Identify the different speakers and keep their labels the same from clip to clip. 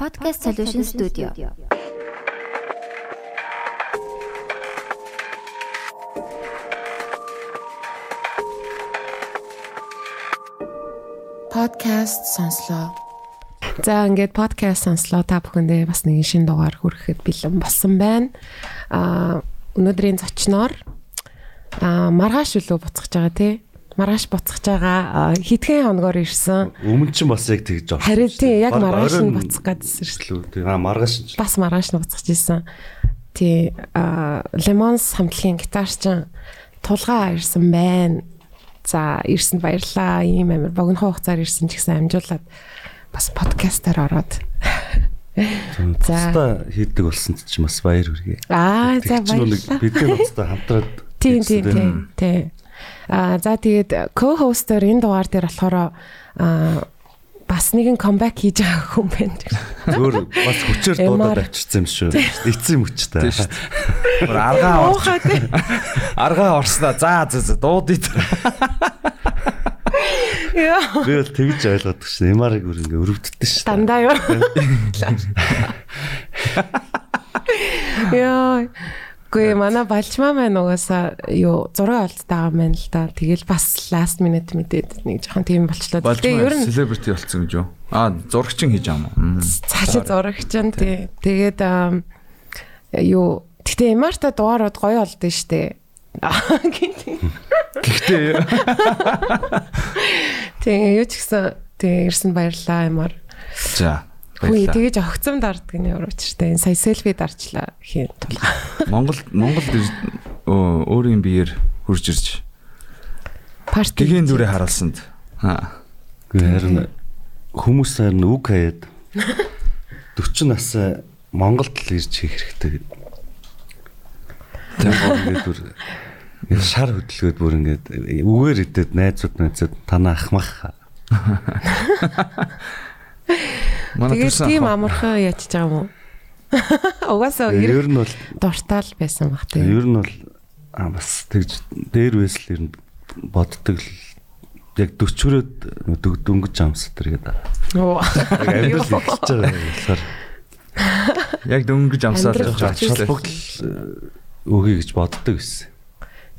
Speaker 1: Podcast Solution Studio.
Speaker 2: Podcast сонслоо. За ингээд подкаст сонслоо та бүхэндээ бас нэг шинэ дугаар хүрэхэд бэлэн болсон байна. Аа өнөөдрийн зочноор аа маргааш үлөө буцаж байгаа тий. Маргааш буцаж байгаа хитгэн хоногор ирсэн.
Speaker 3: Өмнө чинь бас яг тэгж авсан.
Speaker 2: Харин тий яг маргааш нь буцах гэдсэн шүү
Speaker 3: дээ. Аа маргааш нь.
Speaker 2: Бас маргааш нь буцаж исэн. Тий аа Lemons хамтлагийн гитарчин тулгаа ирсэн байна. За ирсэнд баярлаа. Ийм амир богино хугацаар ирсэн ч гэсэн амжуулаад бас подкастаар ороод.
Speaker 3: За хийдэг болсон ч бас баяр хүргэе.
Speaker 2: Аа за баярлалаа.
Speaker 3: Бидний ноцтой хамтраад
Speaker 2: Тийм тийм тийм тийм. Аа за тэгээд co-hoster энэ дугаар дээр болохоор аа бас нэгэн comeback хийж байгаа хүн байна.
Speaker 3: Зөөр бас хүчээр дуудаад авчирсан юм шүү. Эцсийн мөчтэй.
Speaker 4: Тийм шүү. Гур аргаа орч. Аргаа орсноо. За за за дуудъя.
Speaker 2: Яа.
Speaker 3: Би бол тэгж ойлгодог шин. Ямарыг бүр ингээ өрөвддөг шин.
Speaker 2: Дандаа юу. Яа. Гүй манай балчмаа маань угаасаа юу зураг байгаа юм л да. Тэгэл бас last minute мэдээд нэг жоохон тийм болчлоо.
Speaker 4: Тэгээ ер нь celebrity болсон гэж юу? Аа зурагчин хийж байгаа юм.
Speaker 2: Цаашаа зурагчин тий. Тэгээд юу гэтээ Эмарта дугаарууд гоё олдсон штэ.
Speaker 4: Гэхдээ
Speaker 2: Тэгээ юу ч гэсэн тэгээ ирсэн баярлаа Эмар.
Speaker 4: За
Speaker 2: Хүй тэгэж огцом дарддаг нь урагчтай. Энэ сая селфи дарчлаа хийн тул.
Speaker 4: Монгол Монгол өөрийн биеэр хурж ирж
Speaker 2: парти
Speaker 4: тэгийн дүрээ харуулсанд. Аа.
Speaker 3: Харин хүмүүс харин үг хаяад 40 насаа Монголд л ирж хийх хэрэгтэй гэдэг. Тэгээд бүр шар хөдөлгөөд бүр ингээд үгээр идээд найзууд найзууд танаа ахмах.
Speaker 2: Тэгээд тийм амархан ячиж байгаа юм уу? Угаасаа
Speaker 3: ер нь бол
Speaker 2: дуртаал байсан баг тийм.
Speaker 3: Ер нь бол бас тэгж дээр байсл ер нь боддог л яг 40-өрөөд дөнгөж амс тэр гэдэг.
Speaker 2: Оо.
Speaker 3: Яг амьдрал эхэлж байгаа болохоор
Speaker 4: яг дөнгөж амсаад
Speaker 3: холбогдол өгье гэж боддог байсан.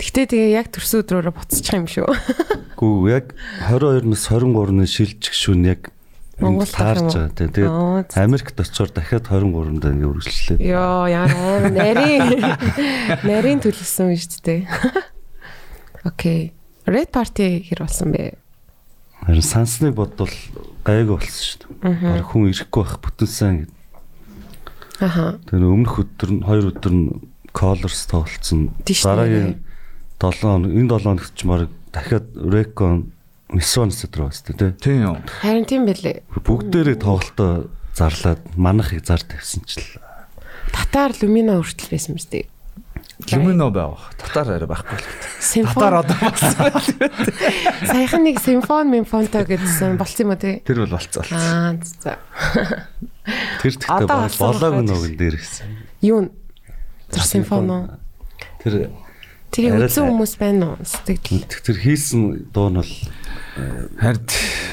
Speaker 2: Гэхдээ тэгээ яг төрсөн өдрөөрөө буцчих юм шүү.
Speaker 3: Гүү яг 22-наас 23-ны шилжих шүн яг
Speaker 2: Монгол
Speaker 3: таарч байгаа тийм. Тэгээд Америкт очиор дахиад 23-нд ингээ үргэлжлээ.
Speaker 2: Йоо яа нарийн нарийн төлөвсөн юм шүү дээ. Окей. Red Party хэр болсон бэ?
Speaker 3: Харин сансныг бодвол гайг болсон шүү дээ. Бараг хүн ирэхгүй байх бүтэнсэн гэдэг.
Speaker 2: Аха.
Speaker 3: Тэр өмнөх өдөр нь хоёр өдөр нь Colors тоглолцсон. Дараагийн 7 хоног энэ 7 хоногт ч мараг дахиад Recon Мисонс өдөр баста тий.
Speaker 4: Тийм.
Speaker 2: Харин тийм байлээ.
Speaker 3: Бүгдээрээ тоглолтоо зарлаад манахыг зар тавьсан ч л.
Speaker 2: Татар Lumino хүртэл байсан мэт дээ.
Speaker 4: Lumino байв. Татар арай байхгүй л. Татар одоо болсон.
Speaker 2: Саяхан нэг симфон мимфонтой гэдсэн болсон юм уу тий?
Speaker 4: Тэр бол болцоо.
Speaker 2: Аа за.
Speaker 3: Тэр тэгтээ болоог нөгөө дээр гэсэн.
Speaker 2: Юу? Тэр симфон уу?
Speaker 3: Тэр
Speaker 2: Тэр үзсэн хүмүүс байна уу? Сэтгэл.
Speaker 3: Тэр хийсэн дуу нь бол
Speaker 4: Харин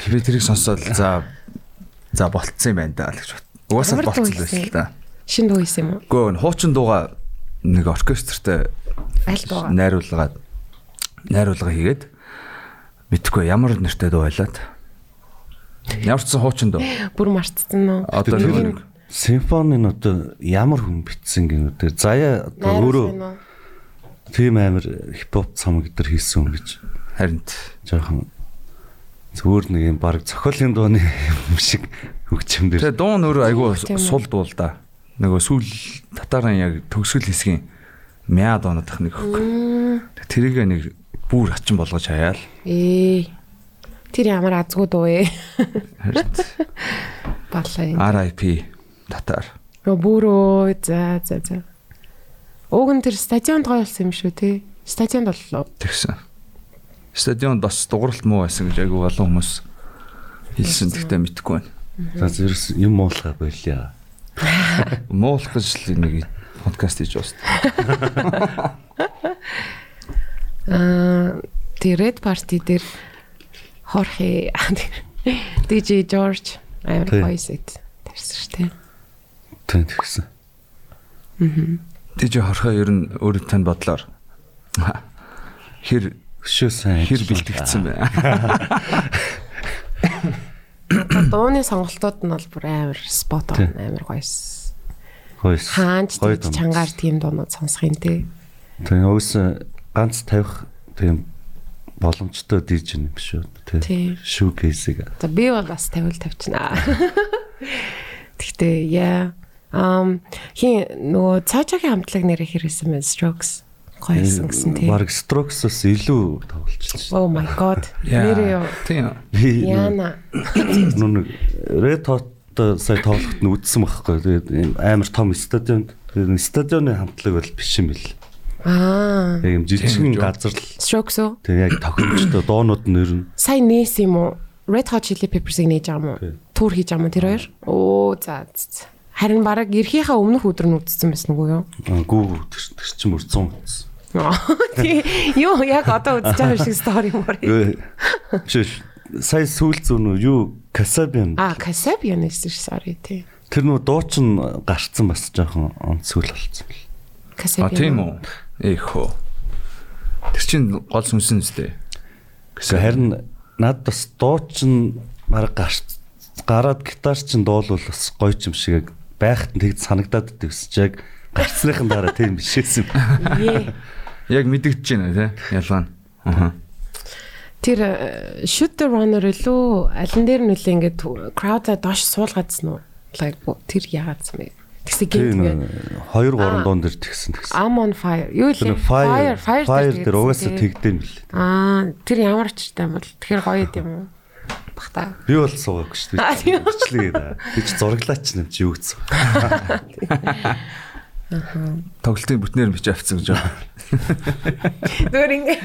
Speaker 4: би тэрийг сонсоод за за болцсон юм байна да л гэж бат. Угаасаа болцсон л байсан л да.
Speaker 2: Шин дуу хийсэн юм уу?
Speaker 4: Гөө хуучин дууга нэг оркестртэй
Speaker 2: Аль дууга?
Speaker 4: найруулгаад найруулга хийгээд мэдхгүй ямар нэртэй дуу байлаад. Ямар ч хуучин дуу.
Speaker 2: Бүр мартсан уу?
Speaker 4: Одоо нэг
Speaker 3: симфоны нь одоо ямар хүн битсэн гэнэ тэр заяа одоо өөрөө тийм амир хипхоп цамаг дээр хийсэн юм гэж
Speaker 4: харин
Speaker 3: жоохон зүгээр нэг юм баг зохиолын дууны юм шиг хөгжим дээр.
Speaker 4: Тэгээ дуу өөрөө айгүй сул дуу л да. Нөгөө сүүл татарын яг төгсгөл хэсгийн мяа доонодох нэг хөөх. Тэрийг нэг бүр хачин болгож хаяал.
Speaker 2: Ээ. Тэр ямар азгүй дуу ээ. Юм.
Speaker 4: RIP татар.
Speaker 2: Өө бүрөө за за за. Уг нь тэр стадионд гоё болсон юм шүү тий. Стадионд боллоо.
Speaker 4: Тэгсэн. Стадионд бас дууралт муу байсан гэж айгүй олон хүмүүс хэлсэн. Тэгтээ мэдэхгүй байна.
Speaker 3: За зэрс юм муулахаа болиа.
Speaker 4: Муулах гэж л нэг подкаст хийж байна.
Speaker 2: Аа тэр Red Party дээр Хорхе DJ George амар. Тэр Ирсэн шүү дээ.
Speaker 3: Тийм тэгсэн.
Speaker 4: Тийж хорхоо ер нь өөрөө тань бодлоор хэр
Speaker 3: Өшөө сайн.
Speaker 4: хэр бэлтгэгдсэн бэ?
Speaker 2: Дууны сонголтууд нь бол бүр амар спот он амар гоёс.
Speaker 3: Хойс.
Speaker 2: Хаанч чангаар тийм дуунууд сонсох юм те.
Speaker 3: Тийм уус ганц тавих тийм боломжтой диж юм шүү.
Speaker 2: Тийм.
Speaker 3: Тийм. Шүү кейсийг.
Speaker 2: За би бол бас тавил тавьчихна. Гэхдээ яа ам хин нөгөө цаачаагийн хамтлаг нэрээ хэрэгсэн мэн strokes гоёсэн гэсэн тийм.
Speaker 3: Бараг Strokes-оос илүү тоглолч.
Speaker 2: Oh my god. Нэрээ?
Speaker 4: Тийм.
Speaker 2: Яна.
Speaker 3: нүг Red Hot сая тоглоход нь үдсэн байхгүй. Тэгээд амар том стадионд тэгээд стадионы хамтлаг бол биш юм бэл.
Speaker 2: Аа.
Speaker 3: Яг юм жижигэн
Speaker 4: Тийм үү?
Speaker 3: газар л
Speaker 2: Strokes уу?
Speaker 3: тэгээд яг тохиомжтой доонууд нь ер нь
Speaker 2: Сайн нээс юм уу? Red Hot Chili Peppers-ыг нээж байгаа юм уу?
Speaker 3: Тийм.
Speaker 2: Түүр хийж байгаа юм тэр хоёр? Оо за. Харин баг эрхийнхаа өмнөх өдөр нь үдцсэн байсан үгүй юу?
Speaker 3: аа, гүү тэр чинь бүр 100 утсан.
Speaker 2: Аа, тий. Юу яг одоо үдчихэж байгаа шиг стори юм уу?
Speaker 3: Шиш сая сүүл зүүн үү юу Касабиан
Speaker 2: Аа, Kasabian нээсэн ш sorry тий.
Speaker 3: тэр нөө дуучин гарцсан бас жоохон онцгөл болсон.
Speaker 4: А
Speaker 2: Kasabian.
Speaker 4: тийм үү. Эхөө. Тэр чинь гол сүнсэн үстэй.
Speaker 3: Гэхдээ харин над бас дуучин баг гарч гараад гитар чин дуулвал бас гоё ч юм шиг байхад нь тэгж санагдаад идэв өсч яг гарцсныхан дараа тийм бишээсэн.
Speaker 2: Ее.
Speaker 4: Яг мэдэгдэж байна тий. Ялгаа нь. Аа.
Speaker 2: Тэр э, shoot the runner илүү ален дээр нь үлээ ингээд crowd-а доош суулгаадсан уу? Like тэр яагаад юм бэ? Тэгсэн гинт
Speaker 3: 2 3
Speaker 2: Аа.
Speaker 3: дуун дээр тэгсэн тэгсэн.
Speaker 2: I'm on fire. Юу
Speaker 3: Тэр
Speaker 2: лээ?
Speaker 3: fire
Speaker 2: fire
Speaker 3: fire
Speaker 2: дээр
Speaker 3: угаасаа
Speaker 2: тий.
Speaker 3: тэгдэм бил.
Speaker 2: Аа, тэр ямар ч юм бол тэгэхээр гоё юм уу? Бахта.
Speaker 3: Би бол суугаагүй шүү
Speaker 2: Аа,
Speaker 3: дээ. Бичлээ да. Би ч зураглаач юм чи юу гэсэн.
Speaker 4: Тоглолтын бүтнээр бичиж авцсан гэж байна.
Speaker 2: Дөр ингэ.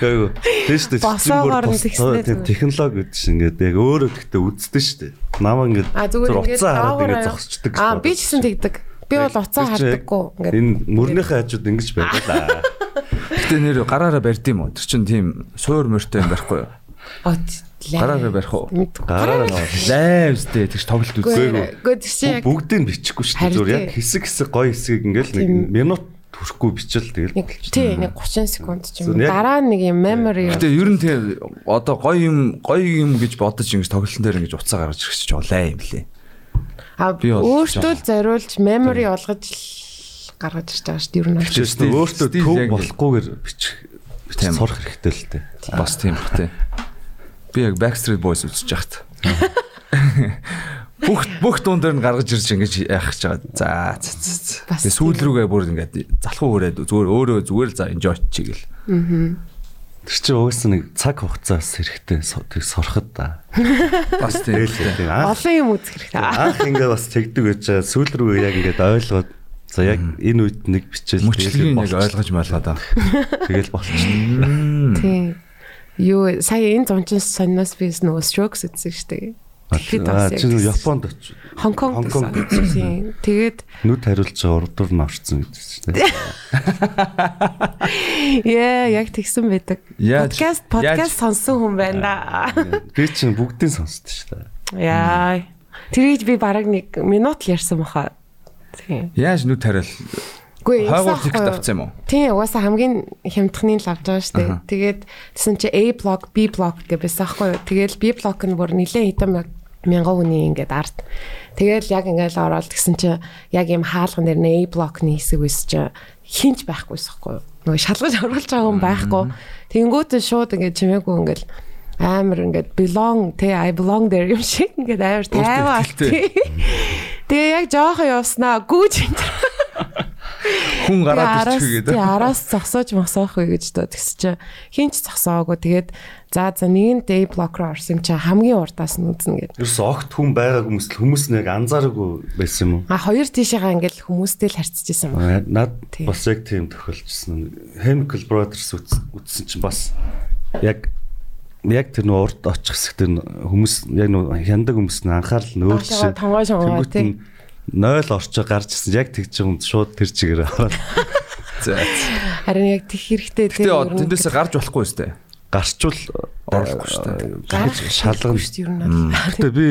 Speaker 3: Гайгүй. Шүү дээ.
Speaker 2: Босоогоор нь тэгснээ
Speaker 3: тийм
Speaker 2: зүгээр.
Speaker 3: технологи гэдэг чинь ингээд яг өөрөө тэгтээ үздэг шүү дээ. Намаа ингээд
Speaker 2: А зүгээр ингээд
Speaker 3: хараад ингээд зогсчдаг.
Speaker 2: Аа, би ч гэсэн тэгдэг. Би бол уцаа хардаггүй ингээд.
Speaker 3: Энэ мөрнийхээ хажууд ингэж байлаа.
Speaker 4: Гэтэ нэр гараараа барьд юм уу? Тэр чинь тийм суур мөртэй юм байхгүй юу?
Speaker 2: От.
Speaker 4: Гараараа барих уу?
Speaker 3: Гараараа
Speaker 4: Лайвстэй тэгж тоглолт үзээгүй.
Speaker 2: Гэхдээ чи яг
Speaker 3: бүгдийг бичихгүй шүү дээ. Зүгээр яг хэсэг хэсэг гоё хэсгийг ингээл нэг минут хүрэхгүй бичил тэгэл.
Speaker 2: нэг тий нэг 30 секунд ч юм. Дараа нэг юм memory.
Speaker 4: Гэтэ ер нь тийм одоо гоё юм гоё юм гэж бодож ингэж тоглолтын дээр ингэж уцаа гаргаж ирэх чинь жоо лай юм лээ.
Speaker 2: А өөртөө л зориулж memory олгож гаргаж ирж байгаа шүү дээ. Ер нь.
Speaker 4: Тэгчээ.
Speaker 3: Өөртөө төв болохгүйгээр бичих сурах хэрэгтэй л дээ.
Speaker 4: Бас тийм бах тий. Би яг Backstreet Boys үзэж яхад. Бүх бүх дуун дээр нь гаргаж ирж ингэж яах гэж байгаа. За за за, Тэгээ сүүл рүүгээ бүр ингэж залхуу хүрээд зүгээр өөрөө зүгээр л за enjoy чигээл.
Speaker 3: Тэр чинь угаасаа нэг цаг хугацаас хэрэгтэй тэг сурахад да.
Speaker 4: Бас тийм.
Speaker 3: Анх
Speaker 2: Олон юм үзэх хэрэгтэй.
Speaker 3: анх ингээ бас тэгдэг байж байгаа сүүл рүү яг ингээд ойлгоод за яг энэ үед нэг бичээл
Speaker 4: Мөчлөгийг
Speaker 3: болчих.
Speaker 4: ойлгож малгаад аа.
Speaker 3: тэгэл болчихно.
Speaker 2: Тийм. Юу сая энэ зончин сониос би нөгөө strokes үзсэн шүү дээ. Тэгэхэд
Speaker 3: Аа
Speaker 2: бас
Speaker 3: чи
Speaker 2: яг
Speaker 3: Японд очив.
Speaker 2: Хонконг тийм. Тэгээд
Speaker 3: нүд хариулж урдуур нь орцсон гэдэг чинь. тийм.
Speaker 2: яа яг тэгсэн байдаг. Подкаст подкаст сонсон хүн байна да.
Speaker 3: Би чинь бүгдийг сонсдоо шүү дээ.
Speaker 2: Яа. Тэрийг би бараг нэг минут л ярьсан баха. Тийм.
Speaker 4: Яаж нүд тариал
Speaker 2: Үгүй
Speaker 4: хойгоор тикт авсан юм уу?
Speaker 2: Тийм угаасаа хамгийн хямдхны л авч байгаа шүү дээ. Тэгээд тэсэн чи A block, B block гэж байсан аахгүй юу. Тэгэл B block нь бүр нилээ хитэн мя- мянган хүний ингээд арт. Тэгэл яг ингээд ороод тэгсэн чи яг юм хаалган дээр A block-ны хэсэг үс чи хинч байхгүйс юу. Нөгөө шалгаж оруулж байгаа хүн байхгүй. Тэнгүүтээ шууд ингээд чимээгүй ингээд амар ингээд belong те I belong there юм шиг ингээд амар
Speaker 4: ихтэй.
Speaker 2: Тэгээ яг жоохон явснаа гүүж энэ
Speaker 4: Хүн гараад
Speaker 2: араас
Speaker 4: ирчих
Speaker 2: тий,
Speaker 4: гэдэг.
Speaker 2: араас зогсоож мосоох вэ гэж дөө тэгс чи хинч зогсоогүй тэгээд за за нэгэн day blocker орсон юм чи хамгийн урдаас нь үзнэ гэдэг.
Speaker 3: Ерөөс огт хүн байгаа хүмүүс хүмүүс нэг анзаараагүй байсан юм уу?
Speaker 2: А хоёр тийшээгаа ингээл хүмүүстэй л харьцаж исэн баг.
Speaker 3: Аа, Над
Speaker 2: Тийм.
Speaker 3: бас яг тийм тохиолдсон. Chemical Brothers үзсэн чинь бас яг яг тэр нөө урд очих хэсэгт нь хүмүүс яг нөө хяндаг хүмүүс нь анхаарал нь
Speaker 2: Аашаа тонгоо шонгоо тий.
Speaker 3: Нь 0 орчоо гарч ирсэн. Яг тэгж юм шууд тэр чигээр ороод
Speaker 4: За.
Speaker 2: Харин яг тех хэрэгтэй
Speaker 4: Гэтэ тэндээсээ гарч болохгүй өстэй.
Speaker 3: гарчвал
Speaker 4: Орлохгүй шүү дээ.
Speaker 2: гарч
Speaker 3: шалгана.
Speaker 2: шүү дээ ер нь.
Speaker 3: Гэтэ би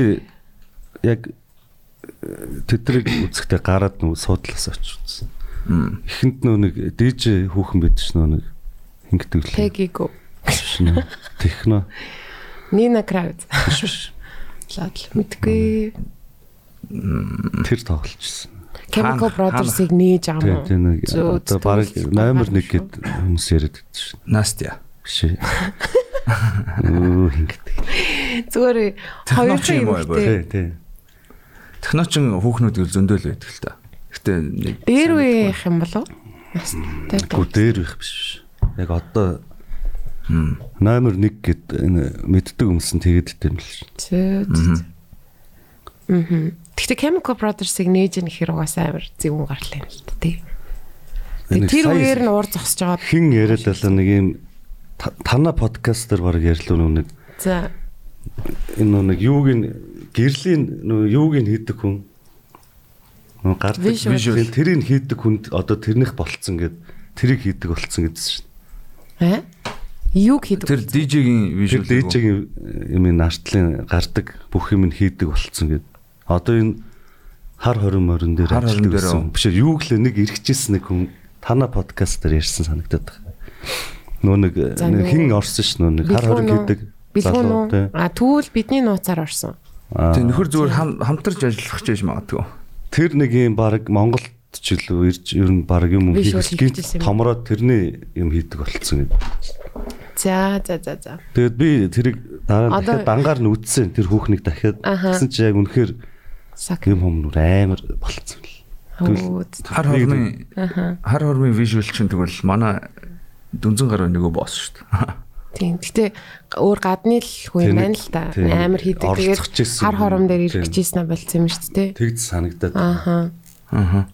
Speaker 3: яг тэдрийг үзэхдээ гараад нүү суудлаас очиж үзсэн. Эхэнд нөө нэг DJ хүүхэн бид ш нөө нэг хингдэг л.
Speaker 2: Пегиго.
Speaker 3: Техно.
Speaker 2: Нина Крауз. Лад мэдгүй.
Speaker 3: Тэр тоглолчсон.
Speaker 2: Chemical Brothers-ыг нээж Зөө,
Speaker 3: одоо
Speaker 2: зүтгэл
Speaker 3: номер 1
Speaker 2: гаргах
Speaker 3: гэд хүмүүс яриад байдаг ш.
Speaker 4: Настя.
Speaker 3: Биш. Оо хингдэг.
Speaker 2: Зүгээр
Speaker 4: Техноч
Speaker 2: хоёрын
Speaker 4: юм уу,
Speaker 2: юм тий.
Speaker 3: Тий, тий.
Speaker 4: Техночин хүүхнүүд зөндөөл байдаг л та. Гэтэ нэг
Speaker 2: Дээр үеийнх юм болов? Настай
Speaker 3: Гү дээр их биш биш. Яг одоо номер 1 гэд энэ мэддэг хүмүүс нь тэгээд идэм л ш.
Speaker 2: Зөө. Гэхдээ Chemical Brothers-ыг нээж ин гэхэр угаасаа амар зөвүүн гарлаа юм л та тий. Тэр үеэр нь уур зогсож байгаа.
Speaker 3: Хин яриад байлаа нэг юм та- тана подкастер баг ярьлуу нэг
Speaker 2: За
Speaker 3: энэ нэг юуг нь гэрлийн юуг нь хийдэг хүн гардаг
Speaker 2: visual
Speaker 3: тэрийг хийдэг хүнд одоо тэрнийх болцсон гэд тэрийг хийдэг болцсон гэдсэн шин.
Speaker 2: э? Юг хийдэг.
Speaker 4: Тэр DJ-гийн
Speaker 3: Тэр
Speaker 4: вижюал
Speaker 3: DJ-ийн юм ин артлын гардаг бүх юм нь хийдэг болцсон гэд. Одоо энэ хар хорин морин дээр
Speaker 4: дээр
Speaker 3: ажилласан.
Speaker 4: үү?
Speaker 3: Биш юу гэлээ нэг эргэжсэн нэг хүн тана подкастер ярьсан санагдаад байна. Нөө нэг хин орсон ш нөө нэг хар хорин хийдэг.
Speaker 2: Бэлгүүн үү? А тэгвэл бидний нууцаар орсон.
Speaker 4: Тэг нөхөр зүгээр хам- хамтарч ажиллах гэж магадгүй.
Speaker 3: Тэр нэг юм баг Монголд ч илүү ирж ер нь баг юм хийх
Speaker 2: юм.
Speaker 3: томроод тэрний юм хийдэг болцсон гэдэг.
Speaker 2: За за за за.
Speaker 3: Тэгээд би тэрийг дараа дахиад дангаар нь үтсэн тэр хүүхнийг дахиад гэсэн чи яг үнэхээр
Speaker 2: Сак.
Speaker 3: юм хүмүүс амар болцсон л.
Speaker 4: Хар хормын хар хормын вижюал чинь тэгвэл манай дүнзэн гаруй нөгөө босс шүү дээ.
Speaker 2: Тийм. Гэтэ өөр гадны л хүн байна л та.
Speaker 3: тийм.
Speaker 2: Амар хийдэг. Тэгээд хар хором дээр ирчихсэн болцсон юм шүү дээ.
Speaker 3: Тэгж санагдаад
Speaker 2: Ааха.
Speaker 4: Аа.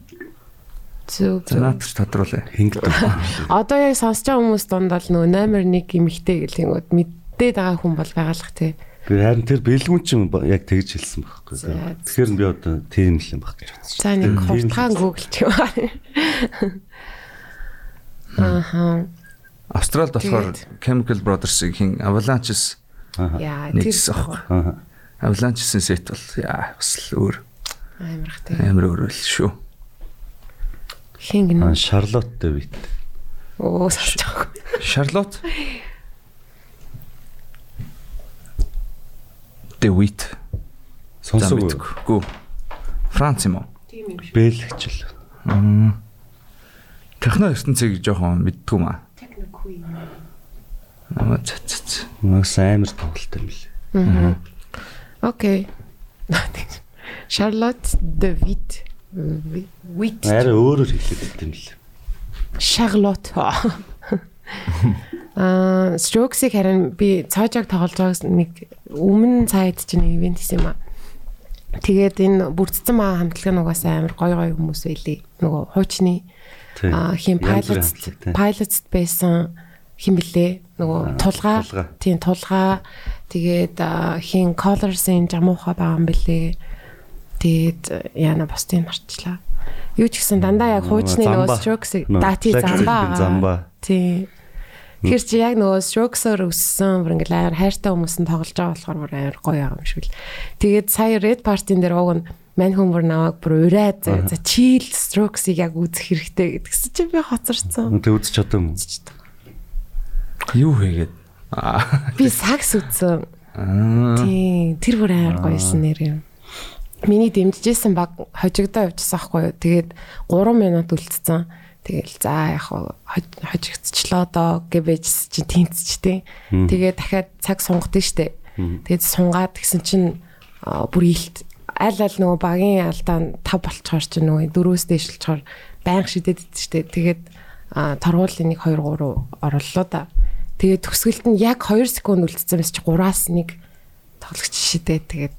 Speaker 2: Зөв.
Speaker 4: За
Speaker 2: зөв.
Speaker 4: наадч тодруулаа.
Speaker 3: хингдэг.
Speaker 2: Одоо яг сонсож байгаа хүмүүс донд бол нөгөө номер 1 эмэгтэй гэлэнгүүд мэддээд байгаа хүн бол байгалах тий.
Speaker 3: Би харин тэр бэлгүүн чинь яг тэгж хэлсэн байхгүй. Тэгэхээр би одоо тийм л юм баг гэж бодсон.
Speaker 2: За нэг хурдхан гуглч юм байна. Ааха.
Speaker 4: Австралид болохоор Chemical Brothers-ыг хин Avalanche-с
Speaker 2: Яа тэр
Speaker 4: нэгсэн аахгүй.
Speaker 3: Аа.
Speaker 4: Avalanche-ийн сет бол яа бас л өөр
Speaker 2: амарх тий.
Speaker 4: амар өөр л шүү.
Speaker 2: Хин
Speaker 3: Аа,
Speaker 2: гэнэ.
Speaker 3: Шарлотт Дэвид.
Speaker 2: Оо сонсож байгаа.
Speaker 4: Charlotte Дэвид
Speaker 3: Сонсоогүй.
Speaker 4: Гүү. Франц юм уу?
Speaker 2: Тийм юм шиг.
Speaker 3: Бэлгч л.
Speaker 4: Техно ертөнцийг жоохон мэддэг юм аа.
Speaker 2: Техникгүй юм.
Speaker 4: Аа за за за.
Speaker 3: Маш амар тоглолт юм лээ.
Speaker 2: Окей. Charlotte de Witt. Witt.
Speaker 3: Арай өөрөөр хэлээд байт юм лээ.
Speaker 2: Charlotte. Аа, Strokes-ийг харин би цаажааг тоглож байгаас нэг өмнө цаад чинь нэг ивент хийсэн юм аа. Тэгээд энэ бүрдсэн маа хамтлаг нь угаасаа амар гой гой хүмүүс байлээ. Нөгөө хуучны
Speaker 3: Тийм.
Speaker 2: аа
Speaker 3: хамтлаг, тийм.
Speaker 2: pilots байсан хин блэ нөгөө тулгаа тийм тулгаа тэгээд хин colors-ын жамууха байгаа юм блэ. Тэгээд яана бусдыг марчлаа. Юу ч гэсэн дандаа яг хуучны нөгөө Strokes-ийг дати замбаа.
Speaker 3: Замбаа.
Speaker 2: Тийм. Тэр чи яг нөгөө Strokes-оор өссөн бүр ингээл амар хайртай хүмүүс нь тоглож байгаа болохоор бүр амар гоё байгаа юм шиг л. Тэгээд сая Red Party-н дээр уг нь мань хүн бүр наваг бүр ураад за chill Strokes-ийг яг үзэх хэрэгтэй гэдгсэн чи би хоцорсон.
Speaker 3: Тэг үзэж чадсан юм.
Speaker 4: Юу хийгээд?
Speaker 2: Би сакс үзсэн.
Speaker 4: Аа.
Speaker 2: Тийм. Тэр бүр амар гоёсэн нэр юм. Миний дэмжижсэн баг хожигдоо явчихсан байхгүй юу. Тэгээд 3 минут үлдсэн. Тэгэл за яг хоо хожигдчихлоо доо гэвэж чи тэнцчтэй. Тэгээд дахиад цаг сунгад нь штэ. Тэгээд сунгаад гисэн чинь бүр илт аль аль нөгөө багийн алдаа нь тав болцохоор чинь нөгөө дөрөөс дэшилчээр байнга шидэд идсэн штэ. Тэгээд торгуулийн 1 2 3 орлоо да. Тэгээд төгсгөлт нь яг 2 секунд үлдсэн мэс чи 3-аас 1 тоглогч шидээ. Тэгээд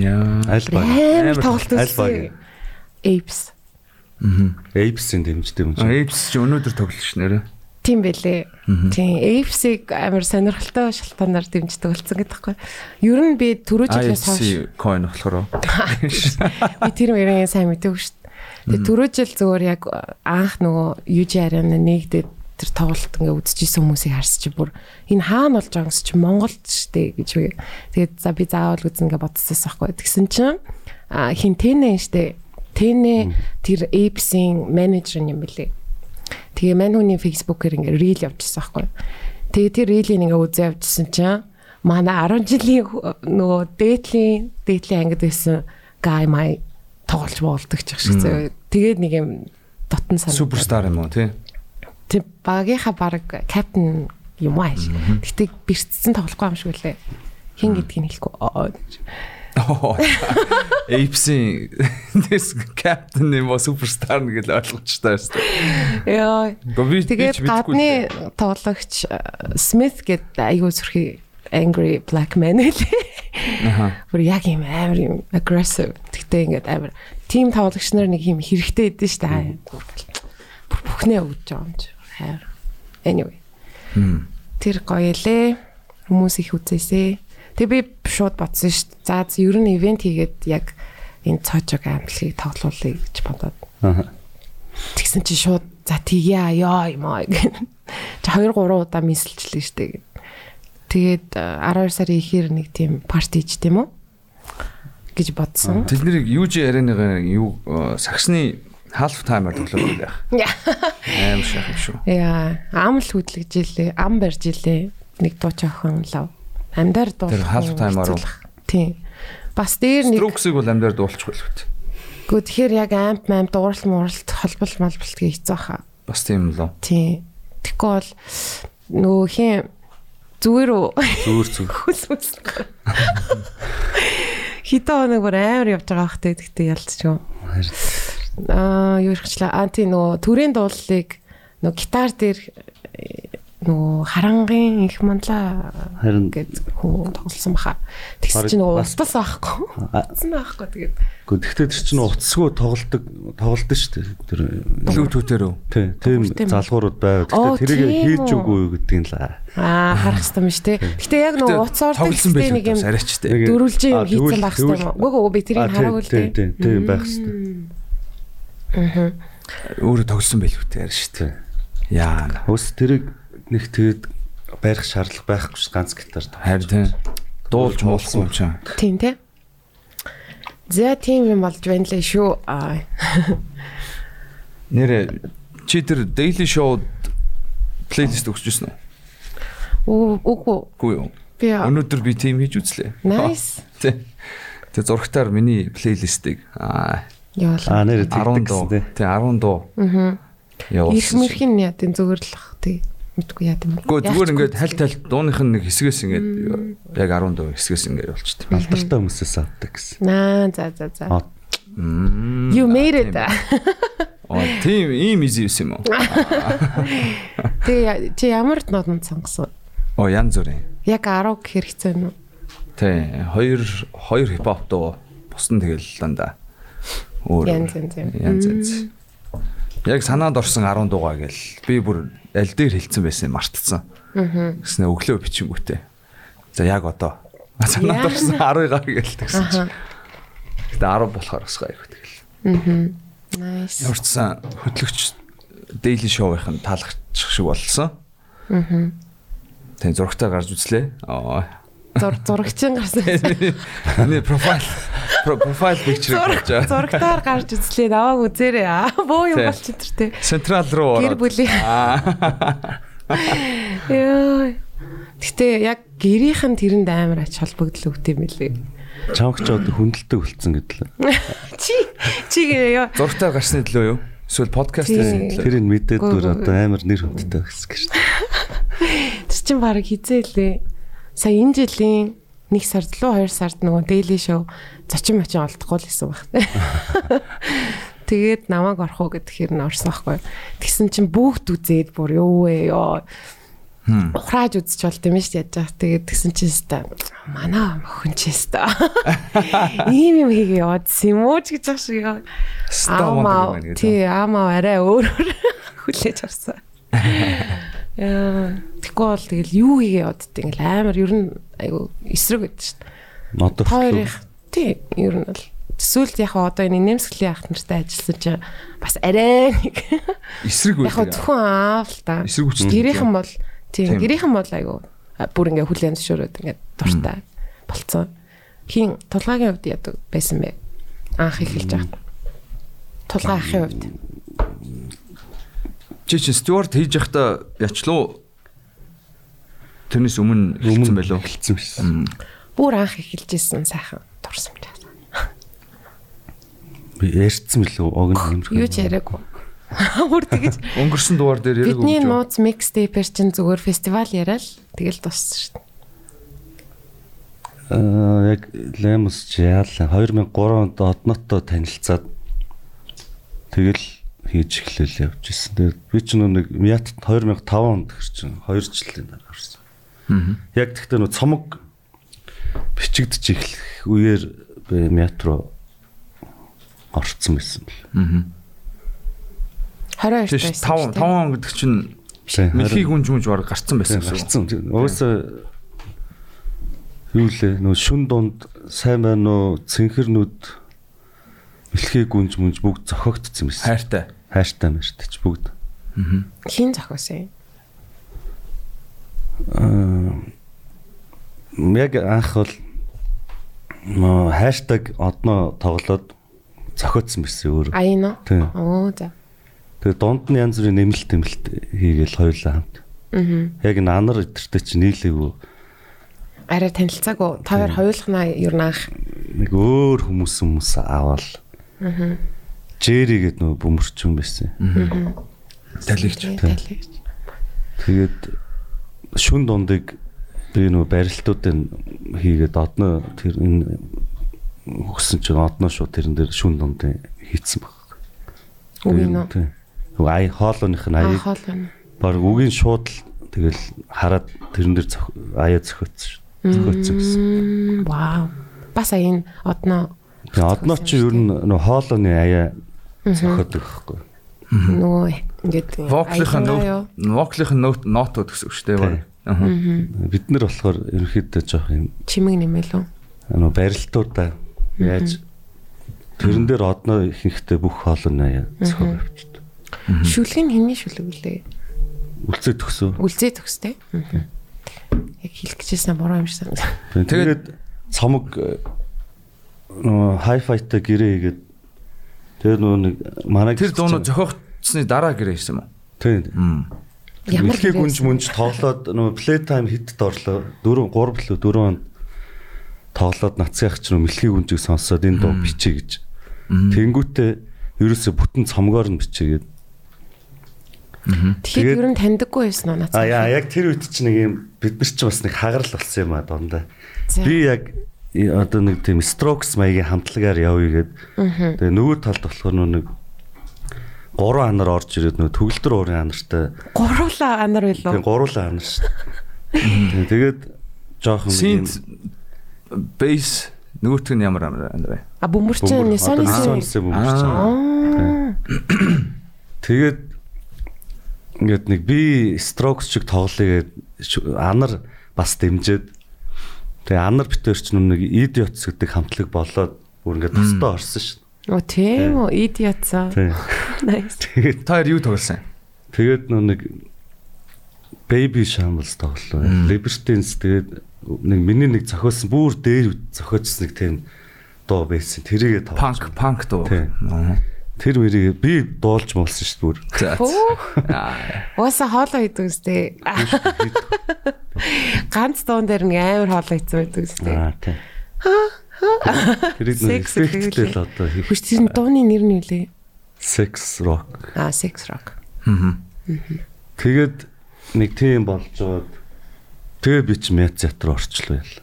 Speaker 4: Яа.
Speaker 3: Аль баг.
Speaker 2: амар тоглолт
Speaker 3: аль баг.
Speaker 2: үзсэн. Apes.
Speaker 3: Apes-ийн дэмждэг юм чинь.
Speaker 4: Apes чи өнөөдөр тоглож ш нэрэ.
Speaker 2: Тийм байлээ. Тийм, Apes-ийг амар сонирхолтой шалтгаанаар дэмждэг болсон гэдэг байхгүй. Ер нь би түрүү жилээс хойш
Speaker 4: coin болохоор.
Speaker 2: би тэр мөрийн сайн мэдээгүй шүү дээ. Тэгээ түрүү жил зөвөр яг анх нөгөө UG Arena нэгдээд тэр тоглолт ингээ үзчихсэн хүмүүсийг харс чи бүр энэ хаана болж байгаа юм чи Монголд шүү дээ гэж би. Тэгээд за би заавал үзнэ ингээ бодсоос байхгүй. Тэгсэн чинь а хин тэнэ штэ. Тэнэ тэр Apes-ийн менежер юм бэлээ. Тэгээ мань хүний Facebook-ээр ингээ рил явуулчихсан байхгүй. Тэгээ тэр рилийг ингээ үзээ явуулчихсан чинь манай 10 жилийн нөгөө дээдлийн дээдлийн ангид байсан guy май тоглож болдог ч шиг зөө. Тэгээд нэг юм дотн санаа.
Speaker 4: Суперстар юм уу тий?
Speaker 2: Тэг багийнхаа баг капитан юм ааш. Гэтэ бэрцсэн тоглохгүй юм шиг үлээ. Хин гэдгийг хэлэхгүй.
Speaker 4: Apes-ийн captain юм уу суперстар нэг л ойлгочтой байсан.
Speaker 2: Яа. Тэгээд гадны тоглогч Смит гэдэг айгуу зүрхий angry black man үлээ.
Speaker 4: Аха.
Speaker 2: Бүр яг юм амар юм aggressive. Тэгтээ ингээд амар тим тоглогч нар нэг юм хэрэгтэй идэв штэ. Бүр бүхнээ өгч байгаа юм чи. Хайр. Anyway. Тэр гоё лээ. Хүмүүс их үзээсэй. Тэг би шууд бодсон шүү дээ. За ер нь ивент хийгээд яг энэ цоожог амлыг тоглоулъя гэж бодоод.
Speaker 3: Аа.
Speaker 2: Тэгсэн чи шууд за тгийа ёо юм аа гэх. Чи 2 3 удаа мисэлчлээ шүү дээ. Тэгээд э, 12 сарын ихээр нэг тийм парти ич тийм үү? гэж бодсон.
Speaker 4: Тэд нэрийг UG аренагаа юу э, сагсны half timer тоглоод байх. Аим шах юм шүү.
Speaker 2: Яа, ам л хөдлөж илээ, ам барьж илээ. Нэг дуу чахан лав. Амьдар дуу.
Speaker 4: Тэр half timer уу?
Speaker 2: Тийм. Бас дээр нэг
Speaker 4: Strokes-ыг бол амьдаар дуулчихгүй л үү.
Speaker 2: гоо тэгэхээр яг амп мамп дууралт мууралт холбол малбалт гээ хэцүү хаа.
Speaker 4: Бас тийм л үү.
Speaker 2: Тийм. Тэгэхгүй бол нөгөө хин зүгээр үү?
Speaker 3: Зүүр зүг.
Speaker 2: Хүс хүс. Хитэ оног бүр амар явж байгаа хөхтэй гэхдээ ялцчихв. Аа юу ихчлээ. Аа тий нөгөө төрийн дуулалыг нөгөө гитар дээр нөгөө харангийн их манлаа
Speaker 3: Харин
Speaker 2: гэд хүн тоглосон баха. Тэгс чи нөгөө устас аахгүй.
Speaker 3: А-
Speaker 2: Утсан аахгүй тэгээд.
Speaker 3: Гэхдээ тэр чинь уцсгүй тоглолдог тоглолдог шүү дээ. Тэр
Speaker 4: Bluetooth-ээр үү?
Speaker 3: тий, тийм залгуурууд байв. Гэхдээ тэрийг
Speaker 2: тийм
Speaker 3: хийж үгүй гэдгийг л аа.
Speaker 2: Аа харах хэрэгтэй юм шүү дээ. Гэтэ яг нөгөө утас ордог гэхдээ
Speaker 4: байх
Speaker 2: нэг юм
Speaker 3: А,
Speaker 2: юм хийцэн байх хэрэгтэй юм уу? Гүг гүг би тэрийг хараагүй л дээ.
Speaker 3: тий, тийм байх хэрэгтэй.
Speaker 4: Өөрөө тоглосон байл үү арай шүү дээ. Яа.
Speaker 3: Ус тэрийг нэг тэгэд барих шаардлага байхгүй ш ганц гитар.
Speaker 4: Харин тийм. Дуулж муулсан юм чинь.
Speaker 2: Тийм тий. За тийм юм болж байна лээ шүү. Аа.
Speaker 4: Нэрэ чи тэр daily show плейлист өгчөөсөн үү?
Speaker 2: Үгүй
Speaker 4: Үгүй юу?
Speaker 2: би
Speaker 4: Өнөөдөр би тим хийж үзлээ.
Speaker 2: nice.
Speaker 4: Тэ. Тэ зурагтаар миний плейлистийг аа
Speaker 2: Яа.
Speaker 3: Аа нэр
Speaker 4: 10
Speaker 3: тэгдэг гэсэн тий.
Speaker 4: Тэ 10 дуу.
Speaker 2: Аа. Их
Speaker 4: Явуулсан.
Speaker 2: мөрхийн яа тийм тий. Мэдгүй яа тийм.
Speaker 4: Гэхдээ зүгээр ингээд хальт хальт дууных нь нэг хэсгээс ингээд яг 10 дуу хэсгээс ингээд явуулчихдаг.
Speaker 3: Алдартай хүмүүсээс авдаг гэсэн.
Speaker 2: Наа за за за.
Speaker 3: Аа.
Speaker 2: You made it.
Speaker 4: Оо тийм ийм easy юм уу?
Speaker 2: Тэгээ чи ямар нотон сонгосон?
Speaker 4: Оо янз бүрийн.
Speaker 2: Яг 10 гэхэр хэцүү юм уу?
Speaker 4: Тэ хоёр хоёр хипхоп дуу бусна тэгэл дандаа. Өөр
Speaker 2: Янз янз
Speaker 4: янз янз. Яг санаанд орсон 10 дуугаа гэл би бүр аль дээр хилцсэн байсан мартцсан. Аа. Гэснэ өглөө бичингүүтээ. За яг одоо санаанд орсон 10-ыг гэл тэгсэн чи.
Speaker 2: Аха.
Speaker 4: Гэтэ 10 болохоор басгаа яг тэгэл.
Speaker 2: Nice.
Speaker 4: Ямарчсан хөтлөгч daily show-ын таалгачих шиг болсон. Аа. Тэ зурагтаа гарч үзлээ. Аа.
Speaker 2: Зур зурагчин гарсан.
Speaker 4: Миний профайл про- профайл picture гэж.
Speaker 2: зурагтаар гарч үзлээ. Навааг үзээрэй. Бөө юм болчих тэр тий.
Speaker 4: Централ руу
Speaker 2: Гэр
Speaker 4: ороод.
Speaker 2: бүлийн. Яа. Гэтэ яг гэрийнх нь тэрэнд амар ач холбогдол өгд юм билээ.
Speaker 3: чамх ч одоо хүндэлдэг болцсон гэдлээ.
Speaker 2: Чи чи яа.
Speaker 4: Зурагтаа гарсны төлөө юу? Эсвэл подкаст хийсний төлөө.
Speaker 3: Тэрийг мэдээд
Speaker 2: гүү,
Speaker 3: одоо амар нэр хүндтэй гэсэн гэж.
Speaker 2: Тэр чин баг хизээлээ. Сая энэ жилийн 1 сард лөө 2 сард нөгөө daily show зочин мочин олдохгүй л гэсэн баг. Тэгээд намайг орох уу гэхээр нь орсон байхгүй. Тэгсэн чинь бүгд үзээд бүр ёо ээ ёо. Ухрааж үзэж болт юм шүү яаж яах. Тэгээд тэгсэн чинь өста манай охин ч өста. Ийм юм хийгээ яваадсан юм уу ч гэж ах шиг яа. Аамаа тий аамаа арай өөрөөр хүлээж авсан. Яа тэггүй бол тэгэл юу хийгээ яваадт ингээл амар ер нь айгу эсрэг гэдэг шүү дээ.
Speaker 3: Нодох.
Speaker 2: Та хоёрын тий ер нь бол Эсвэл яг одоо энэ нэмсглийн ах нартай ажилласан чинь бас арай нэг
Speaker 4: Эсрэг
Speaker 2: яг
Speaker 4: үү?
Speaker 2: зөвхөн аав л да.
Speaker 4: Эсрэг хүч.
Speaker 2: Гэрийнхэн бол тийм гэрийнхэн бол айгу бүр ингээ хүлэн зөвшөөрөөд ингээ дуртай болцсон. Хин тулгаагийн хувьд яадаг байсан бэ? Анх эхэлж байгаа. Тулгаан ахын хувьд.
Speaker 4: Чи чи стюарт хийж явахдаа ячлуу тэрнээс өмнө хэлсэн байлоо.
Speaker 3: Хэлсэн байсан.
Speaker 2: Бүр анх эхэлж исэн сайхан дурсамж.
Speaker 3: Би ярьсан билүү огн юмрх.
Speaker 2: Юу ч яриаггүй. Бүр тэгэж
Speaker 4: Өнгөрсөн дугаар дээр яриаг
Speaker 2: бидний нууц микстейпер чинь зүгээр фестивал яриад тэгэл дууссан шүү дээ.
Speaker 3: Аа яг Лемус яалаа 2003 онд одноттой танилцаад тэгэл хийж эхлээл явж ирсэн. Тэгээд би ч нэг Мят 2005 онд гэр чинь 2 жилийн дараа орсон. Яг тэгтээ нөө цомог бичигдэж эхлэх үеэр би Мят руу орцсон байсан бэл.
Speaker 2: 22
Speaker 4: Тийш
Speaker 2: байсан.
Speaker 4: 5 5 он гэдэг чинь мэлхийг үнж мүнж баг гарцсан байсан
Speaker 3: гарцсан. Угаасаа юу лээ нөө шүн дунд сайн байна уу цэнхэрнүүд мэлхийг гүнж мүнж бүгд зохиогдсон байсан.
Speaker 4: Хайртай.
Speaker 3: хайртай мэртэж бүгд.
Speaker 2: Хин зохиосон юм.
Speaker 3: Аа яг анх бол нөө хаштаг одноо тоглоод зохиодсон байсан өөр.
Speaker 2: Аян уу?
Speaker 3: Тийм.
Speaker 2: Оо за.
Speaker 3: Тэгээ дунд нь янз бүрийн нэмэлт тэмэлт хийгээл хоёулаа хамт.
Speaker 2: Аа.
Speaker 3: Яг энэ анар өдөртөө чи нийлээгүй
Speaker 2: Арай танилцаагүй. Та хоёр хоёулахнаа ер нь анх
Speaker 3: нэг өөр хүмүүс хүмүүс аваад. Аа. Жэри гэдэг нөө бөмбөрчөн байсан.
Speaker 4: Талигч.
Speaker 2: талигч.
Speaker 3: Тэгээд шүн дундыг би нөө барилтуудын хийгээд одноо тэр энэ өгсөн чинь одноо шууд тэрэн дээр шүн дундын хийцэн баг.
Speaker 2: Үгүй нөө.
Speaker 3: Ай хоолойных нь
Speaker 2: Аа
Speaker 3: аяг
Speaker 2: хоол байна.
Speaker 3: баг үгийн шууд л тэгэл хараад тэрэн дээр аяа зөхиоцсон шүү. Зөхиоцсон гэсэн.
Speaker 2: Вау. Бас аян
Speaker 3: Тэгээ одноо чи ер нь нөгөө хоолойны аяа зөхиодог байхгүй.
Speaker 2: нөгөө ингээд юу?
Speaker 4: воклийнх нь нот нотууд гэсэн үг шүү дээ. Аа.
Speaker 3: Бид нар болохоор ерөнхийдөө жоох юм
Speaker 2: чимэг нэмэлүү.
Speaker 3: нөгөө барилтуудаа яаж тэрэн дээр одноо ихэнхдээ бүх хоолойны аяа зөхиог авчихдээ.
Speaker 2: Шүлэг нь хиний шүлэг үлээ.
Speaker 3: Үлцээ төгсөө.
Speaker 2: Үлзээ төгстэй. Яг хэлэх гэжсэн буруу юм шиг санагдав.
Speaker 3: Тэгээд цомог нөгөө хайфайтай гэрээ хийгээд тэр нөгөө нэг манай
Speaker 4: Тэр дуунууд зохиогдсны дараа гэрээ ирсэн юм
Speaker 3: тийм
Speaker 2: Ямар
Speaker 3: Мэлхий
Speaker 2: гэрээ
Speaker 3: гүнж мүнж тоглоод нөгөө play time хитд орлоо 4 3 лөө 4 онд тоглоод нацгийх чинь мэлхий гүнжийг сонсоод энэ дуу бичээ гэж. Тэнгүүтээ ерөөсө бүтэн цомгоор нь бичээгээд.
Speaker 2: Тэгэхээр
Speaker 3: Тэгээд-
Speaker 2: ер нь таньдаггүй байсан уу нацаа?
Speaker 3: А яа яг тэр үед чинь нэг юм бид нар чинь бас нэг хагарал болсон юм а дондаа.
Speaker 2: За.
Speaker 3: Би яг одоо нэг тийм strokes маягийн хамтлагаар явъя гээд. Тэгээ нөгөө талд болохоор нэг гурван анар орж ирээд нөгөө төгөлдөр уурын анартай
Speaker 2: Гуруула анар
Speaker 3: тийм
Speaker 2: байлоо.
Speaker 3: гуруулаа анар шүү. дээ. Тэгээд жоохон
Speaker 4: Synth bass нөгөөтг нь ямар байна вэ?
Speaker 2: А бөмбөрчин
Speaker 3: бөмбөр- одоо
Speaker 2: Nissan
Speaker 3: Nissan бөмбөрч. Тэгээд ингээд нэг би strokes шиг тоглоё гээд анар бас дэмжиэд Тэгээ анар битэр ч нэг идиотс гэдэг хамтлаг болоод бүр ингээд тостоо орсон шүү.
Speaker 2: Оо тийм үү, идиотсаа. Nice.
Speaker 3: Тэгээд
Speaker 4: Та хоёр юу тоглосон?
Speaker 3: тэгээд нөө нэг baby shambles тоглоо. Libertines тэгээд нэг миний нэг зохиосон бүр дээр зохиоцсон нэг тийм дуу байсан. Тэрийгээ
Speaker 4: Панк
Speaker 3: тоглож.
Speaker 4: панк дуу.
Speaker 3: Тий. Тэр мэрийг би дуулж молсон шүү бүр.
Speaker 4: За.
Speaker 2: Хөөх.
Speaker 4: Аа.
Speaker 2: Ууса хоолоо идэв үстэй. Ганц дуун дээр нэг амар хоолоо идсэн байдаг үстэй.
Speaker 3: Аа тий. Тэрийг нэг
Speaker 2: Sex гэхэл.
Speaker 3: эффекттэй л одоо хийх.
Speaker 2: Хүч тэр дууны нэр нь юу лээ?
Speaker 3: Sex rock.
Speaker 2: Аа, sex rock.
Speaker 3: Тэгээд нэг тийм болж байгаад тэгээ би ч мяц театр орчлоо ял.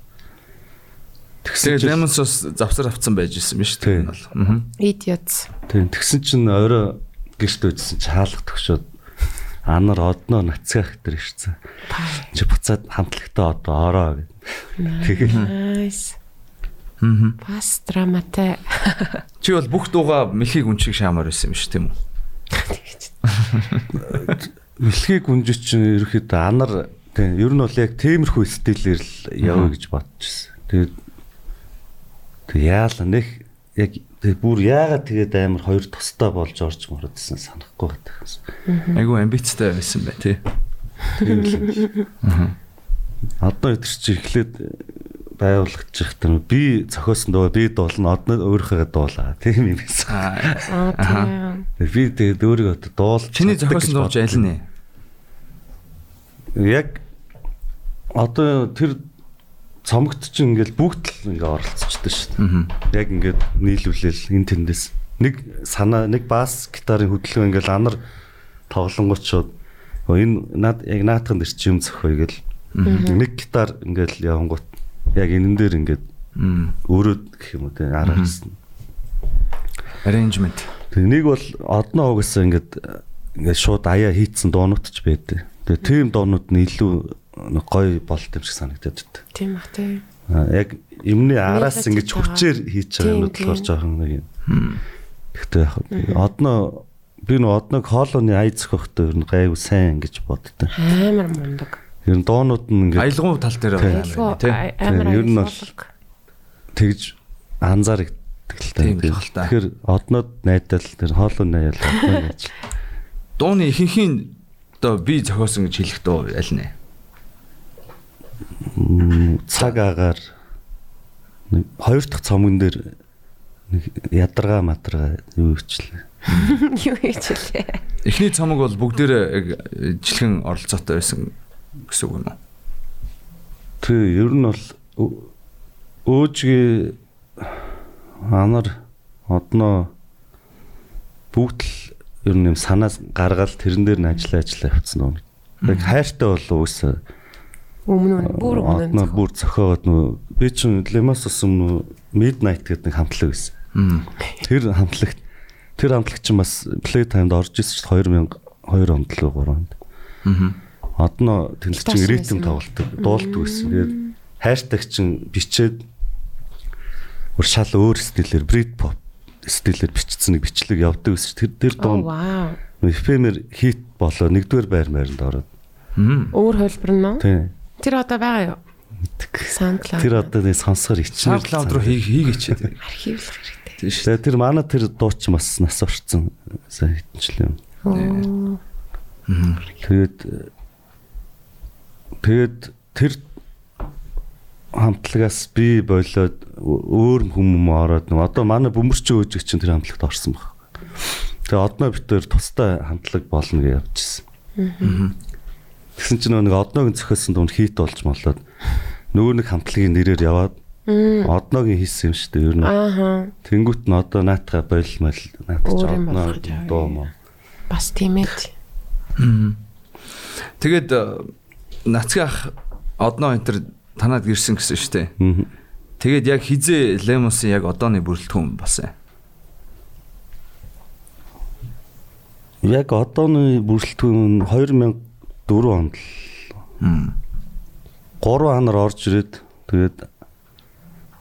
Speaker 3: Тэгсэн чинь
Speaker 4: Lemon Sauce завсар авцсан байж исэн биз
Speaker 3: Тий.
Speaker 4: дээ. бол. Аа.
Speaker 2: Idiots.
Speaker 3: тийм тэгсэн чинь орой гэрт үйдсэн чи хаалга төгшөөд анар одноо нацгах дээр ирсэн. Чи буцаад хамтлагтаа одоо ороо гэд. Тэгээд
Speaker 2: Nice.
Speaker 4: Мгм.
Speaker 2: Бас драматай.
Speaker 4: Чи бол бүх дууга мэлхийг үнчиг шаамаар байсан юм шүү тийм үү?
Speaker 3: мэлхийг гүнжиж чинь ерөөхдөө анар тийм ер нь бол яг темирхүү стилээр л явъя гэж бодчихсон. Тэгээд тэг яалаа нэх яг тэг бүр яагаад тэгээд амар хоёр тостой болж орж мөрөдсөн санахгүй байдаг.
Speaker 4: Айгу амбицтай байсан бай тий.
Speaker 3: Одоо өдөр чи эхлээд байгуулагдчих тэр би зохиосон дөө би дуулна одно өөрийнхөө дуулаа тийм юм байсан.
Speaker 2: Аа тийм.
Speaker 3: Би тэгээд өөрийгөө дуул
Speaker 4: Чиний зохиосон дууч аль нь?
Speaker 3: Яг одоо тэр цомогт чинь ингээл бүгд л ингээ оролцчихдаг шүү дээ. Яг ингээд нийлүүлээл эн тэндээс нэг санаа нэг бас гитарын хөдөлгөөн ингээл анар тоглонгууд шууд энэ над яг наатхан дэр чи юм зөхөе гэл нэг гитар ингээл явангууд яг энэн дээр ингээд өөрөө гэх юм уу те араа хийсэн.
Speaker 4: Arrangement.
Speaker 3: Тэг нэг бол одноо угсаа ингээд ингээд шууд аяа хийцэн дуунууд ч байдаг. Тэгээ тийм дуунууд нь илүү нэг гоё болт юм шиг санагдаад байна.
Speaker 2: Тийм бах тийм.
Speaker 3: А, Яг юмны араас ингэж
Speaker 2: байгаа.
Speaker 3: хүчээр хийж байгаа
Speaker 2: Тийм,
Speaker 3: юм болохоор
Speaker 2: тийм.
Speaker 3: жоохон нэг юм. Гэхдээ яг одноо би нөө одног хоолойны ая зөхөхтэй ер нь гайгүй сайн гэж боддоо.
Speaker 2: Амар мундаг.
Speaker 3: Ер нь доонууд нь ингээд
Speaker 4: Аялгау тал дээр
Speaker 2: Айгуу
Speaker 4: тий.
Speaker 2: амар
Speaker 3: ер нь бол- тэгж анзаардаг л та.
Speaker 4: Тийм л бах та.
Speaker 3: Тэгэхээр одноод найдал тэр хоолойны аял одноо гэж.
Speaker 4: Дууны ихэнхийн одоо би зохиосон гэж хэлэх дуу аль нэ?
Speaker 3: Цаг агаар нэг хоёр дахь цомгон дээр нэг ядаргаа мадаргаа юу ичлээ.
Speaker 2: Юу хийчлээ.
Speaker 4: Эхний цомог бол бүгдээрээ яг жилхэн оролцоотой байсан гэсэн үг юм уу?
Speaker 3: Тэг ер нь бол өө- өөжгийн анар одноо бүгд л ер нь юм санаа гаргаал тэрэн дээр нь ажиллаа ажиллаа явцсан юм. Яг хайртай бол уусаа
Speaker 2: Өмнө нь бүр өмнө нь.
Speaker 3: бүр зохиогоод нөө би чинь Лемасос өмнө Midnight гэдэг нэг хамтлаг байсан. Тэр хамтлагт тэр хамтлаг чинь бас Playtime-д орж ирсэн чинь 2002 онд л 3 онд.
Speaker 4: Аа.
Speaker 3: Одноо тэнцэл чинь
Speaker 2: Гитарч
Speaker 3: ритм тоглолдог, дуулдаг байсан. Тэгээд хайртаг чинь бичээд өөр шал өөр стилээр Britpop стилээр бичсэн нэг бичлэг явдаг байсан. Тэр тэр дуун
Speaker 2: вау.
Speaker 3: эфемер хит болоо нэгдүгээр байр байранд ороод.
Speaker 2: Өөр хөлбөр нь?
Speaker 3: Тийм.
Speaker 2: Тэр одоо байгаа юу? SoundCloud.
Speaker 3: Тэр одоо нэг сонсохоор ичнэр.
Speaker 4: SoundCloud руу хий- хийгээч.
Speaker 2: архивлах хэрэгтэй.
Speaker 4: Тийм шүү.
Speaker 3: Тэгээ тэр манай тэр дууч бас нас орцсон сайн хитэнчлээ.
Speaker 2: Оо.
Speaker 3: Тэгээд тэгээд тэр хамтлагаас би болоод өөр хүмүүм ороод нэг одоо манай бөмбөрч өөжиг чинь тэр хамтлагт орсон баг. Тэгээ одноо битээр тустай хамтлаг болно гэж явжсэн. Тэгсэн чинь нэг одноог зөхиосон дунд хит болж молоод нөгөө нэг хамтлагийн нэрээр яваад одноог хийсэн юм шүү дээ. Ер нь
Speaker 2: Ааха.
Speaker 3: тэнгуут нь одоо наатаха болмол наатач
Speaker 2: Өөр юм
Speaker 3: одноо дуу мó.
Speaker 2: Бас тийм ээ.
Speaker 4: Тэгээд нацгийн ах одноо энэ төр танаад гэрсэн гэсэн шүү дээ. Тэгээд яг хизээ Лемосын яг одооны бүрэлдэхүүн болсон.
Speaker 3: Яг одооны бүрэлдэхүүн 2004 онд л. 3 анар орж ирээд тэгээд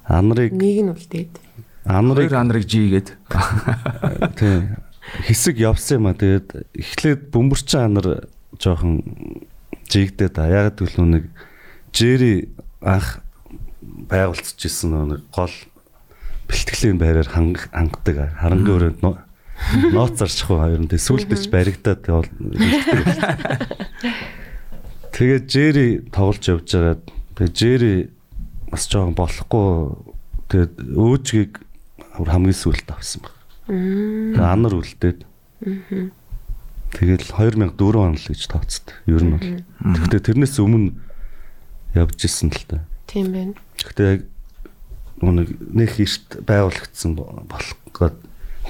Speaker 3: анарыг
Speaker 2: Нэг нь үлдээд.
Speaker 3: анарыг
Speaker 4: Хоёр анрыг жигээд
Speaker 3: тийм хэсэг явсан юм а тэгээд эхлээд бөмбөрчин анар жоохон жигдээд а яг төлөө нэг Жери анх байгуулцж исэн нэг гол бэлтгэлийн байраар ханг- хангадаг харангийн өрөөнд нууц зарчих уу хоёр нь ч баригдаад явал тэгээд Жери тоглож явж байгаа тэгээд Жери бас жоохон болохгүй тэгээд өөжгийг хамгийн сүулт авсан баг. Тэгээд анар үлдээд. Тэгэл 2004 он л гэж тооцдог. Ер нь бол. Гэхдээ тэрнээс өмнө явж исэн л та.
Speaker 2: Тийм байна.
Speaker 3: Гэхдээ яг нэг эрт байгуулагдсан болох гээд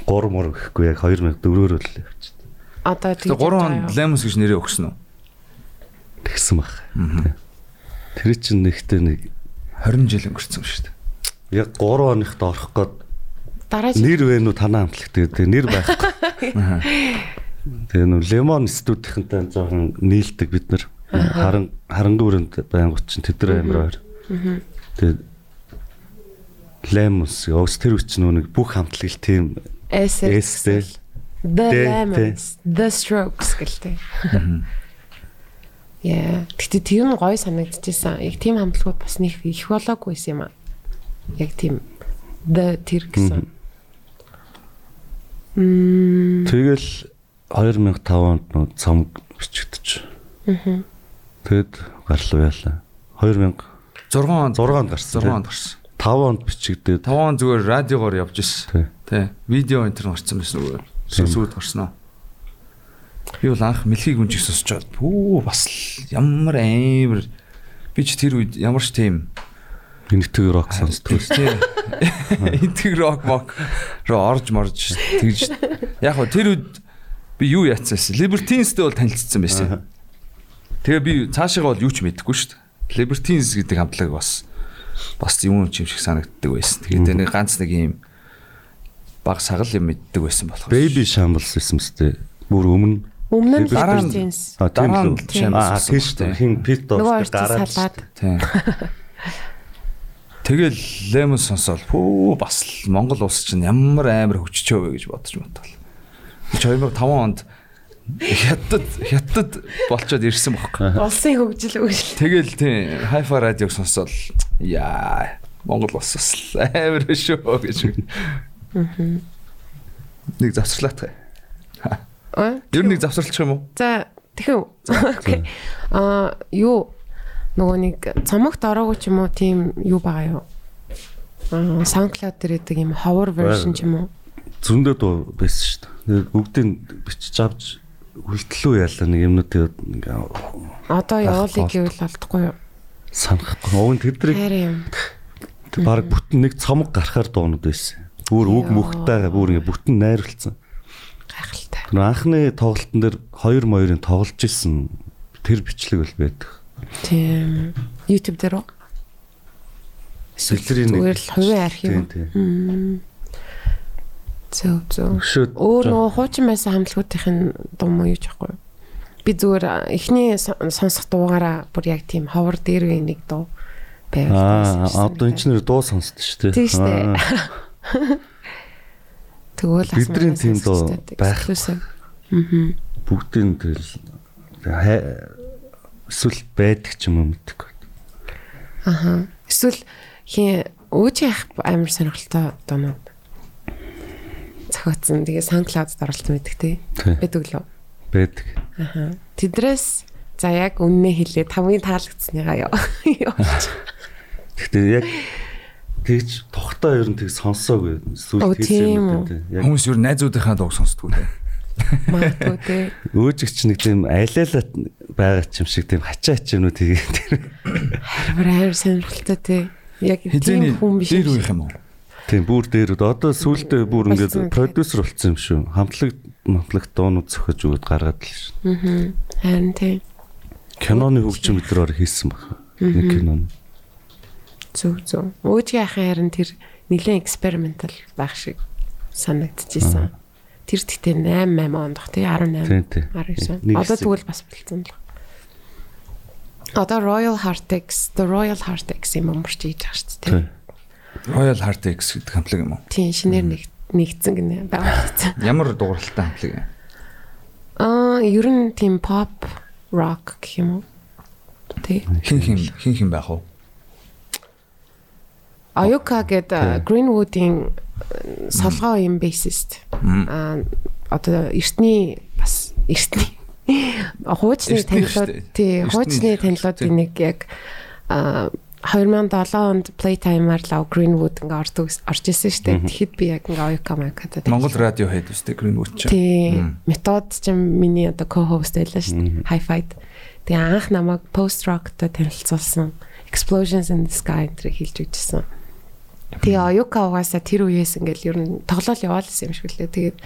Speaker 3: 3 мөр гэхгүй яг 2004-өр л явчихсан.
Speaker 2: Одоо
Speaker 4: Тэгээ 3 он Lemos гэж нэрээ өгсөн үү?
Speaker 3: Тэгсэн баг. Тэр чинь нэгтээ нэг
Speaker 4: 20 жил өнгөрцөн шүү дээ.
Speaker 3: яг 3 хоногт орох гээд
Speaker 2: дараа
Speaker 3: нэр вэ нү танаа хамтлаг тэгээд тэгээ нэр байхгүй. Тэгээ нөө лемон студийнхэнтэй жоохон нийлдэг бид нар. Харан харангууранд байнгут чинь тэдэр амир ойр. Тэгээд лемонс өөс тэр үуч нөө нэг бүх хамтлагэл тийм
Speaker 2: Эсэл.
Speaker 3: эстэй
Speaker 2: The The Strokes гэлтэй. Яа, тэгтээ тийм гоё санагдчихсан. Яг тийм хамтлагууд бас нэг их болоогүйсэн юм аа. Яг тийм The тэр гэсэн. Мм.
Speaker 3: тэгэл 2005 онд нөө цамг бичигдэж. Аа. Тэгэд гарлуу яалаа. 2000
Speaker 4: 6 он
Speaker 3: 6 онд гарсан.
Speaker 4: 6 онд гарсан.
Speaker 3: 5 онд бичигдээд
Speaker 4: 5 он зүгээр радиогоор явж ирсэн.
Speaker 3: Тий.
Speaker 4: Видео энэ төр гарсан байсан үү? Сүсүүд гарсан уу? Би бол анх мэлхийг үнжих сонсч чад. Пүү бас ямар амар би ч тэр үед ямар ч тийм
Speaker 3: Интэг рок сонсдог.
Speaker 4: тий. Интэг рок мок руу орж морж тэгж яг хөө тэр үед би юу яатсан байсан. Libertines-тэй бол танилцсан байсан. Тэгээ би цаашаа бол юу ч мэдэхгүй шүү дээ. Libertines гэдэг хамтлаг бас бас юм юм шиг санагддаг байсан. Тэгээд нэг ганц нэг юм баг сагал юм мэддэг байсан болохоор.
Speaker 3: Baby Shambles байсан мэт. Бүр өмнө
Speaker 2: Өмнө нь
Speaker 3: Дараа нь-
Speaker 2: Jeans.
Speaker 3: А тийм
Speaker 4: Дараа
Speaker 3: л
Speaker 4: нь
Speaker 3: үү?
Speaker 4: Shambles
Speaker 3: Аа
Speaker 4: болсон
Speaker 3: тийм
Speaker 4: баг,
Speaker 3: шүү
Speaker 4: тий.
Speaker 3: дээ. Хин Pit
Speaker 2: Нөгөө
Speaker 3: Dog
Speaker 2: хоёр
Speaker 3: гараад.
Speaker 4: Тийм. Тэгэл Lemon сонсоол пүү бас л Монгол улс чинь ямар амар хөгжичөө вэ гэж бодож. Би 2005 онд хятад хятад болчоод ирсэн баг.
Speaker 2: Улсын хөгжил өгшил.
Speaker 4: Тэгэл тийм Hi-Fi радиог сонсоол яа Монгол улс бас л амар шүү гэж. Нэг завсарлаатай.
Speaker 2: Аа.
Speaker 4: Ер нь нэг завсралчих юм уу?
Speaker 2: За тэгэхээр окей. Аа юу нөгөө нэг цомогт ороогүй ч юм уу тийм юу байгаа юу? Аа SoundCloud дээр идэг юм ховор version ч юм уу?
Speaker 3: зөндөө дуу байсан шүү дээ. Тэгээд бүгдийг бичиж авч үлдлүү яалаа нэг юмнуудыг ингээ
Speaker 2: Одоо явуулъя гэвэл олдохгүй юу?
Speaker 3: Санахгүй.
Speaker 2: Хайр юм.
Speaker 3: баг бүтэн нэг цомог гарахаар дуунууд байсан. Бүр үг мөхтэй бүр ингээ бүтэн найруулсан.
Speaker 2: Гайхалтай.
Speaker 3: Тэр анхны тоглолтын дээр хоёр моёрын тоглож исэн тэр бичлэг бол байдаг.
Speaker 2: Тийм. YouTube дээр үү?
Speaker 3: Сэлэрийн
Speaker 2: Зүгээр л хувийн архив.
Speaker 3: Тийм.
Speaker 2: Зөв зөв. Өөр нөгөө хуучин байсан хамтлагуудын дуу муу юу ч байхгүй. Би зүгээр эхний сон- сонсох дуугаараа бүр яг тийм ховор дээр нэг дуу байвал.
Speaker 3: Аа одоо энэ ч нэр дуу сонсд шүү дээ.
Speaker 2: Тийм шүү дээ.
Speaker 3: Аа,
Speaker 2: Тэгвэл
Speaker 3: Бидний тийм дуу байх.
Speaker 2: Аа.
Speaker 3: Бүгдийн тэгэл эсвэл байдаг ч юм уу мэдгүй.
Speaker 2: Аха. Эсвэл хин өөч яах амар сонирхолтой дуунууд. Зохиоцсон. Тэгээ SoundCloud-д оруулсан байдаг тий.
Speaker 3: Тий.
Speaker 2: Байдаг лөө.
Speaker 3: Байдаг.
Speaker 2: Аха. Тэдрээс за яг үннээ хэлээ тавын таалагдсныгаа яа.
Speaker 3: Гэхдээ яг тэгж тогтоо ер нь тэг сонсоогүй.
Speaker 2: Оо,
Speaker 3: Эсвэл
Speaker 2: тийм үү.
Speaker 3: Яг
Speaker 4: Хүмүүс ер нь найзуудынхаа дууг сонсдгоо те.
Speaker 2: Магадгүй тий.
Speaker 3: өөжигч нэг тийм айлалаа байгаа ч юм шиг тийм хачаа хачаанууд тэгээд
Speaker 2: Амар амар сонирхолтой тий. Яг тийм хүн биш.
Speaker 4: дээр үеих юм уу?
Speaker 3: Тийм бүр дээр одоо сүултээ бүр ингээд продюсер болсон юм шүү. Хамтлаг хамтлаг доонууд зөхөж өгöd гаргаад л шүү.
Speaker 2: Аа. Харин тий.
Speaker 3: Киноны хөгжим өдрөөр хийсэн баг. Нэг кино.
Speaker 2: Зөв зөв. Өөжгийн ахын харин тэр нэлээд экспериментал байх шиг санагдчихсан. Тэр тэгтээ 8 8 онд бах тий 18.
Speaker 3: Тийм тийм.
Speaker 2: 19.
Speaker 3: Нэг
Speaker 2: Одоо тэгвэл бас болцсон л. Одоо Royal Heartex, The Royal Heartex юм өмөрч хийж байгаа шүү дээ.
Speaker 4: Royal Heart X гэдэг хамтлаг юм уу?
Speaker 2: Тийм шинээр нэг нэгдсэн гинэ байгуулсан.
Speaker 4: Ямар дууралтай хамтлаг юм?
Speaker 2: Аа, ер нь тийм pop rock гэх юм уу? Тий.
Speaker 4: Хин хин хин хин байх уу?
Speaker 2: Ayuka гэдэг. Greenwood-ийн э, солгоо юм bassist. Аа одоо эртний бас эртний хуучны
Speaker 4: дээ.
Speaker 2: тий хуучны танилуудын нэг яг аа 2007 онд Playtime-аар лав Greenwood ингээ ордог орж исэн дээ. Тэгэхэд би яг ингээ Ayuka Mayuka-тай
Speaker 4: Монгол радио хэд үстэй Greenwood ч.
Speaker 2: Тий. Метод ч миний одоо co-host байлаа дээ. Hi-Fi-д. Тэгээ анх намайг post rock-тай танилцуулсан. Explosions in the Sky энэ хэлж үжсэн. Тэгээ Ayuka угаасаа тэр үеэс ингээл ер нь тоглоал яваалсан юм шиг лээ. Тэгээд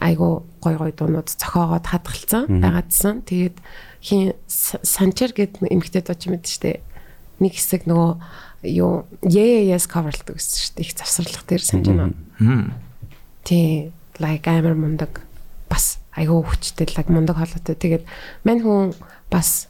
Speaker 2: айгу гой гой дуунууд зохиогоод хадгалсан байгаадсан. Тэгээд хин Санчер гэдэг эмгтэй дууч мэд штэ. Нэг хэсэг нөгөө юу yes coverлдаг гэсэн штэ. Их завсарлах дээр.
Speaker 4: Мм.
Speaker 2: Тий, like амар мундаг. Бас айгүй хүчтэй like мундаг хоолойтой. Тэгээд мань хүн бас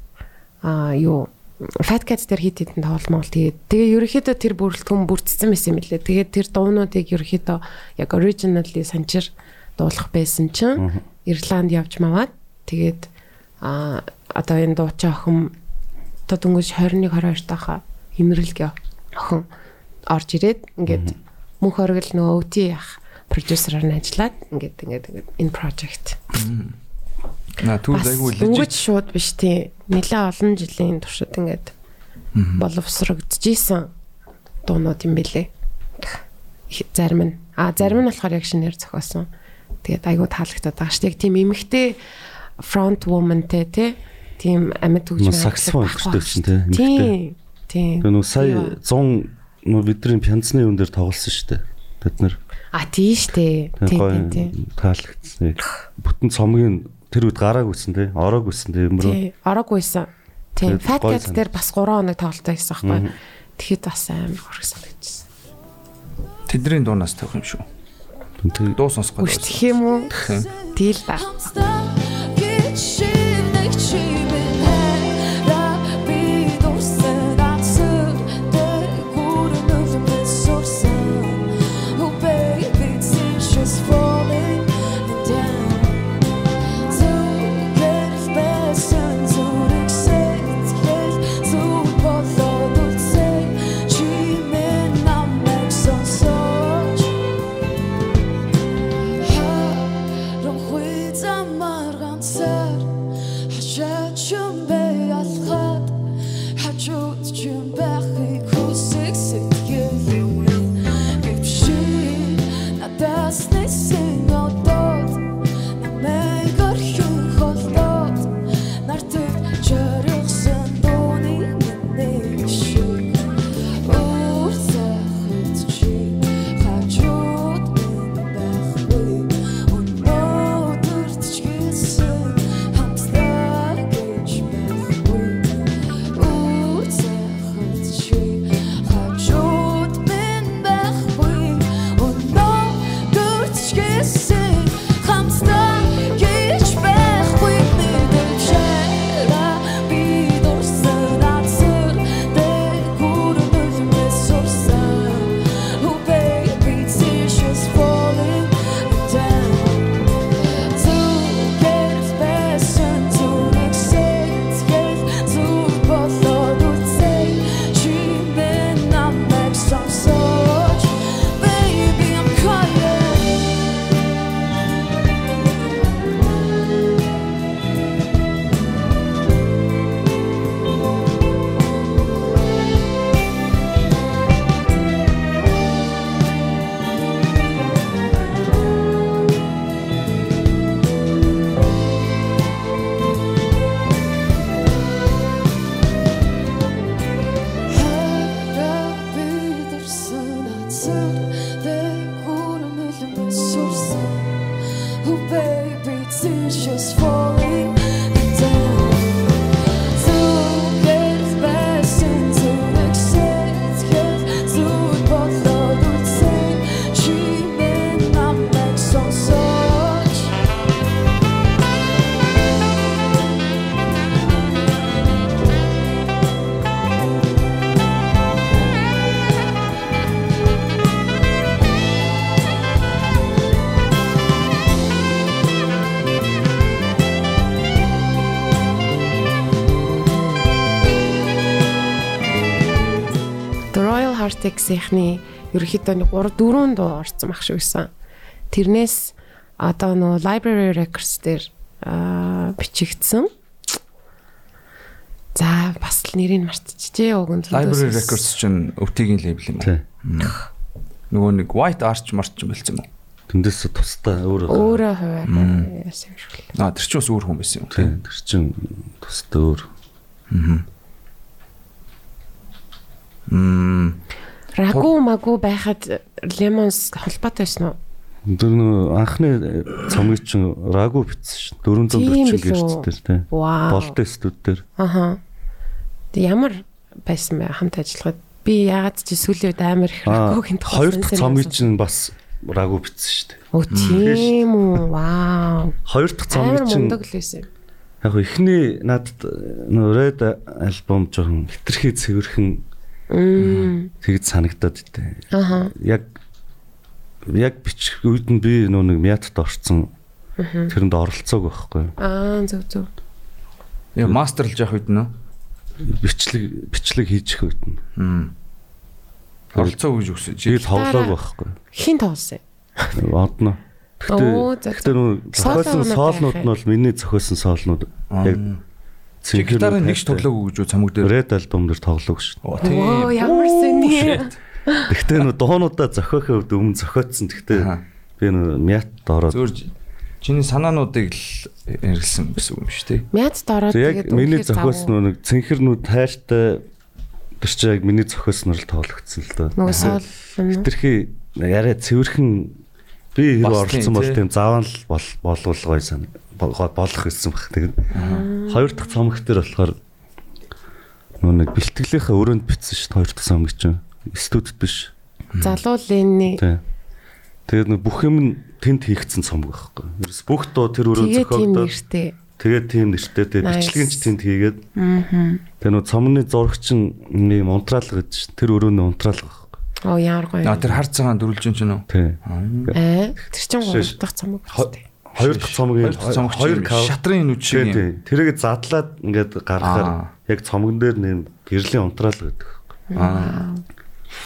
Speaker 2: аа юу Fat Cats дээр хит хитэн тоглолмол тэгээд тэгээ ерөөхдөө тэр бүрэлдэхүүн бүрдсэн байсан юм лээ. Тэгээд тэр дуунуудыг ерөөхдөө яг originally санчир дуулах байсан чинь Ирланд явж маваад тэгээд аа одоо энэ дуучаа охин одоо дөнгөж 21 22 таха инэрлэг охин орж ирээд ингээд мөнх оргил нөгөө өвти яах продюсераар нь ажиллаад ингээд ингээд ингээд энэ project
Speaker 4: На түр
Speaker 2: бас
Speaker 4: айгүй
Speaker 2: дөнгөж шууд биш тий нэлээ олон жилийн туршид ингээд
Speaker 5: боловсрогдчихсэн дуунууд юм бэлээ. Зарим нь. А зарим нь болохоор яг шинээр зохиосон. Тэгээд айгуу таалагдаад байгаа дээ. Яг Тийм эмэгтэй front woman те тий. Тийм амьд хөгжмөө
Speaker 3: саксофон
Speaker 5: ажиллах
Speaker 3: өдөртэй чинь тий. эмэгтэй.
Speaker 5: Тийм. Тийм.
Speaker 3: Тэгээ нөө сая 100 нөө бидний пянцны юм дээр тоглосон шүү дээ. Бид нэр
Speaker 5: А тийм штэ.
Speaker 3: тэгээ
Speaker 5: Тийм тийм тийм.
Speaker 3: таалагдсан. Бүтэн цомгийн тэр үед гарааг үсэн тий. Ороог үсэн тий. Өмрөө.
Speaker 5: Тий. Ороггүйсэн. Тийм.
Speaker 3: Тэгээд
Speaker 5: Fat
Speaker 3: гоё
Speaker 5: Cat дээр бас 3 хоног тоглолтоо хийсэн байхгүй. Тэгэхэд бас амар хөрг санагдчихсан.
Speaker 4: Тэдний дуунаас тавих юм шүү.
Speaker 3: Тэгээ
Speaker 4: Дуу сонсох гэдэг.
Speaker 5: Үрчтэх юм уу? Дийл да. Royal Heartache-ийнхний ерөөхдөө нэг 3 4 дуу орсон баг шүү гэсэн. Тэрнээс одоо нөө Library Records дээр аа бичигдсэн. За бас л нэрийг мартчихжээ өгөн
Speaker 4: Library Records чинь өвтгийн лейбл юм уу? Нөгөө нэг White Arch марч юм болсон юм уу?
Speaker 3: Тэндээс тусдаа өөр
Speaker 5: өөрөө хуваар яасан юм шиг л.
Speaker 4: Аа тэр чинь бас өөр хүн байсан юм.
Speaker 3: тий. Тэр чин тусдаа өөр.
Speaker 4: Мм.
Speaker 5: Рагу магу байхад Lemons холбоотой байсан уу?
Speaker 3: Тэр нөө анхны цомгийг чин рагу бичсэн шин. 440
Speaker 5: Тийм
Speaker 3: гэрч
Speaker 5: билүү?
Speaker 3: дээр тий. Болтой студ дээр.
Speaker 5: Аха. Тэг ямар байсан бэ хамт ажиллахад? Би яагаад ч сүүлийн үед амар их рагугийн
Speaker 3: хоёр дахь цомгийг чин бас рагу бичсэн шүү дээ.
Speaker 5: Оо тийм үү. Вау.
Speaker 3: Хоёр дахь
Speaker 5: Амар
Speaker 3: цомгийг чин
Speaker 5: мундаг л байсан.
Speaker 3: яг хөө эхний надад нөө Red альбом жоохон хитрхи цэвэрхэн. Тэгж санагдаад итэй.
Speaker 5: Аха.
Speaker 3: Яг яг бичих үед нь би нөө нэг мятад орцсон. Тэрэнд оролцоог байхгүй.
Speaker 5: Аа зөв зөв.
Speaker 4: Яа мастерлж явах үед нөө.
Speaker 3: Бичлэг бичлэг хийчих үед нь.
Speaker 4: Мм. Оролцоо гэж үгс.
Speaker 3: Би тоглоог байхгүй.
Speaker 5: Хин тоолсон.
Speaker 3: Одно. Гэхдээ гэхдээ нөө зохиосон соолнууд нь бол миний зохиосон соолнууд яг
Speaker 4: Чи гитарын нэгч тоглоогүй гэж үү цамаг дээр.
Speaker 3: Red album дээр тоглоог шүү.
Speaker 4: Оо
Speaker 2: Оо ямар сони.
Speaker 3: Гэхдээ нөө дуунуудаа зохиохын хувьд өмнө зохиодсон. Гэхдээ
Speaker 4: Аха.
Speaker 3: би нөө мят ороод
Speaker 4: Зөөр чиний санаануудыг л хэрэглэсэн гэсэн үг юм шүү дээ.
Speaker 2: Мяд дороод
Speaker 3: яг миний зохиосон нэг цэнхэрнүүд хайртай тэр чи яг миний зохиосноор л тоглогдсон л доо.
Speaker 2: нөгөө соол
Speaker 3: Хитрхи яриа цэвэрхэн би хэрэг оролцсон бол
Speaker 4: тий.
Speaker 3: тийм заавал бол болгол гоё сан бол- болох гэсэн баг. Тэгээд хоёр дахь цомог дээр болохоор нөө нэг бэлтгэлийнхаа өрөөнд бичсэн шүү дээ хоёр дахь цомог чинь студид биш.
Speaker 2: залуу
Speaker 3: Тий. Тэгээд нөө бүх юм нь тэнд хийгдсэн цомог байхгүй. Ерөөс бүх дуу тэр өрөө зохиогдоод тэгээд тийм нэртэй тэгээд
Speaker 2: Nice.
Speaker 3: бичлэг нь ч тэнд хийгээд тэгээд нөө цомны зурагч нь нэг унтраалга гэж тэр өрөөний унтраалга байхгүй.
Speaker 2: Оо ямар гоё.
Speaker 4: Аа тэр хар цагаан дөрүлжин ч нөө.
Speaker 3: Тий.
Speaker 2: Аа. Тэр чинь гурав дахь дээ.
Speaker 3: Хоёр дахь цомгийн
Speaker 4: Хоёр шатрын нүд шиг
Speaker 3: Тий,
Speaker 4: юм.
Speaker 3: тий. Тэрийг задлаад ингээд
Speaker 4: Аа.
Speaker 3: гаргахаар яг цомгон дээр нэг гэрлийн унтраалга гэдэг.
Speaker 4: Аа.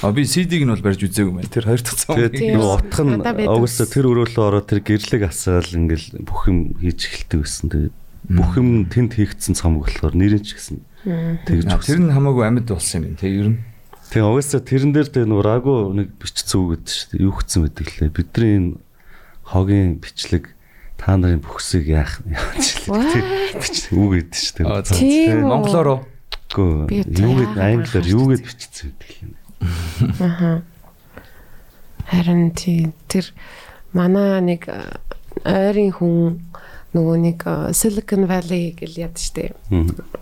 Speaker 4: А би CD-г нь бол барьж үзээгүй мэн. Тэр хоёр дахь
Speaker 2: Тийм.
Speaker 3: нөгөө утх нь угсаа тэр өрөөлөө ороод тэр гэрлийг асаал ингээл бүх юм хийж эхэлдэг байсан. Тэгээд бүх юм тэнд хийгдсэн цомог болохоор нэрийн ч гэсэн тэгж
Speaker 4: Тэр нь хамаагүй амьд болсон юм. Тэг ер нь.
Speaker 3: Тэгээ угсаа тэрэн дээр нөгөө рагу нэг бичсэн үг гэдэг шүү дээ. Юу гэсэн байдаг лээ. Бидний энэ хогийн бичлэг та нарын бүхсийг яах яаж. Бичлэг үг гэдэг шүү дээ.
Speaker 4: Монголоор уу?
Speaker 2: Би
Speaker 3: юу гэд англиар юу гэд бичсэн байдаг юм.
Speaker 2: Аха. Харин тий тэр манай нэг ойрын хүн нөгөө нэг Silicon Valley гэл яд штэ.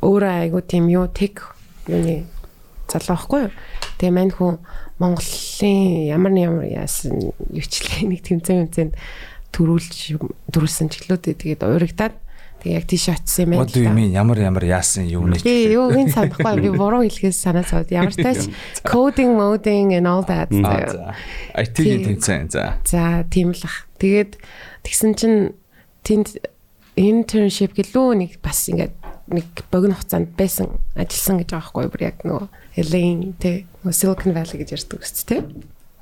Speaker 2: Өөрөө айгу тийм юу тех юуны залуу байхгүй юу? Тэгээ мань хүн Монголын ямар нэг ямар яасан юучлээ нэг тэмцээн тэмцээнд төрүүлж төрүүлсэн чиглэлүүд тэгээд урагдаад тэгээ яг тийш очсон юм байна.
Speaker 4: You mean? Ямар ямар яасан юу нэ?
Speaker 2: Би юу энэ санахгүй би буруу хэлхээс санаа зовд. Ямар ч тач coding, moding and all that.
Speaker 4: IT-ийн тэмцээн за.
Speaker 2: За тийм л ах. Тэгээд тэгсэн чинь тэнд internship гэлөө нэг бас ингээд нэг богино хугацаанд байсан ажилласан гэж байгаа байхгүй? Бүр яг нөгөө LA тэ нөгөө Silicon Valley гэж ярьдаг үст тэ.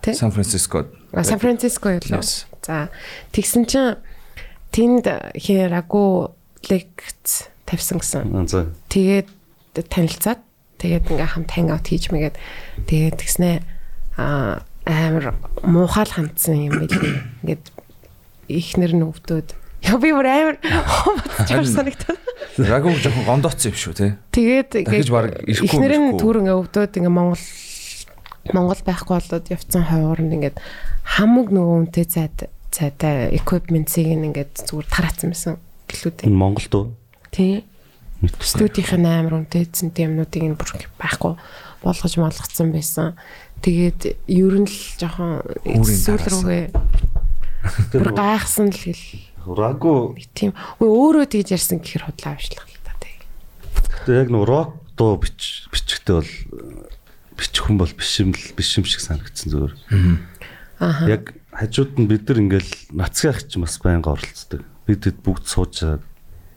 Speaker 2: Тэ?
Speaker 4: Сан Франциско.
Speaker 2: А, Сан Франциско юу.
Speaker 4: Yes.
Speaker 2: За тэгсэн чинь тэнд хэрагу лекц тавьсан гэсэн.
Speaker 3: Аа.
Speaker 2: Тэгээд танилцаад тэгээд ингээм хамт hangout хийж мэгээд тэгээд тэгснэ а амар муухай л хандсан юм билий. Ингээд ихнэр нь өвдөөд яа би бүр амар бодчихор санагдаад.
Speaker 4: Рагуг жоохон гондооцсон юм шүү те.
Speaker 2: Тэгээд
Speaker 4: Дахиж баг ирэхгүй
Speaker 2: ихнэр нь түр ингээ өвдөөд ингээ Монгол Монгол байхгүй болоод явцсан хойгоор нь ингээд хамаг нөгөө үнтэй цайд цайтай equipment-ийг ингээд зүгээр тараацсан байсан гэлүүд.
Speaker 3: Энэ Монголд уу?
Speaker 2: Тийм.
Speaker 3: Мэдгүй.
Speaker 2: студийн амар үнэтэй зэнтэй юмнуудыг нь бүр байхгүй болгож молгоцсон байсан. Тэгээд ер нь л жоохон
Speaker 4: тараасан.
Speaker 2: рүүгээ бүр гайхсан л хэл нэг тийм. Үгүй өөрөө тэгж ярьсан гэхэр худлаа авчлах л та тэг.
Speaker 3: тэгээ яг нэг рок дуу бич бичгтээ бол бичих хүн бол биш юм л биш юм шиг санагдсан зүгээр.
Speaker 2: Ааха.
Speaker 3: Яг хажууд нь бид нар ингээл нацгийн ах чинь бас байнга оролцдог. Бид хэд бүгд суужаад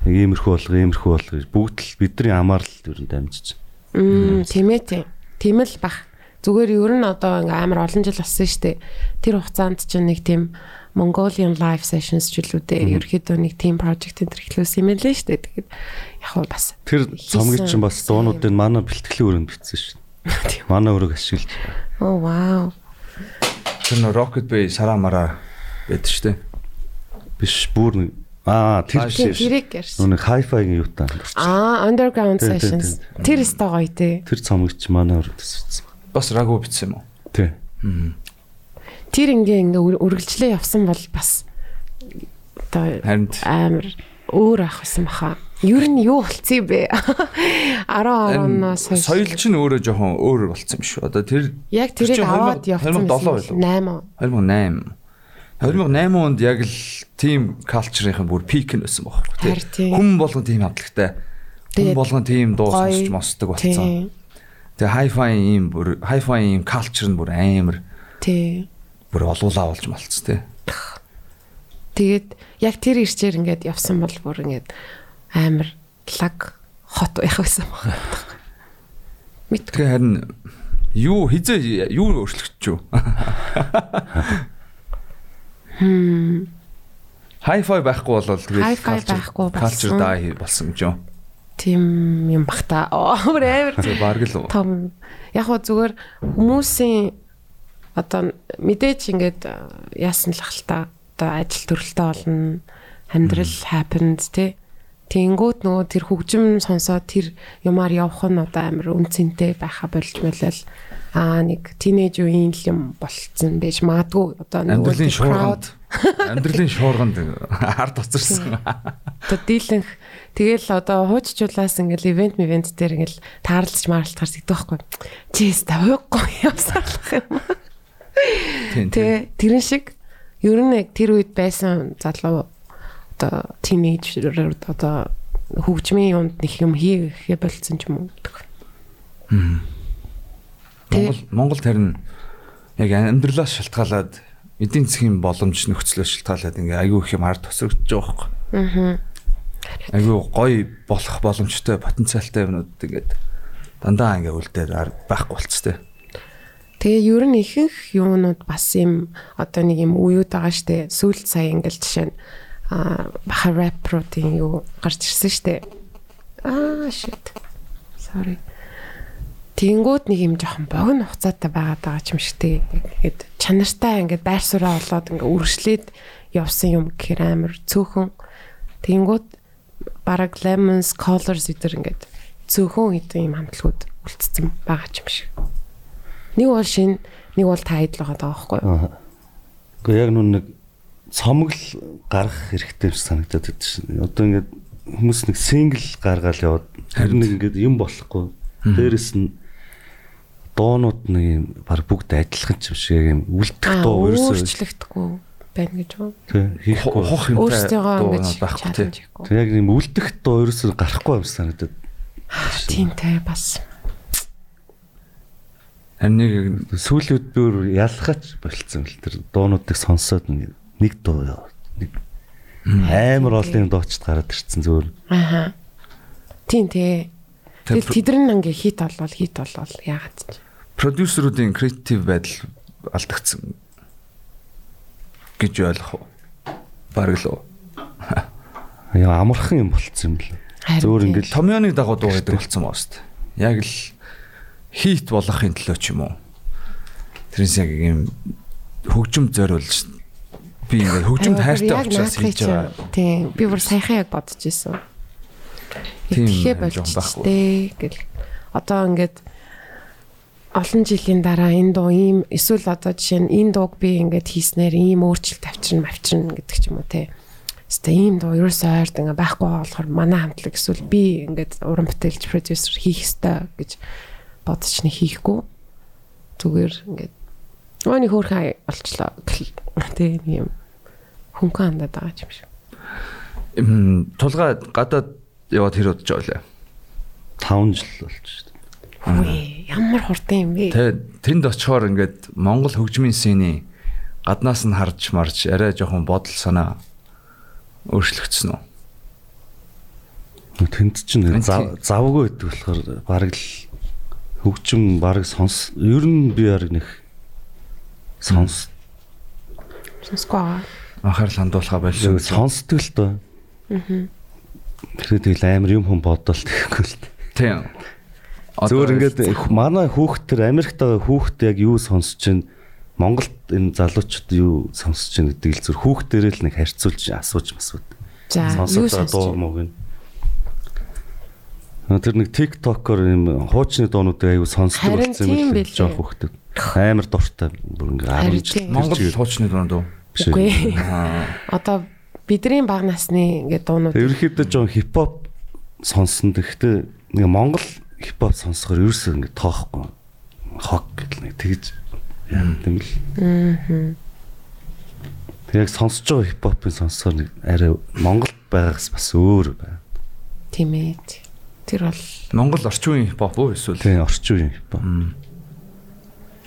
Speaker 3: яг иймэрхүү болго иймэрхүү болго гэж бүгд л бидний амаар л ер нь дамжиж.
Speaker 2: Мм тийм ээ тийм. Тийм л бах. Зүгээр ер нь одоо ингээм амар олон жил болсон шүү дээ. Тэр хугацаанд чинь нэг тийм Mongolian live sessions ч үлүүдээ ерөөхдөө нэг team project энэ төрхлөөс юм лээ шүү дээ. Тэгээд яг хөө бас
Speaker 3: Тэр цомгийн чинь бас
Speaker 2: Хийсэн.
Speaker 3: дуунуудыг манай бэлтгэлийн өрөөнд бичсэн шүү.
Speaker 2: Тийм.
Speaker 3: Манай өрөөг ашиглаж.
Speaker 2: оо вау.
Speaker 4: Тэр нөө Rocket Bay сараа мараа байдаг шүү те.
Speaker 3: Биш бүр аа тэр
Speaker 2: тэрийг ярьсан.
Speaker 3: Нүг хай-файгийн юутай.
Speaker 2: Аа, underground sessions. Тэр өстой гоё тий.
Speaker 3: Тэр цомгийг чи манай өрөөд бичсэн.
Speaker 4: Бас рагу бичсэн юм уу?
Speaker 3: Тий.
Speaker 2: Тэр ингээ ингээ үр- үргэлжлээ явсан бол бас одоо амар өөр ах байсан баха. Ер нь юу болцсон бэ? 10 оноос хойш.
Speaker 4: соёл чинь өөрөө жоохон өөр болсон юм шүү. Одоо тэр
Speaker 2: яг
Speaker 4: тэр
Speaker 2: тэрийг аваад
Speaker 4: 2007
Speaker 2: явсан
Speaker 4: байлуу?
Speaker 2: 8.
Speaker 4: 2008 2008 онд яг л team culture-ийн бүр пик нь байсан байхгүй
Speaker 2: тийм.
Speaker 4: Хүн болгон team хавтлагтай. Хүн болгон team дуу сонсч мосдог болсон. Тэгээ hi-fi ийм бүр hi-fi ийм culture нь бүр амар
Speaker 2: Тий.
Speaker 4: бүр олуулаа болж малцс тээ.
Speaker 2: Тэгээд яг тэр ирчээр ингээд явсан бол бүр ингээд амар лаг хот байх байсан баг. Мэд.
Speaker 4: Тэгээ харин юу хизээ юу өөрчлөгдөж юу?
Speaker 2: Хм.
Speaker 4: Hi-fi байхгүй болол тэгээ
Speaker 2: Hi-fi байхгүй болсон.
Speaker 4: Culture die болсон гэж юу?
Speaker 2: тийм юм бахта. Өөр амар
Speaker 4: баг л уу.
Speaker 2: том яг хөө зүгээр хүмүүсийн одоо мэдээж ингээд э, яасан л хальта одоо ажил төрөлтөө болно амьдрал happens тий Тэнгүүд нөгөө тэр хөгжим сонсоод тэр юмар явах нь одоо амар үнцэнтэй байха болж мэлэл. Аа нэг тинейж үеийн л юм болцсон байж магадгүй одоо
Speaker 4: Амьдралын шуурганд. амьдралын шуурганд ард уцарсан.
Speaker 2: одоо дийлэнх. Тэгэл одоо хууччлаас ингээл ивент ивент дээр ингээл таарлаж маарлахаар зэгдэх байхгүй. Чиз тавихгүй явсаалах юм. Тэгээ тэрэн шиг ер нь тэр үед байсан залуу одоо тинейжер одоо хөгжмийн юмд нэг юм хийхээ болцсон ч юм уу
Speaker 4: Монгол Монгол харин яг амьдралаас шалтгаалаад эдийн засгийн боломж нөхцлөөс шалтгаалаад ингээ айгүй их юм ард тусрагдж байгаа байхгүй. Аа. Айгүй гоё болох боломжтой потенциалтай юмнууд ингээд дандаа ингээ үлдээд байхгүй болцтой.
Speaker 2: Тэгээ ер нь ихэнх юунууд бас юм одоо нэг юм уюуд байгаа штэ сүүлд сая ингээл жишээ нь а баха рэпруудын юу гарч ирсэн штэ аа shit sorry Тэнгүүд нэг юм жоохон богино хугацаатай байгаад байгаа ч юм шигтэй. Ингээд чанартай ингээд байр сураа болоод ингээд үргэлжлээд явсан юм гэхээр амар цөөхөн. Тэнгүүд бараг lemons colors гэдэг ингээд цөөхөн хэдэн юм хамтлагууд үлдсэн байгаа ч юм шиг. Нэг бол шин, нэг бол та идэл байгаа байхгүй юу?
Speaker 3: Аа. Гэхдээ яг нүн нэг цомгол гаргах хэрэгтэй юм шиг санагдаад байдаг шин. Одоо ингээд хүмүүс нэг сингл гаргаал яваад харин нэг ингээд юм болохгүй. Дээрэс нь дуунууд нэг юм баг бүгд адилхан ч юм шиг юм үлдэх дуу ерөөсөө
Speaker 2: өөрчлөгдөхгүй байна гэж үү?
Speaker 3: хийхгүй.
Speaker 4: Хох юмтай
Speaker 2: Өөрсдөө ингэж
Speaker 4: байхгүй тий.
Speaker 2: challenge хийхгүй.
Speaker 3: Тэг яг юм үлдэх дуу ерөөсөө гарахгүй юм шиг санагдаад.
Speaker 2: Тимтэй бас.
Speaker 4: Харин нэг
Speaker 3: Сүүлүүд би өөр ялхаач болцсон л тэр дуунуудыг сонсоод нэг нэг дуу. Нэг амар олон дуучид гараад ирсэн зүгээр.
Speaker 2: Аха. Тийм тий. Тэгэл тэдэр нь ингээ хит болвол хит болвол яагаад ч.
Speaker 4: продюсеруудын креатив байдал алдагдсан гэж ойлгох уу? Бараг л уу.
Speaker 3: Яа амархан юм болцсон юм л.
Speaker 2: Харин
Speaker 3: Зөөр
Speaker 2: тий.
Speaker 3: ингээд
Speaker 4: Томьёоны дагуу дуу гэдэг болсон ба өст. Яг л хит болохын төлөө ч юм уу. Тэрнээс яг юм хөгжим зориулж би ингээд хөгжимд хайртай учраас хийж байгаа.
Speaker 2: Тийм. Би бүр саяхан яг бодож исэн. Итгэхээ болчихтэй гэл. Одоо ингээд олон жилийн дараа энэ дуу ийм эсвэл одоо жишээ нь энэ дууг би ингээд хийснээр ийм өөрчлөлт авчирна авчирна гэдэг ч юм уу те. Хэвээ ийм дуу ерөөсөө ойрд ингээ байхгүй болохоор манай хамтлаг эсвэл би ингээд уран бүтээлч продюсер хийх ёстой гэж бодож нэг хийхгүй. Зүгээр ингээд Ооны хөөрхөн олчлоо. Тэ нэг юм хөнгөн хандаад байгаа юм шиг.
Speaker 4: Эм, Тулгаа гадаад яваад хэр удаж байгаа лээ.
Speaker 3: 5 жил болж шүү дээ.
Speaker 2: Үгүй ямар хурдан юм бэ?
Speaker 4: Тэгээ тэнд очихоор ингээд Монгол хөгжмийн сцений гаднаас нь харж марж арай жоохон бодол санаа өөрчлөгдсөн үү?
Speaker 3: Тэнд чинь завгүй байдаг болохоор бараг л хөгжим бараг сонс ер нь би бараг нэг сонс
Speaker 2: Сонсгүй байгаа.
Speaker 4: Анхаарал хандуулахаа байлаа.
Speaker 3: сонсдог л доо. Аа. Тэгэхээр тэгэл амар юм хүн бодоол тэгэхгүй л.
Speaker 4: Тийм.
Speaker 3: Зөөр ингээд манай хүүхд төр Америкт байгаа хүүхд яг юу сонсож чинь Монголд энэ залуучууд юу сонсож чинь гэдэг л зүр хүүхдэрээ л нэг харьцуулж асууж масууд.
Speaker 2: За юу сонсож
Speaker 3: мууг нь. Аа, Тэр нэг TikTok-оор юм хуучны дуунуудыг аягүй сонсдог болсон юм л жоох хүүхдэд. Амар дуртай. Бүр ингээ
Speaker 2: Харин
Speaker 3: 10 жил.
Speaker 4: Монгол хуучны дунд уу?
Speaker 2: Үгүй. Одоо бидний баг насны ингээд дуунууд
Speaker 3: Ерөнхийдөө жоон хипхоп сонсон. Тэгэхдээ нэг Монгол хипхоп сонсохоор ерөөсөө ингээ тоохгүй. Хог гэл нэг тэгж яа гэм л.
Speaker 2: Аа.
Speaker 3: Тэг яг сонсож байгаа хипхопын сонсохоор нэг арай Монголд байгаагаас бас өөр байна.
Speaker 2: тийм ээ. Тэр бол
Speaker 4: Монгол орчин үеийн хипхоп уу эсвэл?
Speaker 3: Тийм орчин үеийн хипхоп.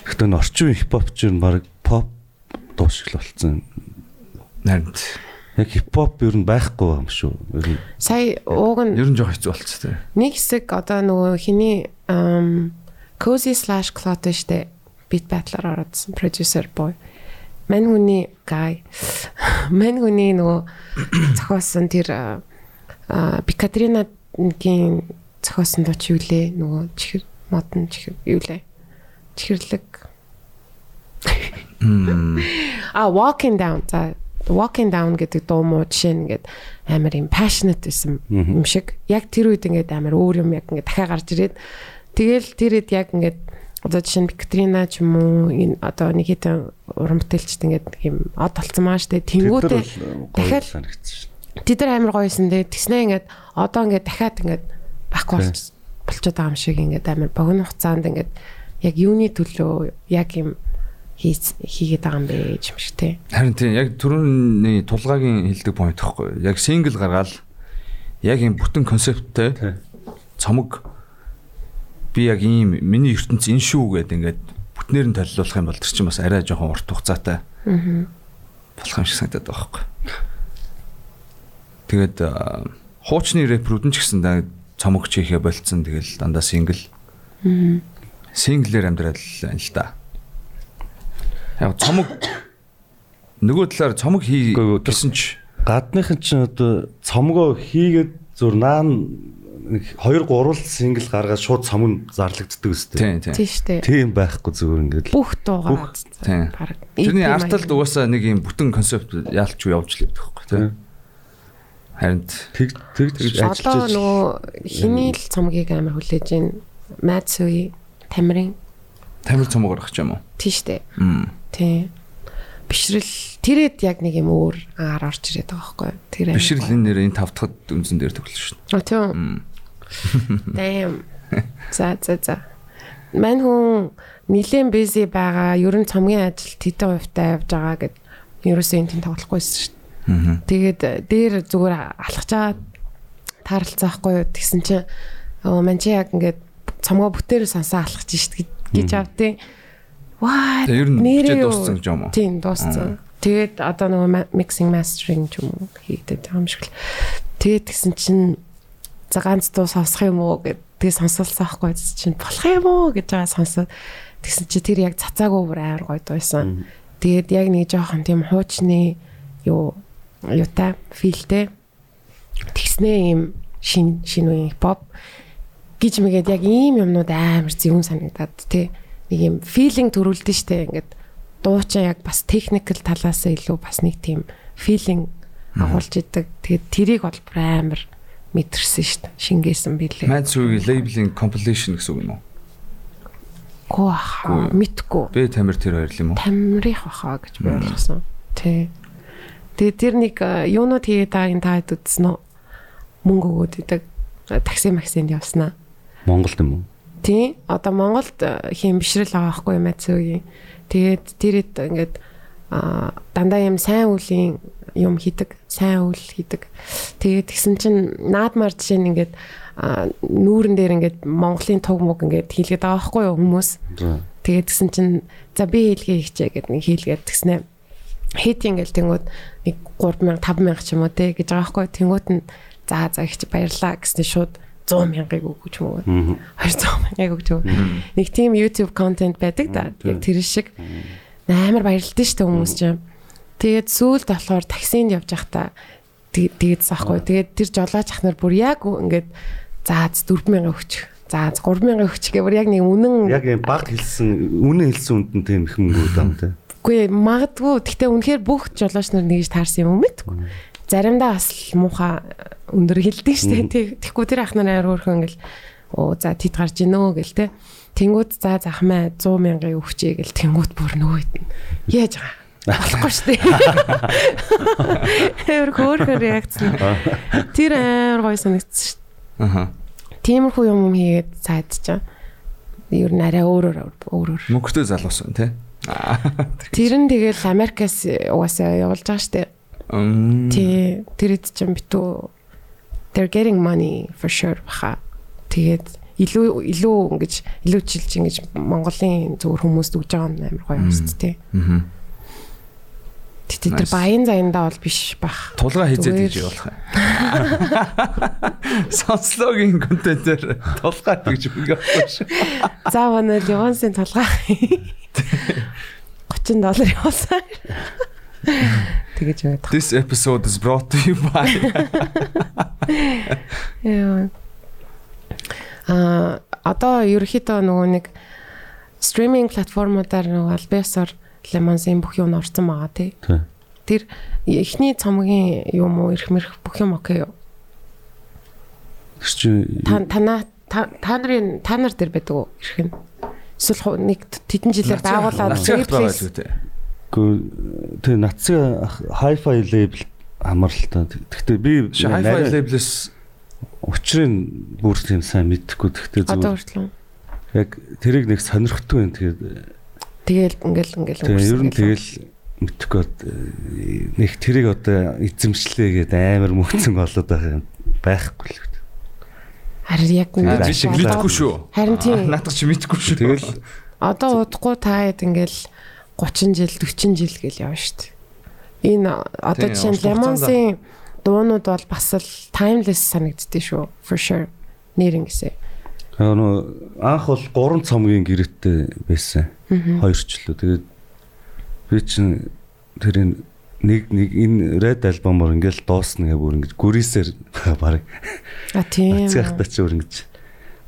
Speaker 3: Гэхдээ энэ орчин үеийн хипхоп чинь баг поп дуу шиг л болцсон.
Speaker 4: Харин
Speaker 3: Яг хипхоп ер нь байхгүй юм шүү. Ер нь
Speaker 2: сая ууг нь
Speaker 4: ер нь жоох хэцүү болчихсон тийм.
Speaker 2: нэг хэсэг одоо нөгөө хиний cozy slash cloud штэ beat battle-аар оруулсан producer boy. Мань хүний guy. Мань хүний нөгөө зохиосон тэр а Бикатрина моднгийн зохиосон дуу чи юу лээ? Нөгөө чихэр модон чихэр юу лээ? Чихэрлэг. А walking down. За walking down гэдэг дуу муу жишээ нь ингээд амар юм passionate байсан юм шиг. Яг тэр үед ингээд амар өөр юм яг ингээд дахиад гарч ирээд. Тэгэл тэр үед яг ингээд одоо жишээ нь Викторина ч юм уу энэ одоо нэг хэдэн уран бүтээлчд ингээд юм од толцсон маа штэ. Тэнгүүтээ дахиад тэд нар амар гоёсэн дээ. Тэгснээ ингээд одоо ингээд дахиад ингээд байхгүй болч болчиход байгаа юм шиг ингээд амар богино хугацаанд ингээд яг юуны төлөө яг юм хийгээд байгаа юм бэ юм шиг те
Speaker 4: Харин тийм яг түрүүний тулгаагийн хэлдэг point гэхгүй. Яг сингл гаргаал яг юм бүтэн концепттэй
Speaker 3: Тий.
Speaker 4: цомог би яг ийм миний ертөнц энэ шүү гэдэг ингээд бүтнээр нь толилуулах юм бол тэр чинь бас арай жоохон урт хугацаатай
Speaker 2: аа
Speaker 4: болох юм шиг санагдаад байгаа байхгүй. Тэгээд аа, хуучны рэперүүд нь ч гэсэн да цомог чихээ болцсон тэгэл дандаа сингл синглээр амьдрал байна л да. Яг цомог нөгөө талаар цомог хий гэсэн ч
Speaker 3: Гадныхан ч одоо цомгоо хийгээд зур наан нэг 2 3 сингл гаргаад шууд цомог зарлагддаг үстэй.
Speaker 4: тийм тийм.
Speaker 2: тийм штэ
Speaker 3: Тийм байхгүй зүгээр ингээд л.
Speaker 2: бүх дуугаа
Speaker 3: Бүх-
Speaker 4: Тийм.
Speaker 2: баг
Speaker 4: Тэрний арталд угаасаа нэг юм бүтэн концепт яалч юу явж л байдаг байхгүй тийм. Харин
Speaker 3: Тэг тэгж
Speaker 2: одоо
Speaker 3: ажиллаж
Speaker 2: нөгөө хиний л цомгийг амар хүлээж ин Мацуи Тамирын
Speaker 4: тамир цомог гаргах юм уу?
Speaker 2: тийм штэ
Speaker 4: Мм.
Speaker 2: тийм бишрэл тэрэд яг нэг юм өөр аар орж ирээд байгаа байхгүй юу? тэр
Speaker 4: Бишрэл энэ нэр энэ тавтахад үнсэн дээр төглөө шүү.
Speaker 2: А тийм. Damn. За за за. Мань хүн нилээн busy байгаа. Ер нь цомгийн ажил тэдэн хувьтай явж байгаа гэд ерөөсөө энэ тийм тоглохгүйсэн шүү дээ. Тэгээд э, дээр зүгээр алхаж байгаа тааралцаахгүй юу тэгсэн чинь оо мань чи яг ингээд цомгоо бүтээр сонсоо алхаж шít гэж авдیں۔ Ваа.
Speaker 4: Тэгээ ер нь
Speaker 2: нэрээ
Speaker 4: дууссан гэж юм уу?
Speaker 2: Тийм дууссан. Тэгээд одоо нөгөө mixing mastering ч юм уу хийдэг юм шиг л. Тэгээд тэгсэн чинь за ганц дуу сонсох юм уу гэд тэгээ сонсолцсон аахгүй чинь болох юм уу гэж байгаа сонсоод тэгсэн чи тэр яг цацаагүй бүр амар гоё дуусан. Тэгээд яг нэг жоохон тийм хуучны юу юутай филтэй тэгснээ юм шин шин үеийн хипхоп гэж мэгээд яг ийм юмнууд амар зөвүүн санагдаад тий. Нэг юм филинг төрүүлдэ штэ. Ингээд дуучаа яг бас техникл талаас илүү бас нэг тийм филинг агуулж идэг. Тэгээд тэрийг бол амар мэдэрсэн штэ. Шингээсэн билээ.
Speaker 4: Mad Swag labeling compilation гэсэн үг юм уу?
Speaker 2: гоо мэдгүй.
Speaker 4: Бэ тамир тэр хоёр л юм уу?
Speaker 2: тамирих баха гэж би ойлгосон тий. Тэгээд тэр нэг э, юунууд хийгээд байгааг таад үзсэн үү? Мөнгө өгөөд идэг. Такси максинд явснаа
Speaker 3: Монголд юм уу?
Speaker 2: Тий. Одоо Монголд э, хийм бишрэл байгаа байхгүй юм аа Тэгээд тэрэд ингээд а дандаа юм сайн үлийн юм хийдэг, сайн үйл хийдэг. Тэгээд тэгсэн чинь наадмаар жишээ нь ингээд нүүрэн дээр ингээд Монголын туг муг ингээд хийлгээд байгаа байхгүй юу хүмүүс. Тэгээд тэгсэн чинь за би хийлгээ хийчээ гэд нэг хийлгээд тэгснэ. Хит ингээл тэнгууд нэг 3000 5000 ч юм уу те гэж байгаа байхгүй юу. Тэнгууд нь за за их баярлаа гэснэ шууд 100 мянгаыг өгч юм уу.
Speaker 3: Мгм.
Speaker 2: 200 мянгаыг өгч юм. Нэг тийм YouTube контент байдаг да. Яг тэр шиг амар баярлалтай шүү дээ хүмүүс чинь. Тэгээд сүүлд болохоор таксинд явж байхдаа тэгээд заахгүй. Тэгээд тэр жолооч ах нар бүр яг ингээд за 4000 өгч. За 3000 өгч гэх бүр яг нэг үнэн
Speaker 3: Яг юм баг хэлсэн, үнэн хэлсэн үнд нь тийм их мөнгө юм те.
Speaker 2: Үгүй магадгүй гэхдээ үнэхээр бүх жолооч нар нэгж таарсан юм мэдгүй. Заримдаа бас муухай өндөр хилдэг штэ. Тэг- Тэгэхгүй тэр ах нар амар хөөрхөн ингээл оо за тэд гарч гинөө гэл те. Тэнгүүд за захмаа 100 мянган өгчээ гэл тэнгүүд бүр нөгөө нь яаж байгаа. Болохгүй штэ. Тэр хөөрхөн реакц. Тэр амар гоё санагдсан штэ.
Speaker 4: Аха.
Speaker 2: Тиймэрхүү юм юм хийгээд цаадчихаа. Ер нь арай өөрөөр өөрөөр.
Speaker 4: Мөнгөтэй залуус байна те. Аа.
Speaker 2: Тэр нь тэгэл Америкаас угаасаа явуулж байгаа штэ.
Speaker 4: Мм.
Speaker 2: Тий, тэр хэд ч юм битүү they're getting money for sure баха. Тэгээд илүү илүү ингэж илүү жилж ингэж Монголын зөвхөн хүмүүст өгж байгаа юм амар гоё юмс тий.
Speaker 4: Мгм.
Speaker 2: Тэгтээ тэр баян заяндаа бол биш бах.
Speaker 4: Тулгаа
Speaker 2: Зүгээр.
Speaker 4: гэж явуулах юм. Сонслогийн контентээр тулгаа гэж үг авахгүй шүү.
Speaker 2: За манай Ливонсын толгой 30 доллар явуулсан. Тэгэж яваад.
Speaker 4: This episode is brought to you by
Speaker 2: Яа. одоо ерөөхдөө нөгөө нэг стриминг платформудаар нөгөө альбиасаар Lemons-ийн бүх юм орсон байгаа тий.
Speaker 3: Тий.
Speaker 2: Тэр эхний цомгийн юм уу ирэх мэрх бүх юм окей юу?
Speaker 3: Тэр
Speaker 2: Та танаа та нарын та нар дээр байдаг уу ирэх нь? Эсвэл нэг тэдэн жилээр
Speaker 4: нацгах байгаа л үү те.
Speaker 3: Тэг нацгийн hi-fi label амарлалтаа. Гэхдээ би
Speaker 4: Hi-Fi label-с
Speaker 3: учрыг бүр тийм сайн мэдэхгүй. Гэхдээ
Speaker 2: одоо
Speaker 3: зүгээр
Speaker 2: хүртэл
Speaker 3: яг тэрийг нэг сонирхтгүй юм. Тэгээд
Speaker 2: тэгэл ингээл ингээл
Speaker 3: тэгээ ер нь
Speaker 2: өнгөрсөн
Speaker 3: тэгэл мэдхгүй нэг тэрийг одоо эзэмшлээ гэдэг амар мөхцөн болоод байгаа юм байхгүй л үү.
Speaker 2: харин яг
Speaker 4: би
Speaker 2: ингээд
Speaker 4: шиг мэдгүй шүү.
Speaker 2: Харин тийм
Speaker 4: Наадах чи мэдгүй шүү.
Speaker 3: Тэгэл
Speaker 2: одоо удахгүй та хэд ингээл 30 жил 40 жил гэл явна шүү дээ. Энэ одоо жишээ нь Lemons-ийн дуунууд бол бас л timeless санагддээ шүү. For sure. Нэр ингэсэ.
Speaker 3: аа, нөө анх бол 3 цомгийн гэрээтэй байсан. Хоёр ч лөө. Тэгээд би чинь тэрийн нэг нэг энэ red альбомоор ингээл дуусна гэ бүр ингэж гүрээсээр баг
Speaker 2: А тийм.
Speaker 3: Цэгтаа чи өөр ингэж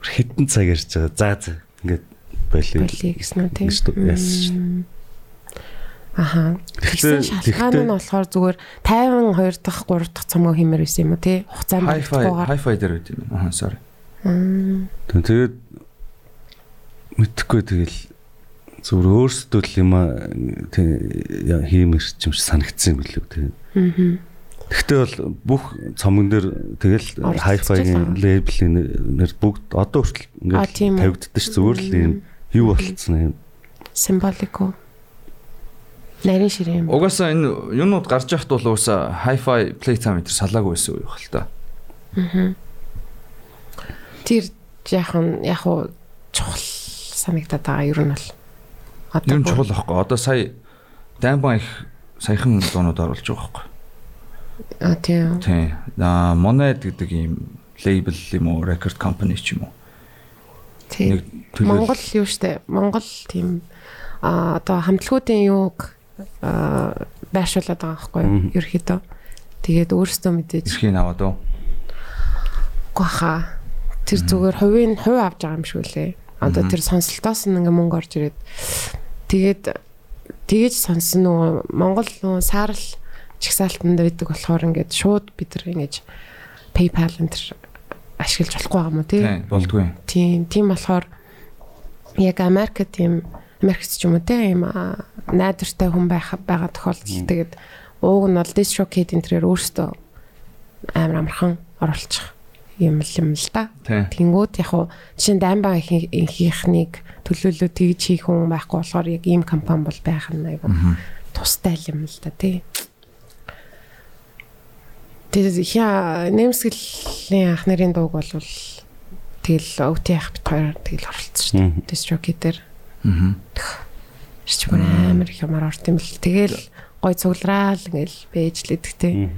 Speaker 3: бүр хитэн цаг ярьж байгаа. За за ингээд болио.
Speaker 2: гэсэн үү тийм.
Speaker 3: Яасан
Speaker 2: Мм. Аха. Тэгсэн шалтгаан нь болохоор зүгээр 52 дахь 3 дахь цомоо хэмээр байсан юм уу тий? Хугацаанд багтахгүйгээр.
Speaker 4: Hi-Fi дээр үт юм. Аа sorry.
Speaker 3: Тэгээд мэдхгүй тэгэл зүгээр өөрсдөө л юм аа хиймэр юм шиг санагдсан юм билүү тэгээд
Speaker 2: Мгм.
Speaker 3: Гэхдээ бол бүх цомгон дээр тэгэл
Speaker 2: байгаа.
Speaker 3: лейблийн нэр бүгд одоо хүртэл
Speaker 2: үү.
Speaker 3: ингээд тавигддаг ш зүгээр л юм юу болцсон юм.
Speaker 2: Символико. Нарийн ширээ юм.
Speaker 4: Угаасаа энэ юунууд гарч яхад бол угаасаа Hi-Fi Playtime энэ салаагүй байсан уу хэл та.
Speaker 2: Тэр яахан яг уу чухал санагдаад байгаа ер нь бол. Одоо бүр-
Speaker 4: чухал аахгүй. Одоо сая Даймбан их саяхан дуунууд оруулж байгаа байхгүй.
Speaker 2: А тийм.
Speaker 4: Тий. Аа Monad гэдэг ийм лейбл юм уу, record company ч юм уу.
Speaker 2: Тийм. Монгол юу штэ Монгол тийм а одоо хамтлагуудын юуг байршуулад байгаа байхгүй юу? Ерөөхдөө. Тэгээд өөрсдөө мэдээж
Speaker 4: эрхийн аваад уу.
Speaker 2: гуйха тэр зүгээр хувийн хувь авч байгаа юм шиг үлээ. Одоо тэр сонсолтоос нь ингээ мөнгө орж ирээд. Тэгээд тэгэж сонсон нөгөө Монгол нөгөө саарл чагсаалтанд байдаг болохоор ингээд шууд бид нар ингэж PayPal энэ ашиглаж болохгүй байгаа юм уу тий?
Speaker 4: Тий, болдгүй.
Speaker 2: Тийм, тийм болохоор яг Америк тийм Америкч ч юм уу тийм найдвартай хүн байх байгаа тохиолдолд тэгээд ууг нь бол DistroKid энэ төрөөр өөртөө амар амархан оруулчих юм л юм л да. Тэнгүүд яг хуу жишээ нь даймбаа ихнийхнийг төлөөлөө тэгж хийх хүн байхгүй болохоор яг ийм компани бол байх нь айгу тустай юм л да тий. Тэгээд хя нэмсгэлийн ах нарын дууг бол тэгэл өвтий ах бит хоёр тэгэл оролцсон шүү дээ. Дистроки дээр
Speaker 4: Аа.
Speaker 2: Ирч бүр амар их юмар орд юм л. Тэгэл гой цуглараал ингээл бэжлэдэг те.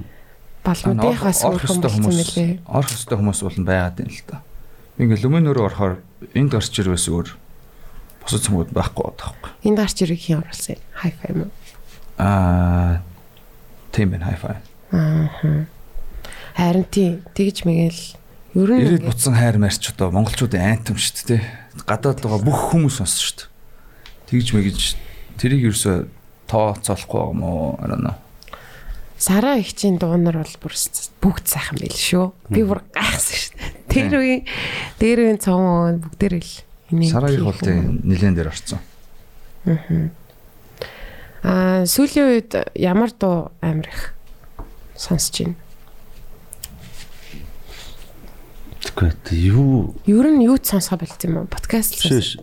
Speaker 2: Балмуудынхаас өөрхөн болсон
Speaker 4: хүмүүс
Speaker 2: мөлий.
Speaker 4: орох хөстэй хүмүүс бол байгаад юм л та. Ингээл өмнөрөө орохоор энд гарч ирвэс өөр бусад цомгууд байхгүй байхгүй.
Speaker 2: Энд гарч ирэх юм оруулсан. Hi-fi юм. уу?
Speaker 4: Аа тийм байна Hi-Fi.
Speaker 2: Аа. Харин тийм тэгж мэгэл ер нь
Speaker 4: Ирээд буцсан хайр марч одоо монголчуудын антим шүү дээ. Гадаад байгаа бүх хүмүүс сонсон шүү дээ. Тэгж мэгж тэрийг ерөөсө тооцоолохгүй байгаа юм уу? Арана.
Speaker 2: Сара ихчийн дуунар бол бүр бүгд сайхан байл шүү. Би бүр гайхсан шүү. Тэр үеийн дээр үеийн цом бүгдээр л энийг
Speaker 4: Сарагийн
Speaker 2: хийх
Speaker 4: бол тийм нилэн дээр орсон.
Speaker 2: Аа сүүлийн үед ямар дуу амар их сонсож байна.
Speaker 3: Тэгэхгүй тэ юу
Speaker 2: Ер нь юу ч сонсоо болт юм уу? Подкаст сонс-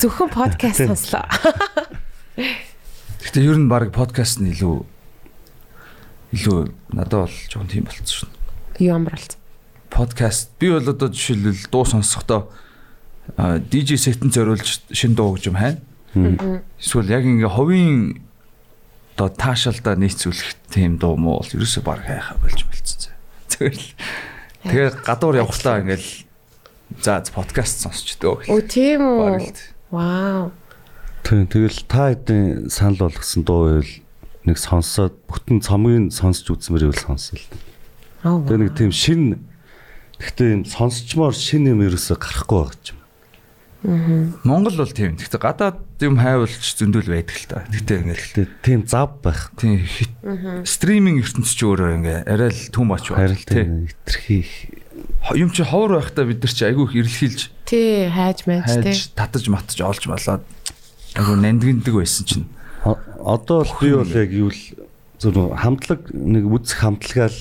Speaker 2: Зөвхөн подкаст сонслоо.
Speaker 4: Гэхдээ ер нь баг подкаст нь илүү илүү надад бол жоохон тийм болцсон шүү.
Speaker 2: Юу амралт.
Speaker 4: Подкаст би бол одоо жишээлбэл дуу сонсохдоо DJ сетэн зориулж шин дуу гэж юм хайна. Эсвэл яг ингээ ховын одоо таашаалдаа нийцүүлэх тийм дуу муу бол ерөөсөө баг хайхаа болж мэлцэн. Зүгээр л тэгээ гадуур явхлаа ингээл за подкаст сонсчдөө.
Speaker 2: Оо тийм үү. Вау.
Speaker 3: тэг тэгэл та хэдийн санал болгосон дуу байвал нэг сонсоод бүтэн цомгийг сонсч үзмээр байвал.
Speaker 2: Аа.
Speaker 3: Тэгээ нэг тийм шин Гэхдээ юм сонсчмоор шин юм ерөөсө гарахгүй байгаа ч юм.
Speaker 4: Монгол бол тийм. Гэхдээ гадаад юм хайвалж зөндөл байдаг л та. Гэхдээ ингээл
Speaker 3: тийм зав байх.
Speaker 4: тийм хит стриминг ертөнц ч өөрөө ингээ арай л too much байна.
Speaker 3: Харин тийм хитрхи
Speaker 4: Юм чи ховор байхдаа бид нар чи айгүй их эрэлхийлж
Speaker 2: Тий, хайж мэж тий.
Speaker 4: хайж татаж матж олж болоод айгүй нандгиндаг байсан чинь.
Speaker 3: одоо бол би бол яг юу л зөв хамтлаг нэг үзэх хамтлагаал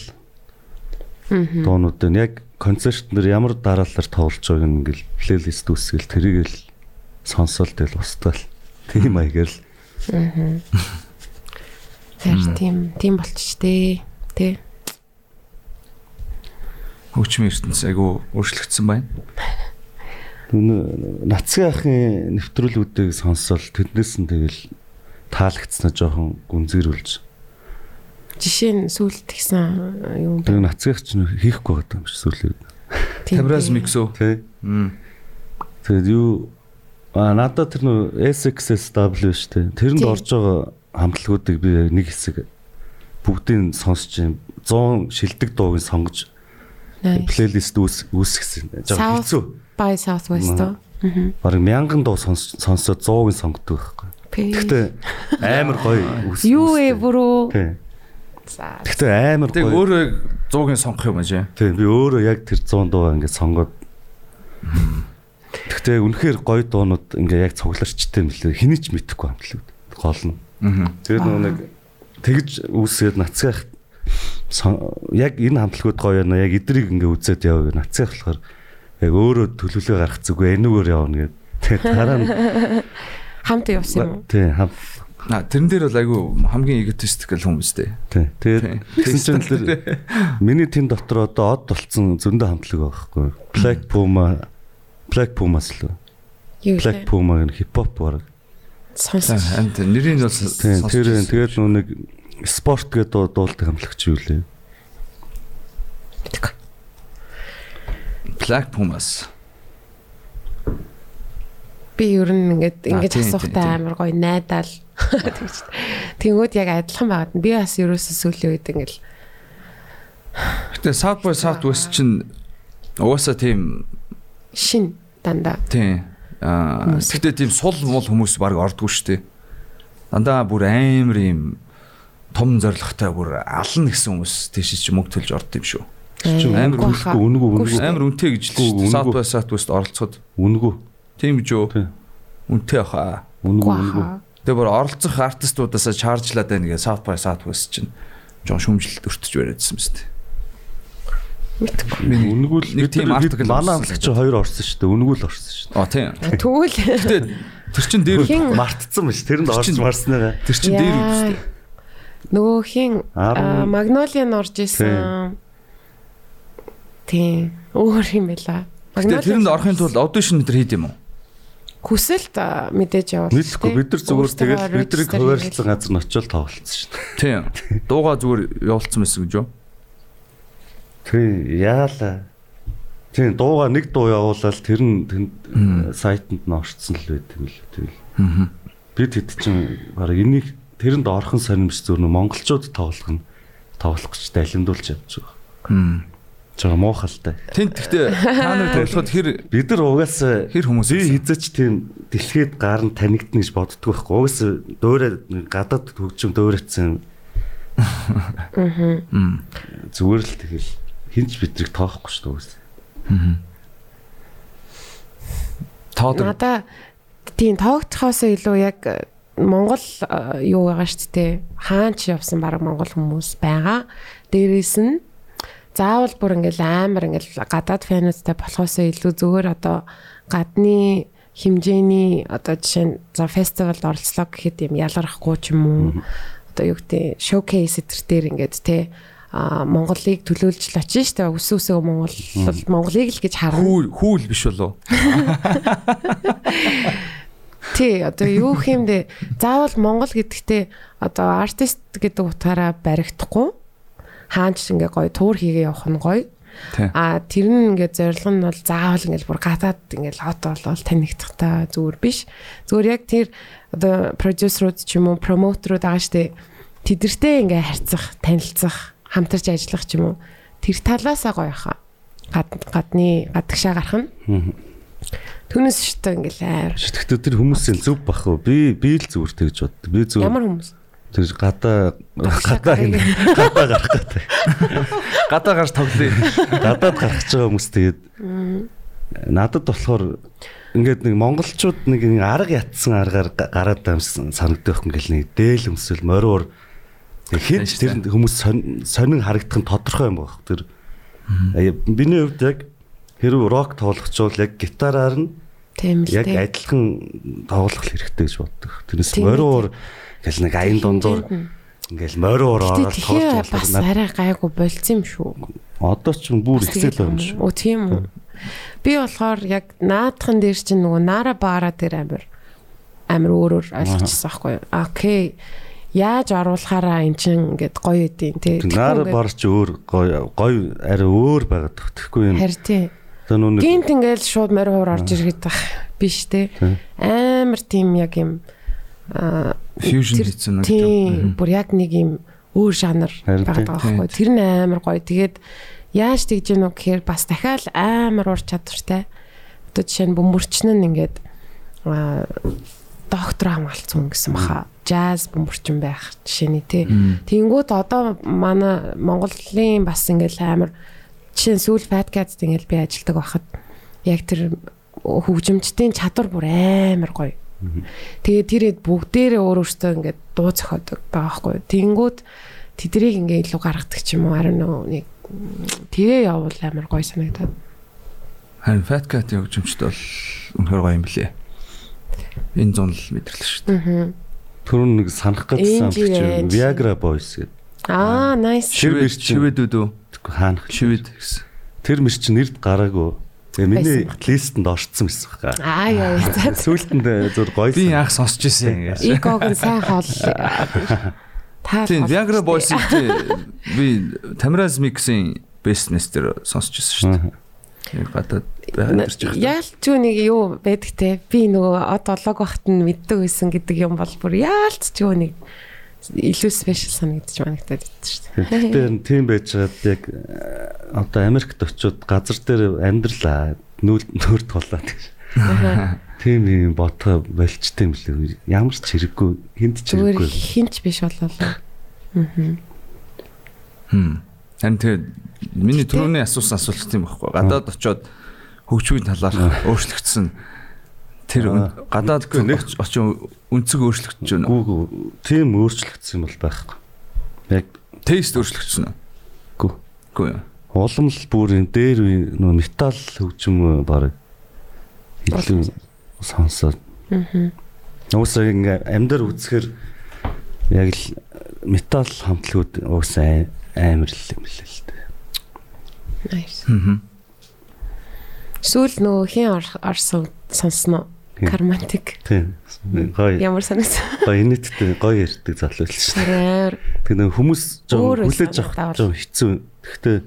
Speaker 3: дуунууд нь яг концерт нэр ямар дараалал тоглож байгааг нь ингээл плейлист үүсгэл тэрийг л сонсоол тэл устгаал. Тийм маягаар л
Speaker 2: Тэр тийм тийм болчих тээ. Тий.
Speaker 4: Хөгжмийн ертөнц айгүй өөрчлөгдсөн байна.
Speaker 3: Нацгийн ахын нэвтрүүлгүүдийг сонсоол тэднээс нь тэгэл таалагдсанаа жоохон гүнзгийрүүлж.
Speaker 2: Жишээ нь сүулт гисэн юм
Speaker 3: Тэгээ нацгийнх ч нөх хийхгүй байгаа юм шиг сүлээ.
Speaker 4: Камерас миксөө. Мм.
Speaker 3: Тэгээд юу а надад тэр нөө SXSW штэ. Тэрэнд
Speaker 2: Тийм.
Speaker 3: орж байгаа хамтлагуудыг би нэг хэсэг бүгдийг сонсч юм 100 шилдэг дууг нь сонгож плейлист үүс үүсгэсэн. Жаа
Speaker 2: South-
Speaker 3: хэцүү.
Speaker 2: by Southwest оо.
Speaker 3: Бараг мянган дуу сонс сонсоод 100-ыг сонгодог байхгүй. Гэхдээ амар гоё.
Speaker 2: Юу вэ бүрөө? За.
Speaker 3: Гэхдээ амар
Speaker 4: Тэг
Speaker 3: гоё.
Speaker 4: өөрөө 100-ыг сонгох юм аа.
Speaker 3: Тий би өөрөө яг тэр 100 дуу ингээд сонгоод Гэхдээ үнэхээр гоё дуунууд ингээ яг цугларчтай юм лээ. Хэний ч мэдэхгүй хамтлаг. Гол нь.
Speaker 4: Аа.
Speaker 3: Тэгээд нөгөө нэг тэгж үүсгээд нацгах яг энэ хамтлагууд гоё байна. Яг эдрийг ингээ үзээд яваа. Нацгах болохоор яг өөрөө төлөвлөгөө гаргах зүгөө энүүгээр явна гэдэг. Тэгээд дараа нь
Speaker 2: Хамт явсан юм уу?
Speaker 3: тий хам
Speaker 4: А тэрэн дээр бол айгүй хамгийн egotistical хүмүүс дээ.
Speaker 3: тий. Тэгээд тэгсэн чинь тэр миний тэн дотор одоо од болцсон зөндөө хамтлаг байхгүй. Black Puma Black Pumas л.
Speaker 2: Юу
Speaker 3: Black? Puma гэх хипхоп баг.
Speaker 2: Сонсож.
Speaker 4: Энд нэрийг бол
Speaker 3: Тийм
Speaker 4: сонсож
Speaker 3: тэр тэгээд нөө нэг спорт гэдэг дуу- дуулдаг хамтлагч юу лээ.
Speaker 4: Black Pumas.
Speaker 2: Би ер нь ингээд ингэж асуухтай амар гоё найдаал. Тэгж. Тэнгүүд яг адилхан байгаад би бас ерөөсөө сүүлийн үед ингээл
Speaker 4: Гэтэ South by Southwest чинь угаасаа тийм
Speaker 2: шин дандаа.
Speaker 4: тийм аа гэтэ тийм сул мул хүмүүс баг ордгоо штэ. Дандаа бүр амар юм том зоригтой бүр ална гэсэн хүмүүс тийш чи мөнгө төлж орд юм шүү.
Speaker 3: Амар
Speaker 2: Үгүй
Speaker 3: үнгүй
Speaker 2: шүү.
Speaker 4: Амар үнэтэй гэж л шүү. South by Southwest оролцоход
Speaker 3: үнгүй
Speaker 4: тийм гэж юу?
Speaker 3: Тийм.
Speaker 4: Үнэтэй хаа.
Speaker 3: үнгүй үнгүй.
Speaker 4: Тэгээ бүр оролцох артистуудаасаа чаржлаад байна гээ South by Southwest чинь жоо шүмжилт өртөж бариадсан мэт.
Speaker 2: Мэдгүй.
Speaker 3: Үнгүй л
Speaker 4: Нэг тийм article
Speaker 3: манай
Speaker 4: орсон
Speaker 3: хамтлагч хоёр орсон шүү дээ. Үнгүй л орсон шүү
Speaker 4: Оо тийм.
Speaker 2: Тэгвэл
Speaker 4: тэр чин дээр
Speaker 3: дээ. Мартцсан биш. Тэрэнд
Speaker 4: Тэр
Speaker 3: орж
Speaker 4: чинь-
Speaker 3: марснаа.
Speaker 4: тэр чин дээр үстэй.
Speaker 2: нөгөө хин
Speaker 3: Ар-
Speaker 2: Магнолиа нь орж исэн. Тийм. Өөр юм байла.
Speaker 4: Гэтэ тэрэнд орохын тулд аудишн өдр хийд юм уу?
Speaker 2: Хүсэлт мэдээж явуулсан.
Speaker 3: Мэдхгүй бид нар зүгээр тэгэл бидрийг хуваарлсан газар нь очиод тоглолцсон дээ.
Speaker 4: Тийм. Дууга зүгээр явуулсан байсан гэж юу?
Speaker 3: Тий, яалаа. Тийм, дууга нэг дуу явуулаад тэр нь тэнд э, сайтанд нь орцсон л байт юм л тэгэл.
Speaker 4: Аа.
Speaker 3: Бид хэд чинь баг энийг тэрэнд орхон сонирмж зөрнө монголчууд тоглох нь тоглох гэж далимдуулж явж байгаа.
Speaker 4: Хм.
Speaker 3: Жага муухалтай.
Speaker 4: Тэнд гэхдээ та нар тоглоход хэр
Speaker 3: Бид нар угаасаа
Speaker 4: хэр хүмүүс
Speaker 3: би хизэж тийм дэлхийд гар нь танигдна гэж боддгоо байхгүй. Угаасаа дөөрэ гадаад хөгжим дөөрэтсэн
Speaker 4: Хм.
Speaker 3: зүгээр л тэгэл хинч бидрийг тоохгүй шүү дээ угаасаа.
Speaker 4: Тоод
Speaker 2: Надаа тийм тоогдохоос илүү яг э, Монгол э, юу байгаа шүү дээ. Хаан ч явсан баг Монгол хүмүүс байгаа. Дээрээс нь заавал бүр ингээл амар ингээл гадаад фэнүүдтэй болохоос илүү зүгээр одоо гадны хэмжээний одоо жишээ нь за фестивалд оролцлоо гэхэд юм ялгархгүй ч юм уу. Одоо юу гэдэг шоукейс этэр дээр ингээд те а Монголыг төлөөлж л очиж штэ өс өсөө Монгол Монголыг л гэж харна.
Speaker 4: Хүүл биш болов.
Speaker 2: Тий, одоо юу хиймдэ заавал Монгол гэдэгтээ одоо артист гэдэг утгаараа баригдахгүй. Хаанч ингээ гоё туур хийгээ явах нь гоё. А тэр нь ингээ зорилго нь бол заавал ингээл бүр гадаад ингээл хот болол танигдах та зүгээр биш. Зүгээр яг тэр одоо продюсерууд ч юм уу промотерууд байгаа штэ тэдэртэй ингээ харьцах, танилцах, хамтарч ажиллах ч юм уу тэр талаасаа гоё хаа. гад гадны гадагшаа гарах нь. Түүнээс шүтээ ингээл амар.
Speaker 3: Шитгэхдээ тэр хүмүүсийн зөв бах уу? Би би л зүгээр тэгж бод. Би зөв
Speaker 2: Ямар хүмүүс?
Speaker 3: Тэр гадаа гадаа гадаа гарах гэдэг.
Speaker 4: Гадаа гарч тоглоё.
Speaker 3: Гадаад гарах гэж байгаа хүмүүс тэгээд надад болохоор ингээд нэг монголчууд нэг арга ятсан аргаар га- гараад амсан санагдах ингээл нэг дээл өмсөл мориор хэд
Speaker 4: Байж
Speaker 3: тэр хүмүүс сонин- харагдах нь тодорхой юм байна. Тэр биний хувьд яг хэрэг рок тоглох ч бол яг гитараар нь
Speaker 2: Тийм л
Speaker 3: яг адилхан тоглох хэрэгтэй гэж боддог. Тэрнээс
Speaker 2: Тийм
Speaker 3: гэл нэг аян дундуур ингээл мориор
Speaker 2: Гэтэ
Speaker 3: ороод тоглож
Speaker 2: бас арай гайгүй болцсон юм шүү.
Speaker 3: Одоо ч юм бүр ихсэл байна шүү.
Speaker 2: Оо тийм үү. Би болохоор яг наадхан дээр чинь нөгөө наара баара дээр амир амир өөрөөр ойлгочихсон байхгүй юу. Окей. Яаж оруулахаараа эн чинь ингээд гоё идэв тий.
Speaker 3: Наар бар ч өөр гоё гоё арай өөр байгаад тэгхгүй юм.
Speaker 2: Харин тий. Гинт ингээл шууд морь хуур орж ирэхэд байх биш те.
Speaker 3: Тийм.
Speaker 2: Амар тийм яг юм аа
Speaker 4: Fusion хийсэн нэг
Speaker 2: Тийм. Бүр яг нэг юм өөр жанр байгаа байхгүй. Тэр нь амар гоё. Тэгээд яаж тэгж гэнэ үү гэхээр бас дахиад амар ур чадвартай. Одоо жишээ нь бөмбөрчин нь ингээд доктор хамгаалцсан гэсэн баха. Жаз бөмбөрчин байх жишээний тий. Тэнгүүд одоо манай Монголын бас ингээл амар жишээ нь сүүл подкаст ингээл би ажилладаг байхад яг тэр хөгжимчдийн чадвар бүр амар гоё. Тэгээд тэрэд бүгдээрээ өөр өөртөө ингээд дуу зохиодог байгаа байхгүй. Тэнгүүд тэдрийг ингээ илүү гаргадаг ч юм уу харин нэг тэгээ явуул амар гоё санагдаад.
Speaker 4: Харин Fat Cat явжимчд бол үнэхээр гоё юм блэ. Энэ зун л мэдрэл шүү дээ.
Speaker 3: Түрүүн нэг санах гэсэн амтч. Viagra Boys гэдэг.
Speaker 2: Аа, nice.
Speaker 3: Шивэд
Speaker 4: Шивэд үү?
Speaker 3: Хаанах.
Speaker 4: Шивэд гэсэн.
Speaker 3: Тэр мэр чинь нэрд гараагүй. Тэгээ миний листэнд орцсон байсан хаа.
Speaker 2: Аа яа. за.
Speaker 3: Сүүлдэнд зур гоё.
Speaker 4: Би анх сонсч ирсэн ингэж.
Speaker 2: Игог нь сайн хоол. Та
Speaker 4: Тийм, Viagra Boys би Тамираз Mix-ийн Business дээр сонсч ирсэн шүү дээ. Яг гадаад байгаад ирж байгаа.
Speaker 2: Яалч юу нэг юу байдаг те. Би нөгөө од олог бахт нь мэддэг байсан гэдэг юм бол бүр яалч юу нэг илүү спешиал санагдаж манагтаад идэв шүү дээ.
Speaker 3: Гэхдээ тийм байжгаад яг э, одоо Америкт очиод газар дээр амьдралаа нүүл нүүр тулаад гэж. Тийм юм бодгоо болчтой юм лээ. Ямар ч хэрэггүй, хинт ч
Speaker 2: Зүгээр
Speaker 3: хэрэггүй.
Speaker 2: хинч биш болоо.
Speaker 4: Хм. Харин тэгээд миний түрүүний асуусан асуулт тийм байхгүй. Гадаад очиод хөгжмийн талаарх өөрчлөгдсөн тэр гадаад
Speaker 3: нэг-
Speaker 4: очиж өнцөг өөрчлөгдөж байна.
Speaker 3: Гүү гүү. Тийм өөрчлөгдсөн юм бол байхгүй. Яг
Speaker 4: Тест өөрчлөгдсөн үү?
Speaker 3: гүү.
Speaker 4: Юу.
Speaker 3: Улам л бүрийн дээр үе нөө металл хөгжим баг илүү сонсоод.
Speaker 2: Аа.
Speaker 3: Уусаа ингээ амьдар үзэхэр яг л металл хамтлагууд уусаа амар л юм л л дээ.
Speaker 2: Nice. Сүүл нөгөө хин ор- орсон сонсноо.
Speaker 3: Хин?
Speaker 2: Кармантик.
Speaker 3: Тийм. Гоё
Speaker 2: Ямар санагсан.
Speaker 3: гоё инээдтэй гоё ярьдаг залуу л шүү.
Speaker 2: Амар.
Speaker 3: Тэгээ нэг хүмүүс жоо хүлээж авах жоо хэцүү. Гэхдээ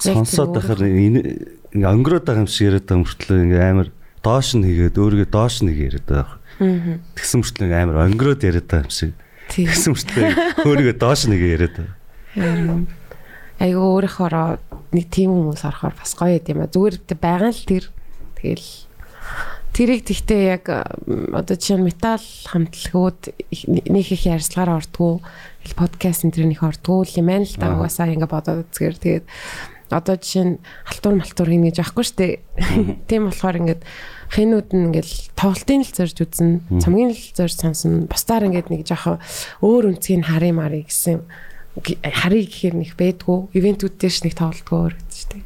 Speaker 3: сонсоод байхаар ингээ өнгөрөөд байгаа юм шиг яриад байгаа мөртлөө ингээ амар доош нь хийгээд өөрийгөө доош нь хийгээд яриад байгаа.
Speaker 2: Аа.
Speaker 3: Тэгсэн мөртлөө ингээ амар өнгөрөөд яриад байгаа юм шиг. Тэгсэн мөртлөө өөрийгөө доош нь хийгээд яриад байгаа.
Speaker 2: Харин айгу өөрөөхөө нэг тийм хүмүүс орохоор бас гоё юм а. Зүгээр байгаа л тэр. Тэгэл тэрийг тэгтээ яг одоо жишээ нь металл хамтлагууд нэг их ярьцлагаар ордгоо хэл подкаст энэ тэрнийх ордгоо юм байна л да.
Speaker 3: Аа.
Speaker 2: угаасаа ингээ бодоод үзгээр тэгээд одоо жишээ нь алтур малтур хийнэ гэж аахгүй штэ. Тийм болохоор ингээд хинүүд нь ингээл тоглолтын л зорж үзнэ цамгийн л зорж сонсно бусдаар ингээд нэг жоохоо өөр үнцгийг харъя маръя гэсэн харъя гэхээр нэг байдгүй. Ивентүүд дээр ч нэг тоглолтгоо гэж штэ.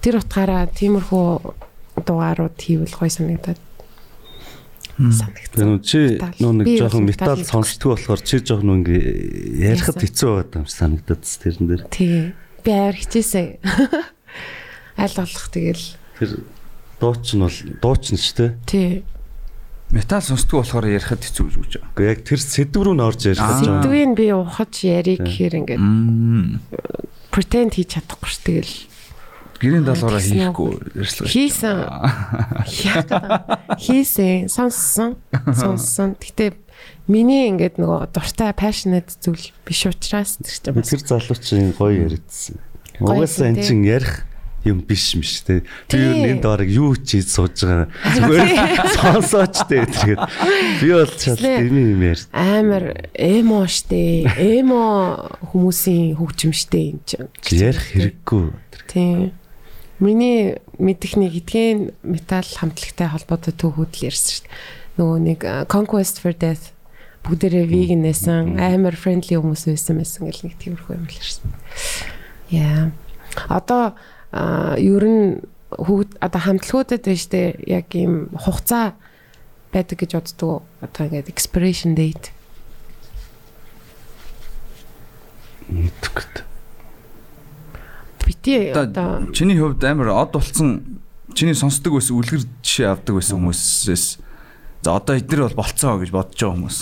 Speaker 2: Тэр утгаараа тиймэрхүү дугаарууд хийвэл гой санагдаад санагдсан
Speaker 3: чи нөө нэг жоохон металл сонсдгоо болохоор чи жоохон ингээ ярихад хэцүү байгаад юм санагдаад тэрэн дээр.
Speaker 2: тий би аваар хичээсэн аль болох тэгэл
Speaker 3: Тэр дууч нь бол дууч нь ч те.
Speaker 2: тий
Speaker 4: Металл сонсдгоо болохоор ярихад хэцүү гэж үгүй.
Speaker 3: Гэхдээ яг тэр сэдв рүү н орж ярих
Speaker 4: Аа.
Speaker 3: гэж байгаа.
Speaker 2: сэдвийг би ухаж ярих гэхээр ингээд
Speaker 4: Мм.
Speaker 2: pretend хийж чадахгүй ш тэгэл
Speaker 4: Гэрийн даалгавраа хийхгүй ярьслаа.
Speaker 2: Хийсэн. хийсэн сонссон сонссон гэтээ миний ингээд нөгөө дуртай passionate зүйл биш учраас тэр чинь
Speaker 3: Тэр залуу чинь гоё яриадсан. Угаасаа эн
Speaker 2: тий.
Speaker 3: чин ярих юм биш юм шүү дээ. Би юу нэнд бараг юу ч хийж сууж байгаа. Зүгээр сонсооч дээ тэгээд би бол чад эми юм яар.
Speaker 2: амар эмо штэ. Эмо хүмүүсийн хөгжим штэ юм чинь.
Speaker 3: Ярих хэрэггүй.
Speaker 2: Тийм. Миний мэдих нэг эдгээр метал хамтлагтай холбоотой төвхөдөл ярьсан шүү дээ. Нөгөө нэг Conquest for Death бүгдээрээ vegan байсан, амар friendly хүмүүс байсан байсан гэл нэг тиймэрхүү юм л ярьсан. Яа. Одоо ер нь хөгд одоо хамтлагуудад байна шүү дээ. Яг ийм хугацаа байдаг гэж боддог. Одоо ингээд expiration date.
Speaker 3: Мэдхгүй.
Speaker 2: Бити
Speaker 4: Одоо чиний хувьд амар од болсон чиний сонсдог байсан үлгэр жишээ авдаг байсан хүмүүсээс за одоо эднэр бол болцоо гэж бодож байгаа хүмүүс.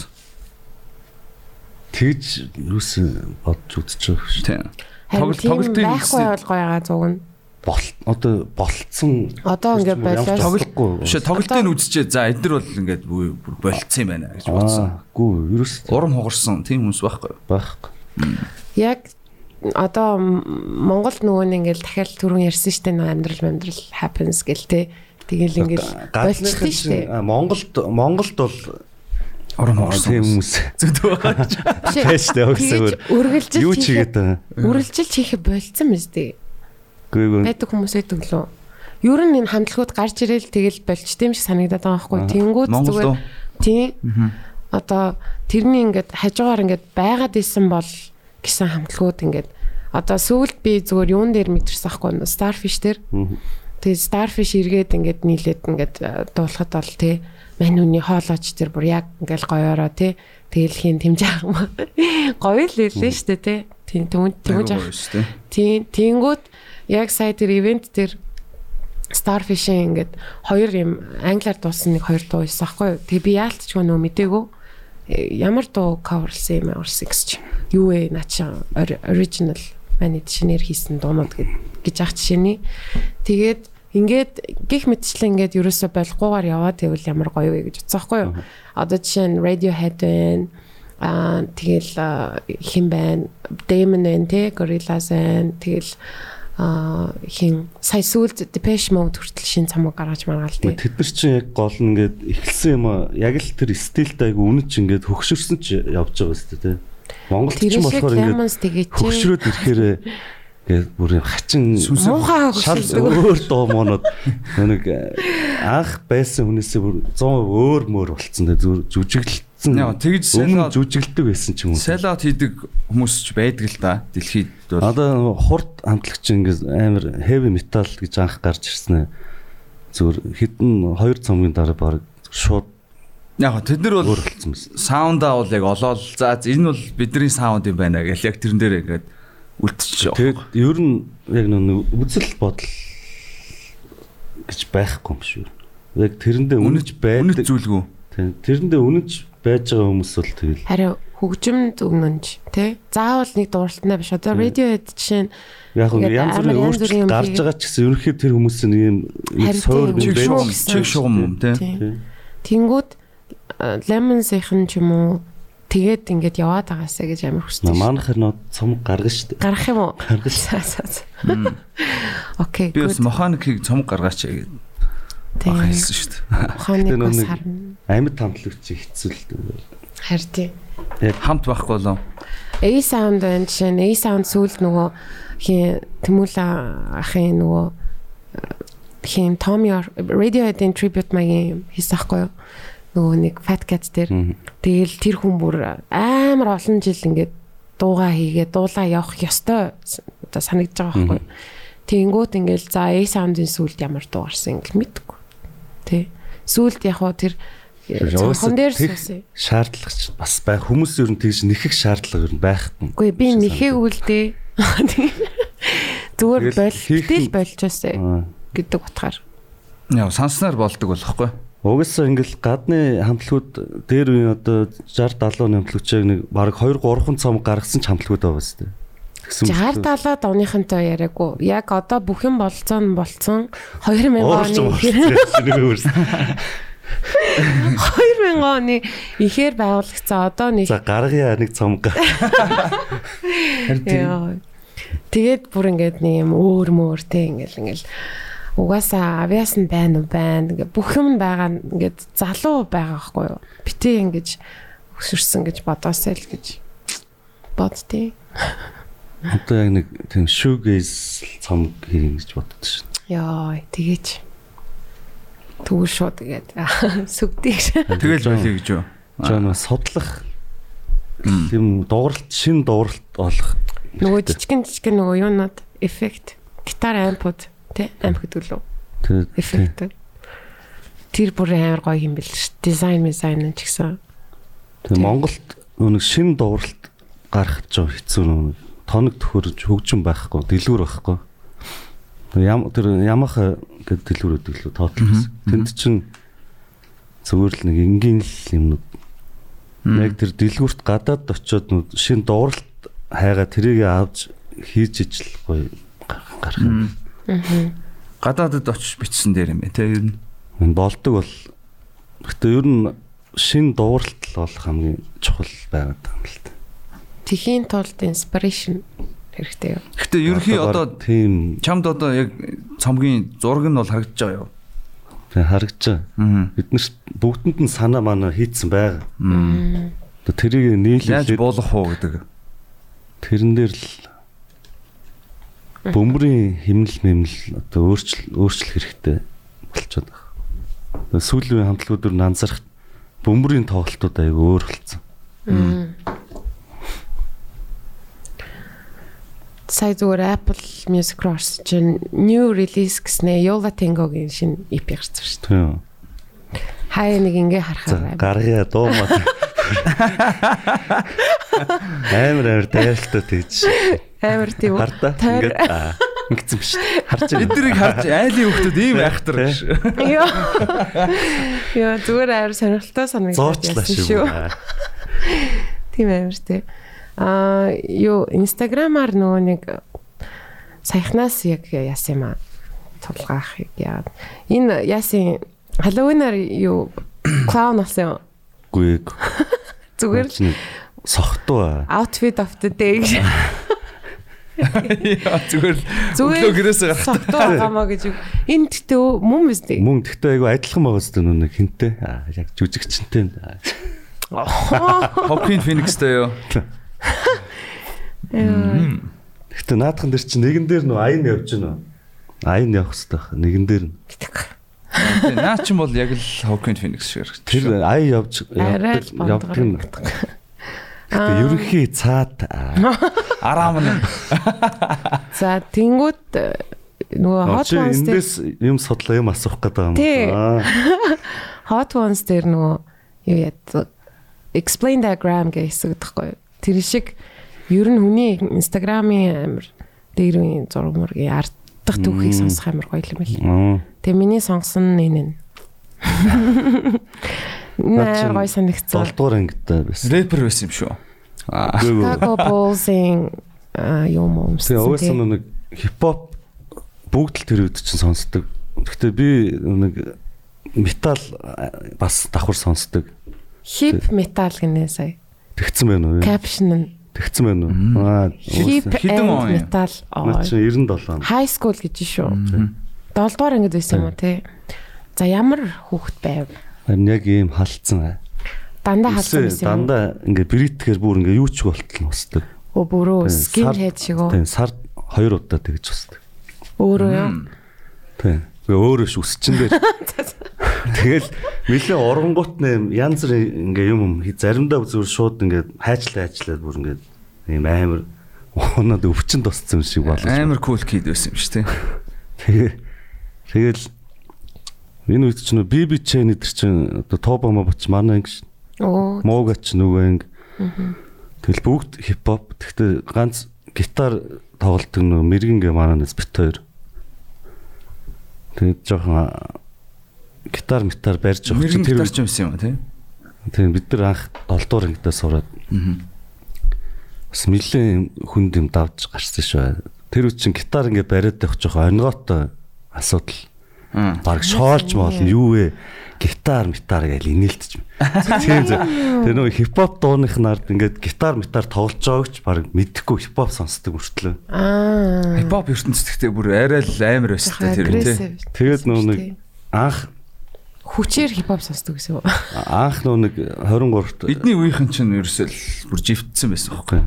Speaker 3: Тэгж юусэн бодж үзэж байгаа шүү.
Speaker 4: Тийм тоглолтын
Speaker 2: байхгүй бол гоё байгаа зүг нь.
Speaker 3: Бол одоо болцсон
Speaker 2: Одоо ингээд болоос
Speaker 3: тоглохгүй.
Speaker 4: Бишээ тоглолтын үзчихээ за эднэр бол ингээд болцсон юм байна гэж бодсон.
Speaker 3: Гүү, ерөөс
Speaker 4: Урам хугарсан тийм хүмүүс байхгүй.
Speaker 3: байхгүй.
Speaker 2: яг одоо Монголд нөгөө нэг ингээл дахиад түрүүн ярьсан штэ нөгөө амьдрал амьдрал happens гэл те. Тэгэл ингээл болчихсон штэ.
Speaker 3: Монголд Монголд бол тийм
Speaker 4: хугарсан
Speaker 3: хүмүүс
Speaker 4: Зүгт байгаа.
Speaker 3: Тэш дээ өгсөөр.
Speaker 2: Үргэлжилж
Speaker 3: Юу ч хийгээд байгаа.
Speaker 2: үргэлжилж хийхэд болцсон мэт дээ. Байдаг хүмүүс байдаг лөө. Ер нь энэ хамтлагууд гарч ирэл тэгэл болчтой юм шиг санагдаад байгаа байхгүй. Тэнгүүд зүгээр тийм одоо тэрний ингээд хажуугаар ингээд байгаад исэн бол гэсэн хамтлагууд ингээд одоо сүүлд би зүгээр юун дээр мэдэрсэн байхгүй Starfish дээр Тэгээ Starfish эргээд ингээд нийлээд ингээд э, дуулахад бол тий мань үний хоолооч тэр бүр яг ингээл гоёороо тий тэгэл хийн тэмжээх юм. Гоё л хэлээ штэ тий. Тийм тэмүүж тэмүүж ах. Тийм тэнгүүд яг сая тэр ивент тэр Starfish-ийн ингээд хоёр юм англиар дуусан нэг хоёр дуу байсан юу. Тэгээ би яалтчгүй нөө мдэггүй. Ямар дуу coverлсан юм орсон гэж. Юу вэ? Наа чи original манай шинээр хийсэн дуунууд гэж ах жишээний. Тэгээд ингээд гих мэтчлэн ингээд ерөөсө болохгүйгээр яваад тэгвэл ямар гоё вэ гэж байхгүй юу. Одоо жишээ нь Radiohead байна. Аа тэгэл а, хин байна. Damon байна те Gorillaz байна. Тэгэл а хин сая сүлд Depeche Mode хүртэл шин цамаг гаргаж маргаал те.
Speaker 3: Тэд нар чинь яг гол нь ингээд эхэлсэн юм аа. Яг л тэр стилтэй айгу үнэн чи ингээд хөгшөрсөн ч явж байгаа өстэй тий. Монголд ч болохоор ингээд хөгшрөөд ирэхээр ингээд бүр юм хачин
Speaker 2: муухай хөгшөлдөг.
Speaker 3: өөр дуу монод нэг анх байсан хүнээсээ бүр 100% өөр мөр болцсон дээ зүр жүжиглэлтсэн.
Speaker 4: Яа, тэгж
Speaker 3: өмнө
Speaker 4: село-
Speaker 3: жүжиглдэг байсан ч юм уу.
Speaker 4: Селот хийдэг хүмүүс ч байдаг л да. Дэлхийд бол
Speaker 3: Одоо хурд хамтлагч ингээд амар heavy metal гэж анх гарч ирсэн ээ. Зүгээр хитэн 2 цомгийн дараа баг шууд
Speaker 4: яг тэд нар бол саундаа бол яг олоод за энэ бол бидний саунд юм байна гэл яг тэрэн дээр ингээд үлдчихэж байгаа.
Speaker 3: Тэгээд ер нь яг нэг үзэл бодол гэж байхгүй юм шүү. Яг тэрэндээ үнэж
Speaker 4: Үнэт
Speaker 3: байдаг.
Speaker 4: зүйлгүй.
Speaker 3: Тийм. Тэрэндээ үнэж байж байгаа хүмүүс бол тэгэл
Speaker 2: харин хөгжимд өгнөнч тий. Заавал нэг дууралтнаа биш. Одоо Radiohead жишээ нь
Speaker 3: яг нь янз бүрийн өөрчлөлт гарч байгаа ч гэсэн ерөнхийдөө тэр хүмүүсийн нэг юм суур байж
Speaker 4: чиг шугам юм тий.
Speaker 2: Тэнгүүд Lemons-ийн ч юм уу тэгээд ингээд яваад байгаасаа гэж амар хүсдэг.
Speaker 3: Манайх нөө цом гаргана шүү дээ.
Speaker 2: гарах юм уу? За. Окей.
Speaker 4: Би бас механикийг цомог гаргаач гэдэг. Баха хэлсэн шүү дээ.
Speaker 2: Ухааныг
Speaker 3: Тэгээ
Speaker 2: бас харна.
Speaker 3: Амьд хамтлагч хэцүү л дээ.
Speaker 2: Харин тийм.
Speaker 4: Хамт байхгүй болов.
Speaker 2: A sound байна жишээ нь A sound сүүлд нөгөө хин Тэмүүлэ ахын нөгөө хин Tom York Radiohead-ийн tribute маягийн хийсэн хгүй юу? Нөгөө нэг Fat Cat дээр тэгэл тэр хүн бүр амар олон жил ингээд дуугаа хийгээд дуулаа явах ёстой одоо санагдаж байгаа байхгүй юу? Тэнгүүт ингээл за A sound-ийн сүүлд ямар дуу гарсан ингээл мэдгүй. Тэ. Сүүлд яг хуу тэр цонхон дээр суусан.
Speaker 3: шаардлагач бас байх хүмүүс ер нь тэгж нэхэх шаардлага ер нь байхгүй.
Speaker 2: Үгүй би нэхээгүй л дээ. Зүгээр бол тэгэл болчоосэй
Speaker 3: Аа.
Speaker 2: гэдэг утгаар.
Speaker 4: Яа, санснаар болдог болохгүй.
Speaker 3: Угаасаа ингээл гадны хамтлагууд дээр үе одоо 60 70 хамтлагчийг нэг баг 2 3 цом гаргасан ч хамтлагууд байгаа сте. Тэгсэн
Speaker 2: 60 70-аад оныхонтой яриаггүй. Яг одоо бүх юм болцсон нь болцсон. 2000 оны
Speaker 3: оны
Speaker 2: 2000 оны ихээр байгуулагдсан одоо нэг
Speaker 3: За гаргая нэг цом га.
Speaker 2: Яа. Тэгээд бүр ингээд нэг юм өөр мөр те ингээл ингээл угаасаа авиасан байна уу байна. Ингээ бүх юм байгаа нь ингээд залуу байгаа байхгүй юу? Битээ ингэж өсөрсөн гэж бодоосай л гэж бодтыг.
Speaker 3: Одоо яг нэг тийм shoegaze цом хэрэг гэж боддог шин.
Speaker 2: Яа, тэгээч. Түгэл шууд тэгээд сүгдийг.
Speaker 4: Тэгэл байлиг гэж юу?
Speaker 3: Бас судлах юм дууралт шин дууралт олох
Speaker 2: Нөгөө жижигэн жижигэн нөгөө юунууд эффект, гитар ампууд тий амп гэдэг лөө
Speaker 3: тэгээд
Speaker 2: эффект. Тэр бүр амар гоё юм бэл ш. Дизайн дизайн нь ч гэсэн.
Speaker 3: тэгээд Монголд нэг шин дууралт гарах жоо хэцүү нэг тоног төхөрж хөгжим байхгүй дэлгүүр байхгүй. Ям тэр Ямаха гэдэг дэлгүүр өгдөг лөө тоотлол гэсэн. Тэнд чинь зүгээр л нэг энгийн л юмнууд Яг тэр дэлгүүрт гадаад очиод шин дууралт хайгаа тэрийг авч хийж ижил гоё гарах юм.
Speaker 4: Гадаадд очиж бичсэн дээр юм те ер нь.
Speaker 3: Болдог бол гэхдээ ер нь шин дууралт л болох хамгийн чухал байгаад байгаа юм л та.
Speaker 2: Тэхийн тулд inspiration хэрэгтэй юу?
Speaker 4: Гэтэ ерөнхий одоо
Speaker 3: тийм
Speaker 4: чамд одоо яг цомгийн зураг нь бол харагдаж байгаа юу?
Speaker 3: тэг харагдаж байгаа.
Speaker 4: Аа.
Speaker 3: Бид нар бүгдэнд нь санаа манаа хийцэн байгаа. Одоо тэрийг
Speaker 4: Яаж
Speaker 3: нийлүүлээд
Speaker 4: буулгах уу гэдэг.
Speaker 3: тэрэн дээр л бөмбөрийн химнэл мэмнэл одоо өөрчил өөрчлөх хэрэгтэй болчиход байгаа. Одоо сүүлийн хамтлагууд дөр анзаарах бөмбөрийн тоглолтууд аяг өөр болсон.
Speaker 2: Сая зүгээр Apple Music Cross чинь new release гэснээр Yola Tango-гийн шинэ EP гарсан шүү дээ.
Speaker 3: Тийм.
Speaker 2: Хаяа нэг ингээ харахаар
Speaker 3: гаргая дуумаа. Амар амар дайралтай тийж.
Speaker 2: амар тийм үү?
Speaker 3: Ингээд ингэсэн биш. Харж байна.
Speaker 4: Эднийг харж айлын хүмүүс ийм айхтар гэж.
Speaker 2: Йоо. Йоо зүгээр амар сонирхолтой санагдаад
Speaker 3: Зоочлаа
Speaker 2: яасан
Speaker 3: шүү.
Speaker 2: Тийм амар тий. Аа юу инстаграмаар нөгөө нэг саяхнаас яг яасан юм аа тулгаахыг яа. Энэ яасан Halloween-аар юу clown болсон юм.
Speaker 3: Үгүй
Speaker 2: Зүгээр л
Speaker 3: сохтуу.
Speaker 2: outfit of the day гэж.
Speaker 4: Яа зүгээр л гэрээсээ гарах.
Speaker 2: байгаамаа гэж. Энэ тэгтээ мөн биз дээ.
Speaker 3: Мөн гэхдээ айгу адилхан байгаа зү нүг хинтээ. Яг жүжигчэнтэй.
Speaker 4: Hopkins Phoenix-тэй юу?
Speaker 3: Гэхдээ наадхан дээр чи нэгэн дээр нөө аян явж гинөө. Аян явах хэрэгтэй. Нэгэн дээр нь.
Speaker 4: Тэгээ, Наа чинь бол яг л Hopkins Phoenix шиг харагдаж
Speaker 3: Тэр аян явж явдаг нь.
Speaker 2: бондгоор.
Speaker 3: Гэхдээ ерөнхий цаад аа,
Speaker 4: Араам нь
Speaker 2: За тэнгууд э, нөгөө hot ones дээр
Speaker 3: юм судлаа юм асуух гэдэг юм.
Speaker 2: Hot ones дээр нөгөө юу яд explain diagram гэх хэсэг гэдэггүй. юу? Тэр шиг ер нь хүний инстаграмын амир дээр үеийн зураг мөргийн ардах түүхийг сонсох амир гоё юм байл.
Speaker 3: Аа.
Speaker 2: Тэгээ миний сонгосон нь энэ нь.
Speaker 3: Наа
Speaker 2: гоё санагцсан.
Speaker 3: Долдуур ангитай байсан.
Speaker 4: рэпер байсан юм шүү. Аа.
Speaker 2: Chicago Bulls-ийн а, юм уу
Speaker 3: Тэгээ угаасаа нэг хипхоп бүгд л тэр үед чинь сонсдог. Гэхдээ би нэг метал бас давхар сонсдог.
Speaker 2: хип метал гинэ сая.
Speaker 3: Тэгсэн байна уу?
Speaker 2: Caption нь
Speaker 3: Тэгсэн байна уу? Аа.
Speaker 4: Хэдэн он
Speaker 2: метал.
Speaker 3: Наа чи 97 он.
Speaker 2: High school гэж шүү. 7 дугаар ангид байсан юм уу те. За ямар хүүхэд байв?
Speaker 3: Харин яг ийм халдсан.
Speaker 2: Дандаа халдсан байсан?
Speaker 3: Дандаа ингээ бритгэр бүр ингээ юу ч болтол нусдаг.
Speaker 2: Өө бүрөө skin head шиг үү?
Speaker 3: Тийм сард хоёр удаа тэгж устдаг.
Speaker 2: Өөрөө юу?
Speaker 3: Тийм. Тэгээ өөрөө ш үсчин дээр. Тэгэл нэлээ оронгууд нэм янз бүрийн ингээ юм юм заримдаа зүгээр шууд ингээ хайчлаа хайчлаа бүр ингээ ийм амар унаад өвчин тусцсан шиг болов.
Speaker 4: Амар cool kid байсан юм шүү.
Speaker 3: Тэгээ тэгэл энэ үед ч нөө биби чэн эдэр чин одоо тоба мобч манай анги ш.
Speaker 2: Оо.
Speaker 3: Муугач нөгөө анги. Тэгэл бүгд хипхоп. Гэхдээ ганц гитар тоглолтог нөгөө мэрэгингээ манаас бит хоёр. Тэгээд жоохон гитар метар барьж явах
Speaker 4: Мэргэн
Speaker 3: тэр
Speaker 4: гитар ч юмсан юм тий.
Speaker 3: тийм бид нар анх 7 дугаар ангидаа сураад бас нэлээд хүнд юм давж гарсан шүү. Тэр үуч чин гитар ингээ бариад явах жоохон онгоотой асуудал.
Speaker 4: Мм.
Speaker 3: Бараг шоолж моолно юу вэ? Гитар, метар гэж инээлтэж. Тийм зөв. Тэр нөгөө хипхоп дууныхнаар ингээд гитар, метар тоглож байгааг ч бараг мэдхгүй хипхоп сонсдог мөртлөө.
Speaker 2: Аа.
Speaker 4: Хипхоп ертөнцийн бүр арай л амар байсан та тэр тий.
Speaker 3: Тэгээд нөгөө нэг анх
Speaker 2: хүчээр хипхоп сонсдог гэсэн үү?
Speaker 3: анх нөгөө нэг 23-т
Speaker 4: Эдний үеийнхэн чинь ерөөсөө л бүр живтсэн байсан байхгүй.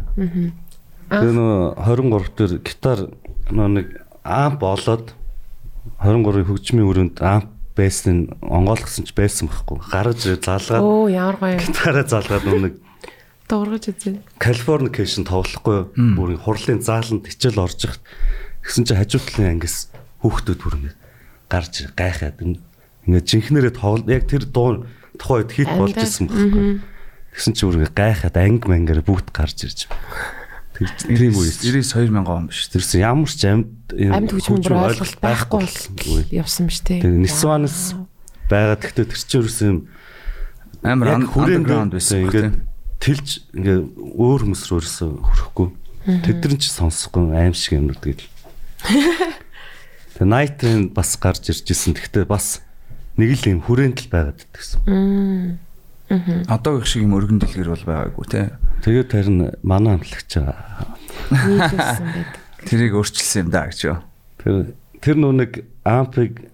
Speaker 3: Тэр нөгөө 23 дээр гитар нөгөө нэг амп болоод 23-ын хөгжмийн өрөөнд амп байсан онгойлгосон ч байсан байхгүй. Ирээд залгаад
Speaker 2: Оо ямар гоё.
Speaker 3: гитараа залгаад нэг
Speaker 2: Дуургаж үзье.
Speaker 3: Californication тоглохгүй бүр хурлын зааланд хичээл орж ихт гэсэн чи хажуу талын ангис хүүхдүүд бүр ингэ гарч гайхаад ин- ингээд жинхнэрээ тоглол яг тэр дуу тухайд хит болж исэн байхгүй. Тэгсэн чи бүр ингэ гайхаад анги мангар бүгд гарч ирж байна. Тэр тийм үе.
Speaker 4: 92 мянган он биш.
Speaker 3: Тэрсэн ямар ч амьд
Speaker 2: Амьд хүчмэн бүр ойлголт байхгүй бол явсан биш тий.
Speaker 3: Тэр Нисванс байгаа гэхдээ тэр чинь ерөөс юм
Speaker 4: Амар underground байсан
Speaker 3: ингээд тэлж ингээд өөр хүмүүс рүү ерөөсөө хүрэхгүй. Тэд нар ч сонсохгүй аим шиг юмнууд тэгэл. Тэгээ Night Train бас гарч ирж исэн. Гэхдээ бас нэг л юм хүрээнд л байгаад идэгсэн.
Speaker 4: Одоогийн шиг юм өргөн дэлгэр бол байгаагүй тий.
Speaker 3: Тэгээд харин манай амтлагч байгаа.
Speaker 4: Тэрийг өөрчилсөн юм да гэж юу.
Speaker 3: Тэр тэр нэг ампыг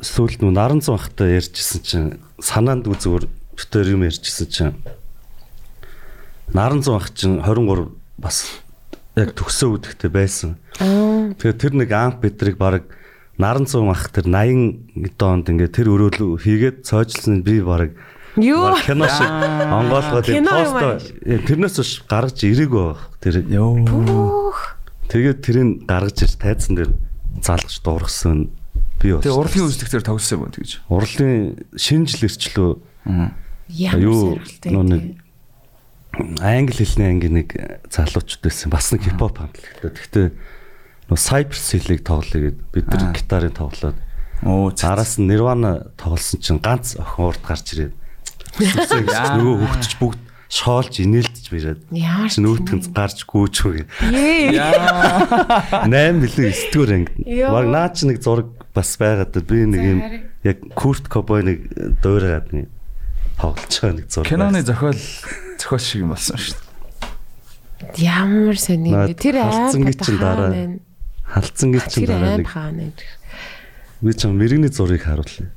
Speaker 3: сүүлд нөө наран хата ярьжсэн чинь санаанд үзүүр битэр юм ярьжсэн чинь наран ах чинь 23 бас яг төгсөө үдэгтэй байсан. Тэгээ тэр нэг амп бидрийг баг наран ах тэр 80 доонд ингээ тэр өрөөлөө хийгээд цоожлсон би баг
Speaker 2: Юу?
Speaker 3: кино шиг онгоолгоод посто э, тэрнээс биш гаргаж ирээгүй баг. Тэр.
Speaker 2: Ух.
Speaker 3: тэгээд тэрийг гаргаж ир тайзан дээр залгаж дуургасан би бас.
Speaker 4: Тэгээ урлагийн үзлэгтэр тоглосон юм тэгж.
Speaker 3: Урлагийн шинжил ирчлөө
Speaker 2: Ямар
Speaker 3: юу
Speaker 2: тий.
Speaker 3: англи хэлний анги нэг залуучд байсан. Бас нэг хипхоп хамтлагтай. Гэхдээ нөө Cypress Hill-ийг тоглоё гэд бид
Speaker 4: Аа.
Speaker 3: нар гитарын тоглоод
Speaker 4: Оо цаа.
Speaker 3: араас нь Nirvana тоглосон чинь ганц охин урд гарч ирээд нөгөө хөвгтч бүгд шоолж инээлдэж бирээд
Speaker 2: Ямар
Speaker 3: чи нүүтгэн гарч гүйч үгүй
Speaker 2: Ээ.
Speaker 3: 8 билүү 9 дугаар анги.
Speaker 2: Йоо.
Speaker 3: баг наа чи нэг зураг бас байгаад би нэг юм яг Kurt Cobain нэг дуурайгаад нэг тоглож байгаа нэг зураг
Speaker 4: Киноны зохиол зохиол шиг юм болсон шүү дээ.
Speaker 2: Ямар сони.
Speaker 3: Наад
Speaker 2: Тэр
Speaker 3: гэж чинь дараа. чинь
Speaker 2: Тэр
Speaker 3: дараа нэг. би ч юм мэрэгний зургийг харуулъя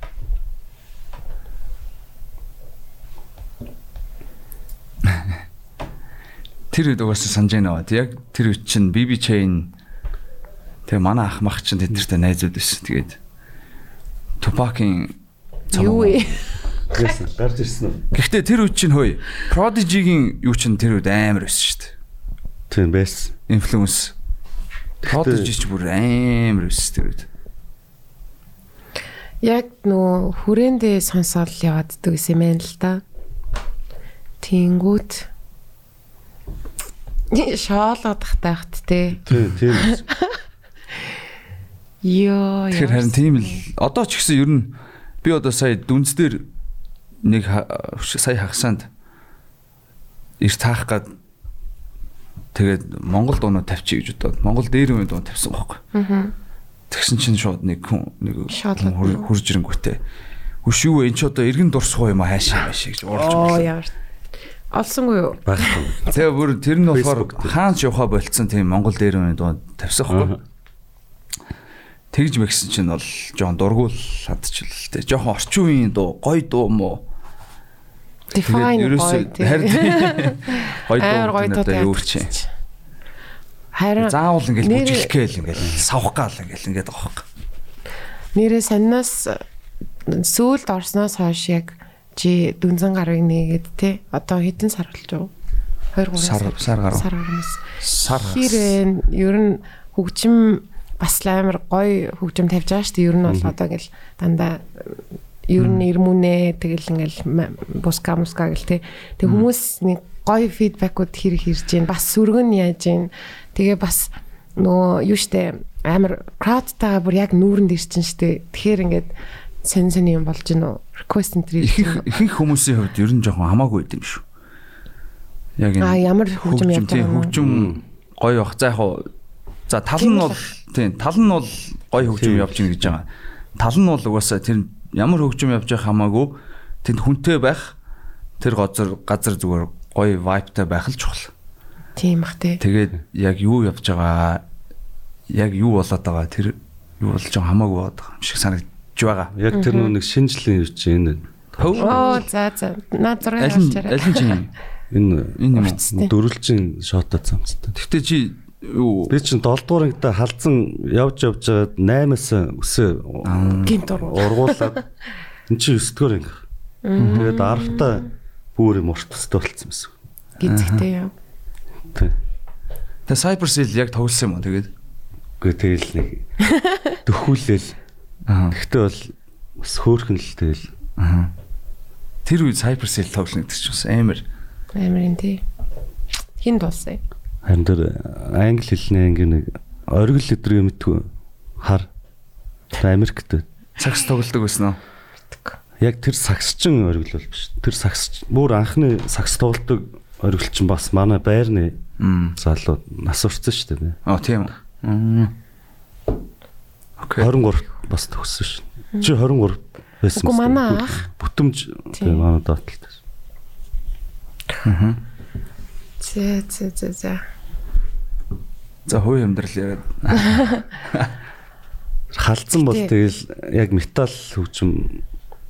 Speaker 4: Тэр үед угаасаа санаж байна бат яг тэр үед чинь BB Chain тэгээ манай ах мах чинь тэднэртэй найзууд байсан. Тэгээд Tupac-ийн
Speaker 2: Юу вэ?
Speaker 3: Яасан гарч ирсэн үү
Speaker 4: Гэхдээ тэр үед чинь хөөе Prodigy-гийн юу чинь тэр үед амар байсан шүү дээ.
Speaker 3: тийм байсан
Speaker 4: Influence. Prodigy ч бүр амар байсан тэр үед.
Speaker 2: Яг нөө хүрээндээ сонсоол явааддаг гэсэн юм байна л да. Тэнгүүт шоолоод тахтайхт те.
Speaker 3: тийм тийм.
Speaker 2: Йоо.
Speaker 4: Тэгэхээр харин тийм л одоо ч гэсэн ер нь би одоо сая дүнс дээр нэг сая хагасанд их таах гад тэгээд Монгол дуунууд тавьчих гэж бодоод Монгол дээр юм дуу тавьсан байхгүй.
Speaker 2: Аа.
Speaker 4: Тэгсэн чинь шууд нэг хүн нэг хурж ирэнгүүтээ. Юу вэ? Энд ч одоо иргэн дурсах юм аа хаашаа хаашаа гэж уурж
Speaker 2: Оо
Speaker 4: байна.
Speaker 2: ямар. Олсонгүй юу?
Speaker 3: байхгүй
Speaker 4: Тэгээ бүр тэр нь болохоор хаанч явахаа болцсон тийм Монгол дээр юм дуу тавьсан байхгүй. Тэгж мэгсэн чинь бол жоон дургуул хадчихлаа л те. Жохон орчин үеийн дуу, гоё дуу мó.
Speaker 2: Define гоё
Speaker 4: харин гоё
Speaker 2: Амар
Speaker 4: дуу
Speaker 2: тоо
Speaker 4: юу чи.
Speaker 2: Харин
Speaker 4: Заавал ингээл бүжиглэхгээл ингээл савх гал ингээл ингээд байгаа байхгүй.
Speaker 2: нэрээ саннаас сүүлд орсноос хойш яг чи дүнзэн гарыг нэгээд те. Одоо хэдэн сар болж байгаа? 2 3
Speaker 4: Сар сар гарав.
Speaker 2: сар гарнаас.
Speaker 4: Сар
Speaker 2: Хэр ер нь хөгжим бас амар гоё хөгжим тавьж байгаа шүү дээ. Ер нь бол одоо ингээл дандаа ер нь ирмүнэ тэгэл ингээл буска муска гэл те. Тэг хүмүүс нэг гоё фидбэкүүд хэрэг ирж гин бас сүргэн яаж гин. Тэгээ бас нөө юу штэ амар краудтайгаа бүр яг нүүрэнд ирчин штэ. Тэгэхээр ингээд сэн сэн юм болж гин үү? Request entry.
Speaker 4: ихэнх ихэнх хүмүүсийн хувьд ер нь жоохон хамаагүй байд юм шүү. Яг
Speaker 2: А ямар хөгжим явж байгаа юм
Speaker 4: хөгжим гоё бах. За яг хуу за тал нь бол тийм тал нь бол гоё хөгжим явж гин гэж байгаа. тал нь бол угаасаа тэр ямар хөгжим явж байх хамаагүй тэнд хүнтэй байх тэр газар газар зүгээр гоё vibeтай байх л чухал.
Speaker 2: Тийм бах тий.
Speaker 4: Тэгээд яг юу явж байгаа яг юу болоод байгаа тэр юу болж байгаа хамаагүй болоод байгаа юм шиг санагдж байгаа.
Speaker 3: Яг тэр нэг шинжлэх юу чи энэ
Speaker 2: Оо за за.
Speaker 4: Аль нь
Speaker 2: авчаарай.
Speaker 4: аль нь чи юм?
Speaker 3: энэ
Speaker 4: Энэ
Speaker 3: дөрвөлжин шотод цамцтай.
Speaker 4: Гэхдээ чи юу
Speaker 3: Би чинь 7 дугаар ангида халдсан явж явж байгаад 8-аас өсөө
Speaker 2: Гинт
Speaker 3: ургуулад эн чинь 9 дугаар анги. Тэгээд 10-та бүр юм уртстай болцсон юмсан.
Speaker 2: Гизгтэй яа.
Speaker 3: Тий.
Speaker 4: Тэ Cypress Hill яг тоглосон юм уу тэгээд?
Speaker 3: Гэхдээ тэгэл нэг дөхүүлэл.
Speaker 4: Аа.
Speaker 3: Гэхдээ бол бас хөөхөн л тэгэл
Speaker 4: Тэр үед Cypress Hill тоглоно гэдэг чинь бас амар.
Speaker 2: Амарын тий. Хин дуулсан.
Speaker 3: харин тэр англи хэлний анги нэг оргил өдрийг мэдтгүй хар Америкт
Speaker 4: Сакс тоглодог байсан уу?
Speaker 3: яг тэр сагсчин оргил бол биш. Тэр сагс бүр анхны сагс тоглолтог оргил чинь бас манай байрны залуу нас урцсан шүү дээ.
Speaker 4: Аа тийм үү. Окей.
Speaker 3: 23 бас төгссөн шүү. Чи 23 байсан. Мэт.
Speaker 2: манай ах.
Speaker 3: Бүтэмж
Speaker 2: Тийм.
Speaker 3: манай доотлолт.
Speaker 2: Зэ зэ зэ зэ.
Speaker 4: За хувь амьдрал яриад.
Speaker 3: Халдсан бол тэгэл яг металл хөгжим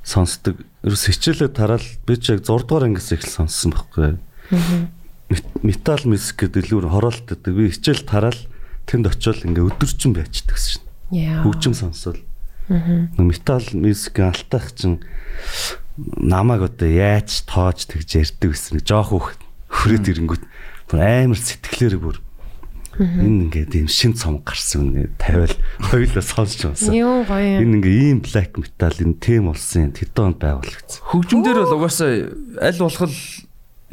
Speaker 3: сонсдог. Ерөөс хичээлээ тараал би ч яг 6 дугаар ангиас их л сонссон байхгүй. Мет- Металл мьюзик гэдэг илүү хороолт гэдэг. Би хичээл тараал тэнд очиод ингээ өдөржин байчдаг шин.
Speaker 2: Яа.
Speaker 3: Хөгжим сонсвол. Нэг Металл мьюзик алтайх чинь намайг одоо яаж тоож тэгж ярьдаг гэсэн. Нэг жоох хөөх хүрээд ирэнгүүт бүр амар сэтгэлээр бүр энэ ингээд ийм шин цом гарсан үнэ тавиал хоёулаа сонсч байсан.
Speaker 2: Юу гоё юм.
Speaker 3: Энэ ингээ ийм black metal энэ тем болсон тэдэн онд байгуулагдсан.
Speaker 4: Хөгжим дээр бол угаасаа аль болох л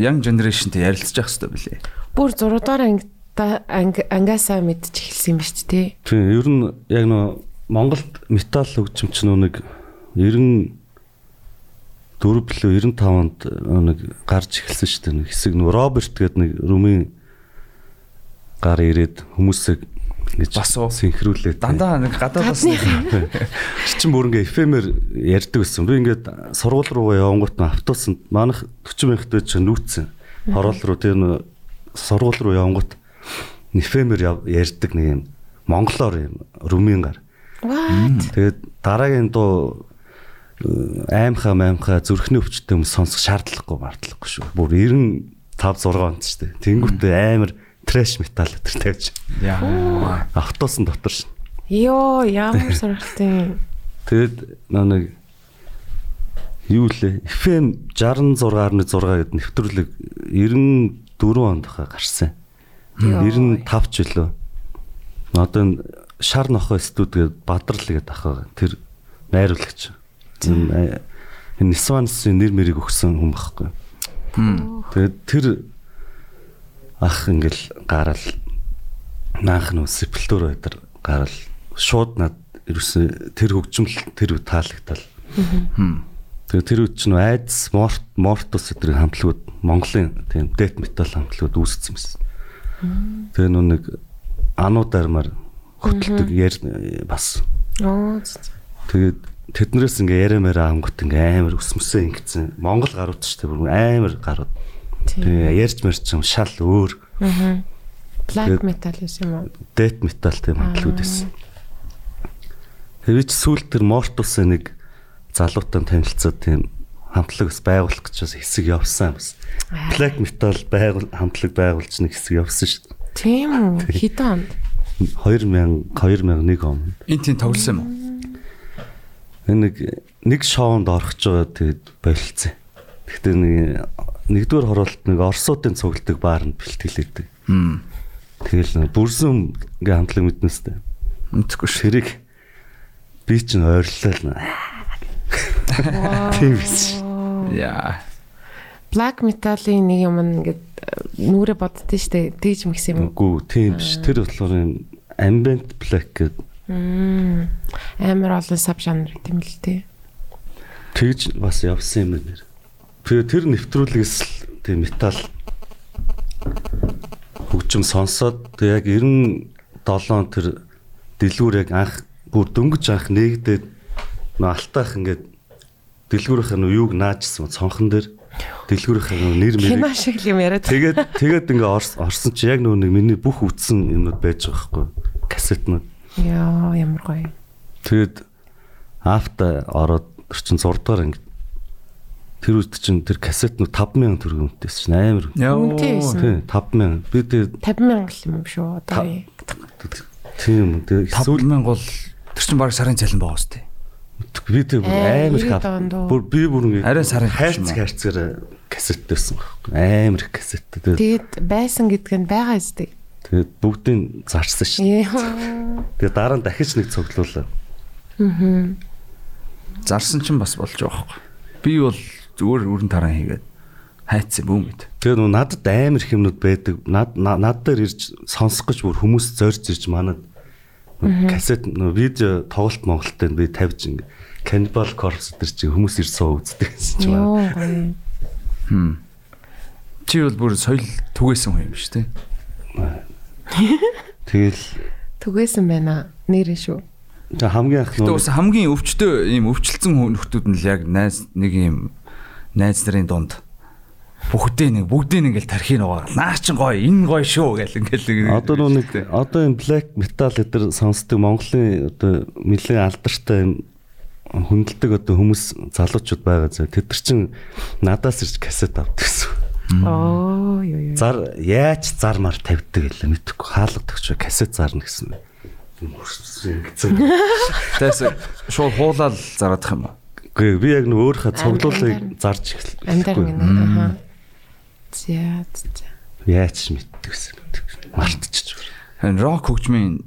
Speaker 4: young generation-тэй ярилцж явах хэрэгтэй билээ.
Speaker 2: Бүр 6 дугаар ангида анги ангаасаа мэдчих эхэлсэн юм ба шүү дээ.
Speaker 3: Тийм ер нь яг нөө Монголд метал хөгжим ч нэг 90 4 билүү 95-нд нэг гарч эхэлсэн шүү дээ. Нэг хэсэг нөө Роберт гэдэг нэг румын гар ирээд хүмүүсийг ингэж
Speaker 4: Бас уу?
Speaker 3: синхруулээд
Speaker 4: Дандаа нэг гадаадаас нэг
Speaker 3: чин бүр ингээ FM-ээр ярьдаг гэсэн. Би ингээд сургууль руугаа явангуут нь автобусанд манах 40 мянгат байж нүүцсэн. Хороол руу тэр сургууль руу явангуут FM-ээр ярьдаг нэг юм монголоор юм румын гар.
Speaker 2: What?
Speaker 3: Тэгээд дараагийн дуу э, аимхаа маимхаа зүрхний өвчтөй хүмүүс сонсох шаардлагагүй мартлагагүй шүү. Бүр 95 6 онд шүү дээ. Тэнгүүтээ амар трэш метал өтер тавьж
Speaker 4: яа.
Speaker 3: автобусын дотор шин.
Speaker 2: Йоо, ямар сонирхолтой.
Speaker 3: Тэгээд нөө нэг юу лээ? FM 66.6 гэдэг нэвтрүүлэг 94 онд гарсан.
Speaker 2: Йоо.
Speaker 3: 95 ч үлээ. Одоо шар нохой студи гэдэг Бадрал гэдэг ах байгаа. Тэр найруулагч. Энэ энэ Нисвансын нэр мэрийг өгсөн хүн байхгүй. Тэгээд тэр ах ингээл гарал наах нь сепультур өдр гарал шууд над ерөөсө тэр хөгжмөл тэр үе таалагдал. Тэгээ тэр үе чинь айдс морт мортус өдрийн хамтлагууд Монголын тийм дэт метал хамтлагууд үүсгэсэн юмсан. Тэгээ нөө нэг ануудармаар хөтэлдэг яар бас
Speaker 2: Оо.
Speaker 3: Тэгээд тэднэрээс ингээ яриамаараа ангут ингээ амар өсмөсөө ингэсэн. Монгол гарууд ч тийм амар гарууд. Тэгээ ярьж мэрч юм шал өөр
Speaker 2: Black metal гэсэн юм уу?
Speaker 3: дэт метал тийм хамтлагууд байсан. Тэгээ ч сүүлд тэр Мортус нэг залуутай танилцаад тийм хамтлаг бас байгуулах гэж бас хэсэг явсан бас. Black metal байгуул хамтлаг байгуулж нэг хэсэг явсан шүү дээ.
Speaker 2: Тийм үү? Хитэн.
Speaker 3: 2000 2001 он.
Speaker 4: Энд тийм тоглосон юм уу?
Speaker 3: Энэ нэг нэг шоунд орох гэж байгаа тэгээд болилцсон. Гэхдээ нэг нэгдүгээр хороолт нэг Орсуудын цугладаг баарнд бэлтгэлээдэг.
Speaker 4: Хм.
Speaker 3: Тэгэл бүрсэн ингээ хамтлаг мэднэстэй.
Speaker 4: Мэдхгүй.
Speaker 3: Ширик би ч н ойрлоо л. Тийм биш.
Speaker 4: Яа.
Speaker 2: Black metal-ийн нэг юм ингээд нүрэ боддөө штэ тэгж мгс юм.
Speaker 3: Үгүй тийм биш. Тэр болохоор юм ambient black гэдэг.
Speaker 2: Амар олон саб жанр гэм л дээ.
Speaker 3: тэгж бас явсан юм байна. Тэр тэр нэвтрүүлгээс л тийм метал хөгжим сонсоод яг 97 он тэр дэлгүүр яг анх бүр дөнгөж анх нэгдээд нөө алтаах ингээд дэлгүүрийнх нь юуг наажсан цонхон дээр дэлгүүрийнх нь нэр
Speaker 2: Кино
Speaker 3: мэрийг
Speaker 2: шиг юм яриад.
Speaker 3: тэгээд тэгээд ингээ орс- орсон чи яг нөгөө нэг миний бүх үтсэн юмнууд байж байгаа байхгүй кассетнууд
Speaker 2: Яа, ямар гоё.
Speaker 3: тэгээд афта ороод тэр чин 6 дугаар анги тэр үед чин тэр кассетнууд 5000 төгрөг үнэтэйс чин амар
Speaker 2: Үнэтэй байсан.
Speaker 3: тий 5000 би тэгээд
Speaker 2: 50 мянга л юм шүү. Одоо
Speaker 3: тийм тэгээд эсвэл
Speaker 4: 5000 бол тэр чинь баг сарын цалин байгаа сте.
Speaker 3: Би тэр бүр амар их
Speaker 2: 90
Speaker 3: ав-
Speaker 2: донд уу?
Speaker 3: бүр би бүр
Speaker 4: Арай сарын
Speaker 3: хайрц
Speaker 4: юм аа.
Speaker 3: хайрцгаар кассеттэйсэн байхгүй амар их кассет тэгээд
Speaker 2: байсан гэдг нь байгаа зү.
Speaker 3: тэгээд бүгдийг зарсан шин
Speaker 2: Яа.
Speaker 3: тэгээд дараа нь дахиж нэг цуглуулаа
Speaker 4: Зарсан чинь бас болж байгаа байхгүй. Би бол зүгээр өрн таран хийгээд хайцсан бүүм гэд.
Speaker 3: тэгээд нөө надад амар их юмнууд байдаг над на- над дээр ирж сонсох гэж бүр хүмүүс зорж ирж манад кассет нөө видео тоглолт Монголд би тавьж ингээ Cannibal Corpse дээр чи хүмүүс ирж суу үздэг гэсэн чи
Speaker 2: Йоо.
Speaker 3: манад
Speaker 2: гоё.
Speaker 4: Чи бол бүр соёл түгээсэн хүн юм шүү дээ.
Speaker 3: тэгэл
Speaker 2: Түгээсэн байна. Нэрээ шүү.
Speaker 3: тэг хамгийн
Speaker 4: Гэтэ
Speaker 3: нөө
Speaker 4: бас хамгийн өвчтөө ийм өвчлцэн хүмүүстүүд нь л яг найз нэг ийм найз нарын дунд бүгдээ нэг бүгдээ нэг ингээл тархийг байгаа. Наа чин гоё, энэ гоё шүү гэл ингээл
Speaker 3: Одоо нэг одоо энэ black metal эдэр сонсдог Монголын одоо нэлээд алдартай юм хүндэлдэг одоо хүмүүс залуучууд байгаа зэ. Тэд нар чин надаас ирж кассет авдаг гэсэн.
Speaker 2: Оо ёо ёо.
Speaker 3: Зар яаж зар мар тавьдаг гэлээ мэдхгүй хаалгадаг ч кассет зарна гэсэн.
Speaker 4: Тэс шууд хуулаад зараадах юм уу?
Speaker 3: Үгүй би яг нэг өөрийнхөө цуглуулыг зарж
Speaker 2: Амдар
Speaker 3: эхэлчихгүй.
Speaker 2: гэнэ. Аха. За за.
Speaker 3: Яаж мэддэг гэсэн. Мартчих.
Speaker 4: Хэн рок хөгжмийн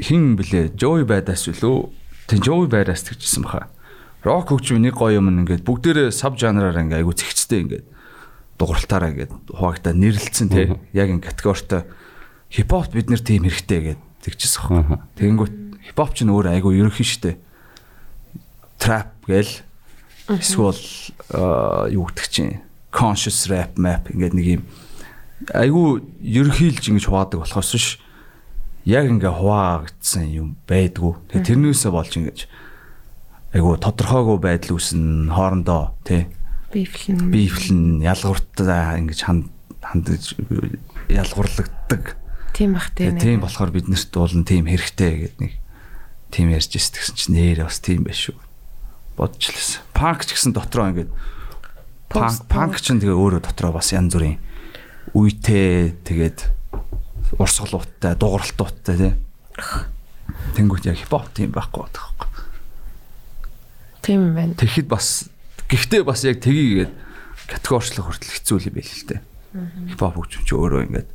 Speaker 4: хин блэ Joey Badass үлээ. Тэн Joey Badass тэгжсэн баха. Рок хөгжмийн нэг гоё юм ингээд бүгдээрээ саб жанраар ингээд айгу зэгцтэй ингээд дууралтаараа ингээд хуваагдаа нэрлэлцэн тий. Яг ингээд категоритой хипхоп бид нэр тийм хэрэгтэй гэдэг тэгжсэн баха. Тэгэнгүүт хипхоп ч нөр айгу ерөнхий штэ. Trap гэл эсвэл юу гэдэг чинь conscious rap map ингээд нэг юм айгу ерөнхийлж ингэж хуваадаг болохоос биш яг ингээ хуваагдсан юм байдгүй. Тэгээ тэрнээсээ болж ингэж айгу тодорхойгүй байдал үүснэ хоорондоо тий
Speaker 2: Бифлэн.
Speaker 4: биефлэн ялгууртаа ингэж ханд хандаж ялгуурлагддаг.
Speaker 2: Тийм бах тийм.
Speaker 4: Тэгээ тийм болохоор биднэрт уулын тийм хэрэгтэй гэдэг нэг тийм ярьж ирсэн гэсэн чинь нэрээ бас тийм байх шүү. Бодож лээс. Панк ч гэсэн дотроо ингээд панк панк ч тэгээ өөрөө дотроо бас янз бүрийн үйтэй тэгээд урсгалууттай, дууралтуудтай тий. Тэнгүүт яг хипхоп тийм байхгүй байдаг.
Speaker 2: Тийм юм байна.
Speaker 4: Тэгэхэд бас гэхдээ бас яг тгийгээд категоричлох хүртэл хэцүү л юм байл л дээ. Хипхоп хөгжим чи өөрөө ингээд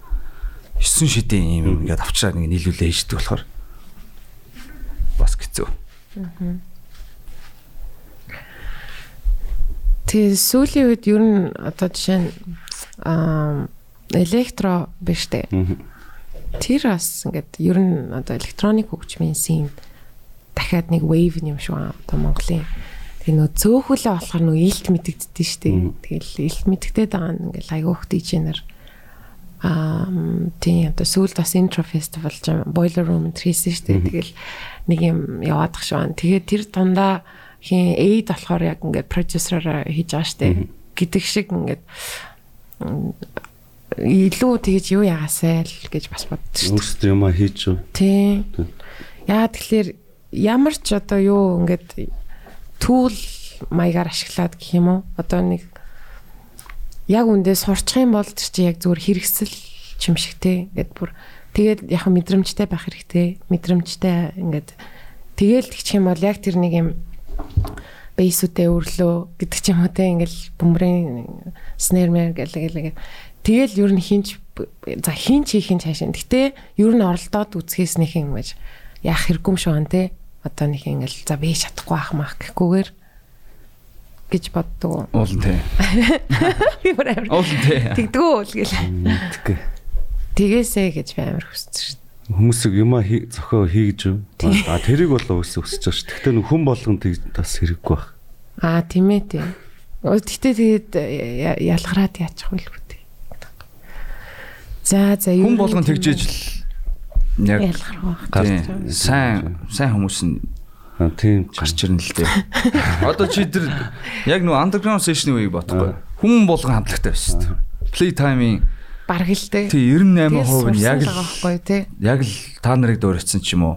Speaker 4: 9 шидийн юм ингээд авчраа нэг нийлүүлээ хийждэг болохоор бас хэцүү.
Speaker 2: Тэгээ сүүлийн үед ер нь одоо жишээ нь аа электро биш үү? Тэр бас ингээд ер нь одоо электроник хөгжмийн син дахиад нэг wave юм шүү аа одоо Монголын тэгээ нөө цөөхөлөө болохоор нөө илт мэдэгддэж штэ. Тэгэл илт мэдэгдээд байгаа нь ингээл айгуух дижнер аа тийм одоо сүүлд бас intro festival ч boiler room хийсэн штэ. Тэгэл нэг юм яваадах шүү аа. Тэгээ тэр дундаа хин aid болохоор яг ингээд продюсераар хийж байгаа штэ. гэдэг шиг ингээд илүү тэгэж юу яасаа л гэж бас боддоо штэ.
Speaker 3: Өөрсдөө юм хийж шүү.
Speaker 2: Тийм. Яа тэгэхээр ямар ч одоо юу ингээд түүл маягаар ашиглаад гэх юм уу? Одоо нэг яг үндэ сурчих юм бол тэр чи яг зүгээр хэрэгсэл юм шиг те. Ингээд бүр тэгээд яг мэдрэмжтэй байх хэрэгтэй. Мэдрэмжтэй ингээд тэгээл тэгчих юм бол яг тэр нэг юм бейсүүтэй өрлөө гэдэг ч юм уу те ингээл бөмбөрийн снэрмэр гэл гэл. Тэгэл ер нь хинч за хинч хийх нь цаашаа. Гэтэ ер нь оролдоод үзэхээс нэг юм гэж яах хэрэггүй шүү ан те. Одоо нэг ингээл за би чадахгүй ах мах гэхгүйгээр гэж боддог.
Speaker 4: Уул нь тий.
Speaker 2: Би бүр амар
Speaker 4: Уул нь тий.
Speaker 2: тэгдэггүй л гэл.
Speaker 3: Мэдгүй.
Speaker 2: Тэгээсэ гэж би амар хүсэж шүү.
Speaker 3: Хүмүүсийг юм зохио хийж. А тэрийг бол өсө өсөж байгаа ш. Гэхдээ нөх хүн болгон тэг бас хэрэггүй байх.
Speaker 2: Аа тийм ээ тийм. Гэтэ тэгээд ялгараад яачих вэ те. За за
Speaker 4: Хүн болгон тэгжээж л яг тий, сайн сайн хүмүүс нь
Speaker 3: тийм ч.
Speaker 4: гарч ирнэ л дээ. Одоо чи тэр яг нөгөө underground session үеийг бодохгүй. Хүн болгон хамтлагтай байсан шүү дээ. Playtime-ийн
Speaker 2: Бараг л дээ.
Speaker 4: тий 98% нь яг л
Speaker 2: байхгүй тий.
Speaker 4: яг л та нарыг дөөрөцсөн ч юм уу.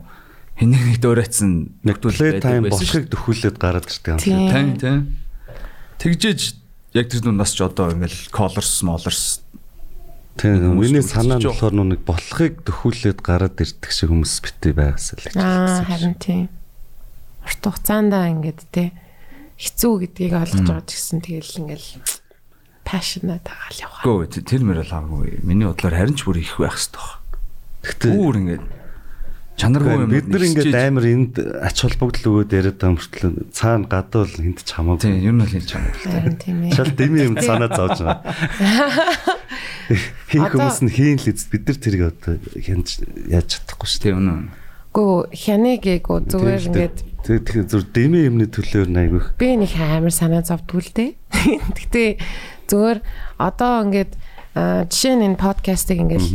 Speaker 4: Хэнийг нэг дөөрөцсөн
Speaker 3: Нэг play time болохыг дөхүүлээд гараад ирдэг юм.
Speaker 2: Тийм.
Speaker 4: Тань тий. Тэгжээж яг тэр нүнаас ч одоо ингээл colors molors
Speaker 3: Тийм. Миний санаа нь болохоор нүг болохыг дөхүүлээд гараад ирдэг шиг хүмүүс битээ байгаас л гэж.
Speaker 2: Аа харин тийм. Урт хугацаанд ингээд тий хэцүү гэдгийг ойлгож байгаа ч гэсэн тэгэл ингээл passionate тагаал яваа.
Speaker 4: Гөө тэ- тэр мөр л хамаагүй. Миний бодлоор харин ч бүр их байх хэрэгтэй.
Speaker 3: Гэхдээ
Speaker 4: Бүр ингээд чанаргүй юм.
Speaker 3: бид нар ингээд амар энд ач холбогдол өгөөд яриад байгаа мөртлөө цаана гадуул хинт ч хамаагүй.
Speaker 4: ер нь л хийж байгаа.
Speaker 2: Харин тийм ээ.
Speaker 3: Шал дими юм санаа зовж байгаа. Хин хүмүүс нь хийн л эз бид нар тэрийг одоо хянаж яаж чадахгүй шүү дээ.
Speaker 4: Тий үнэн.
Speaker 2: Гүү хяныг гээгүй зүгээр ингээд
Speaker 3: тэг тэг зүр дими юмны төлөөр найгүйх.
Speaker 2: би нэг амар санаа зовдгүй л дээ. Гэтэ зүгээр одоо ингээд жишээ нь энэ подкастыг ингээд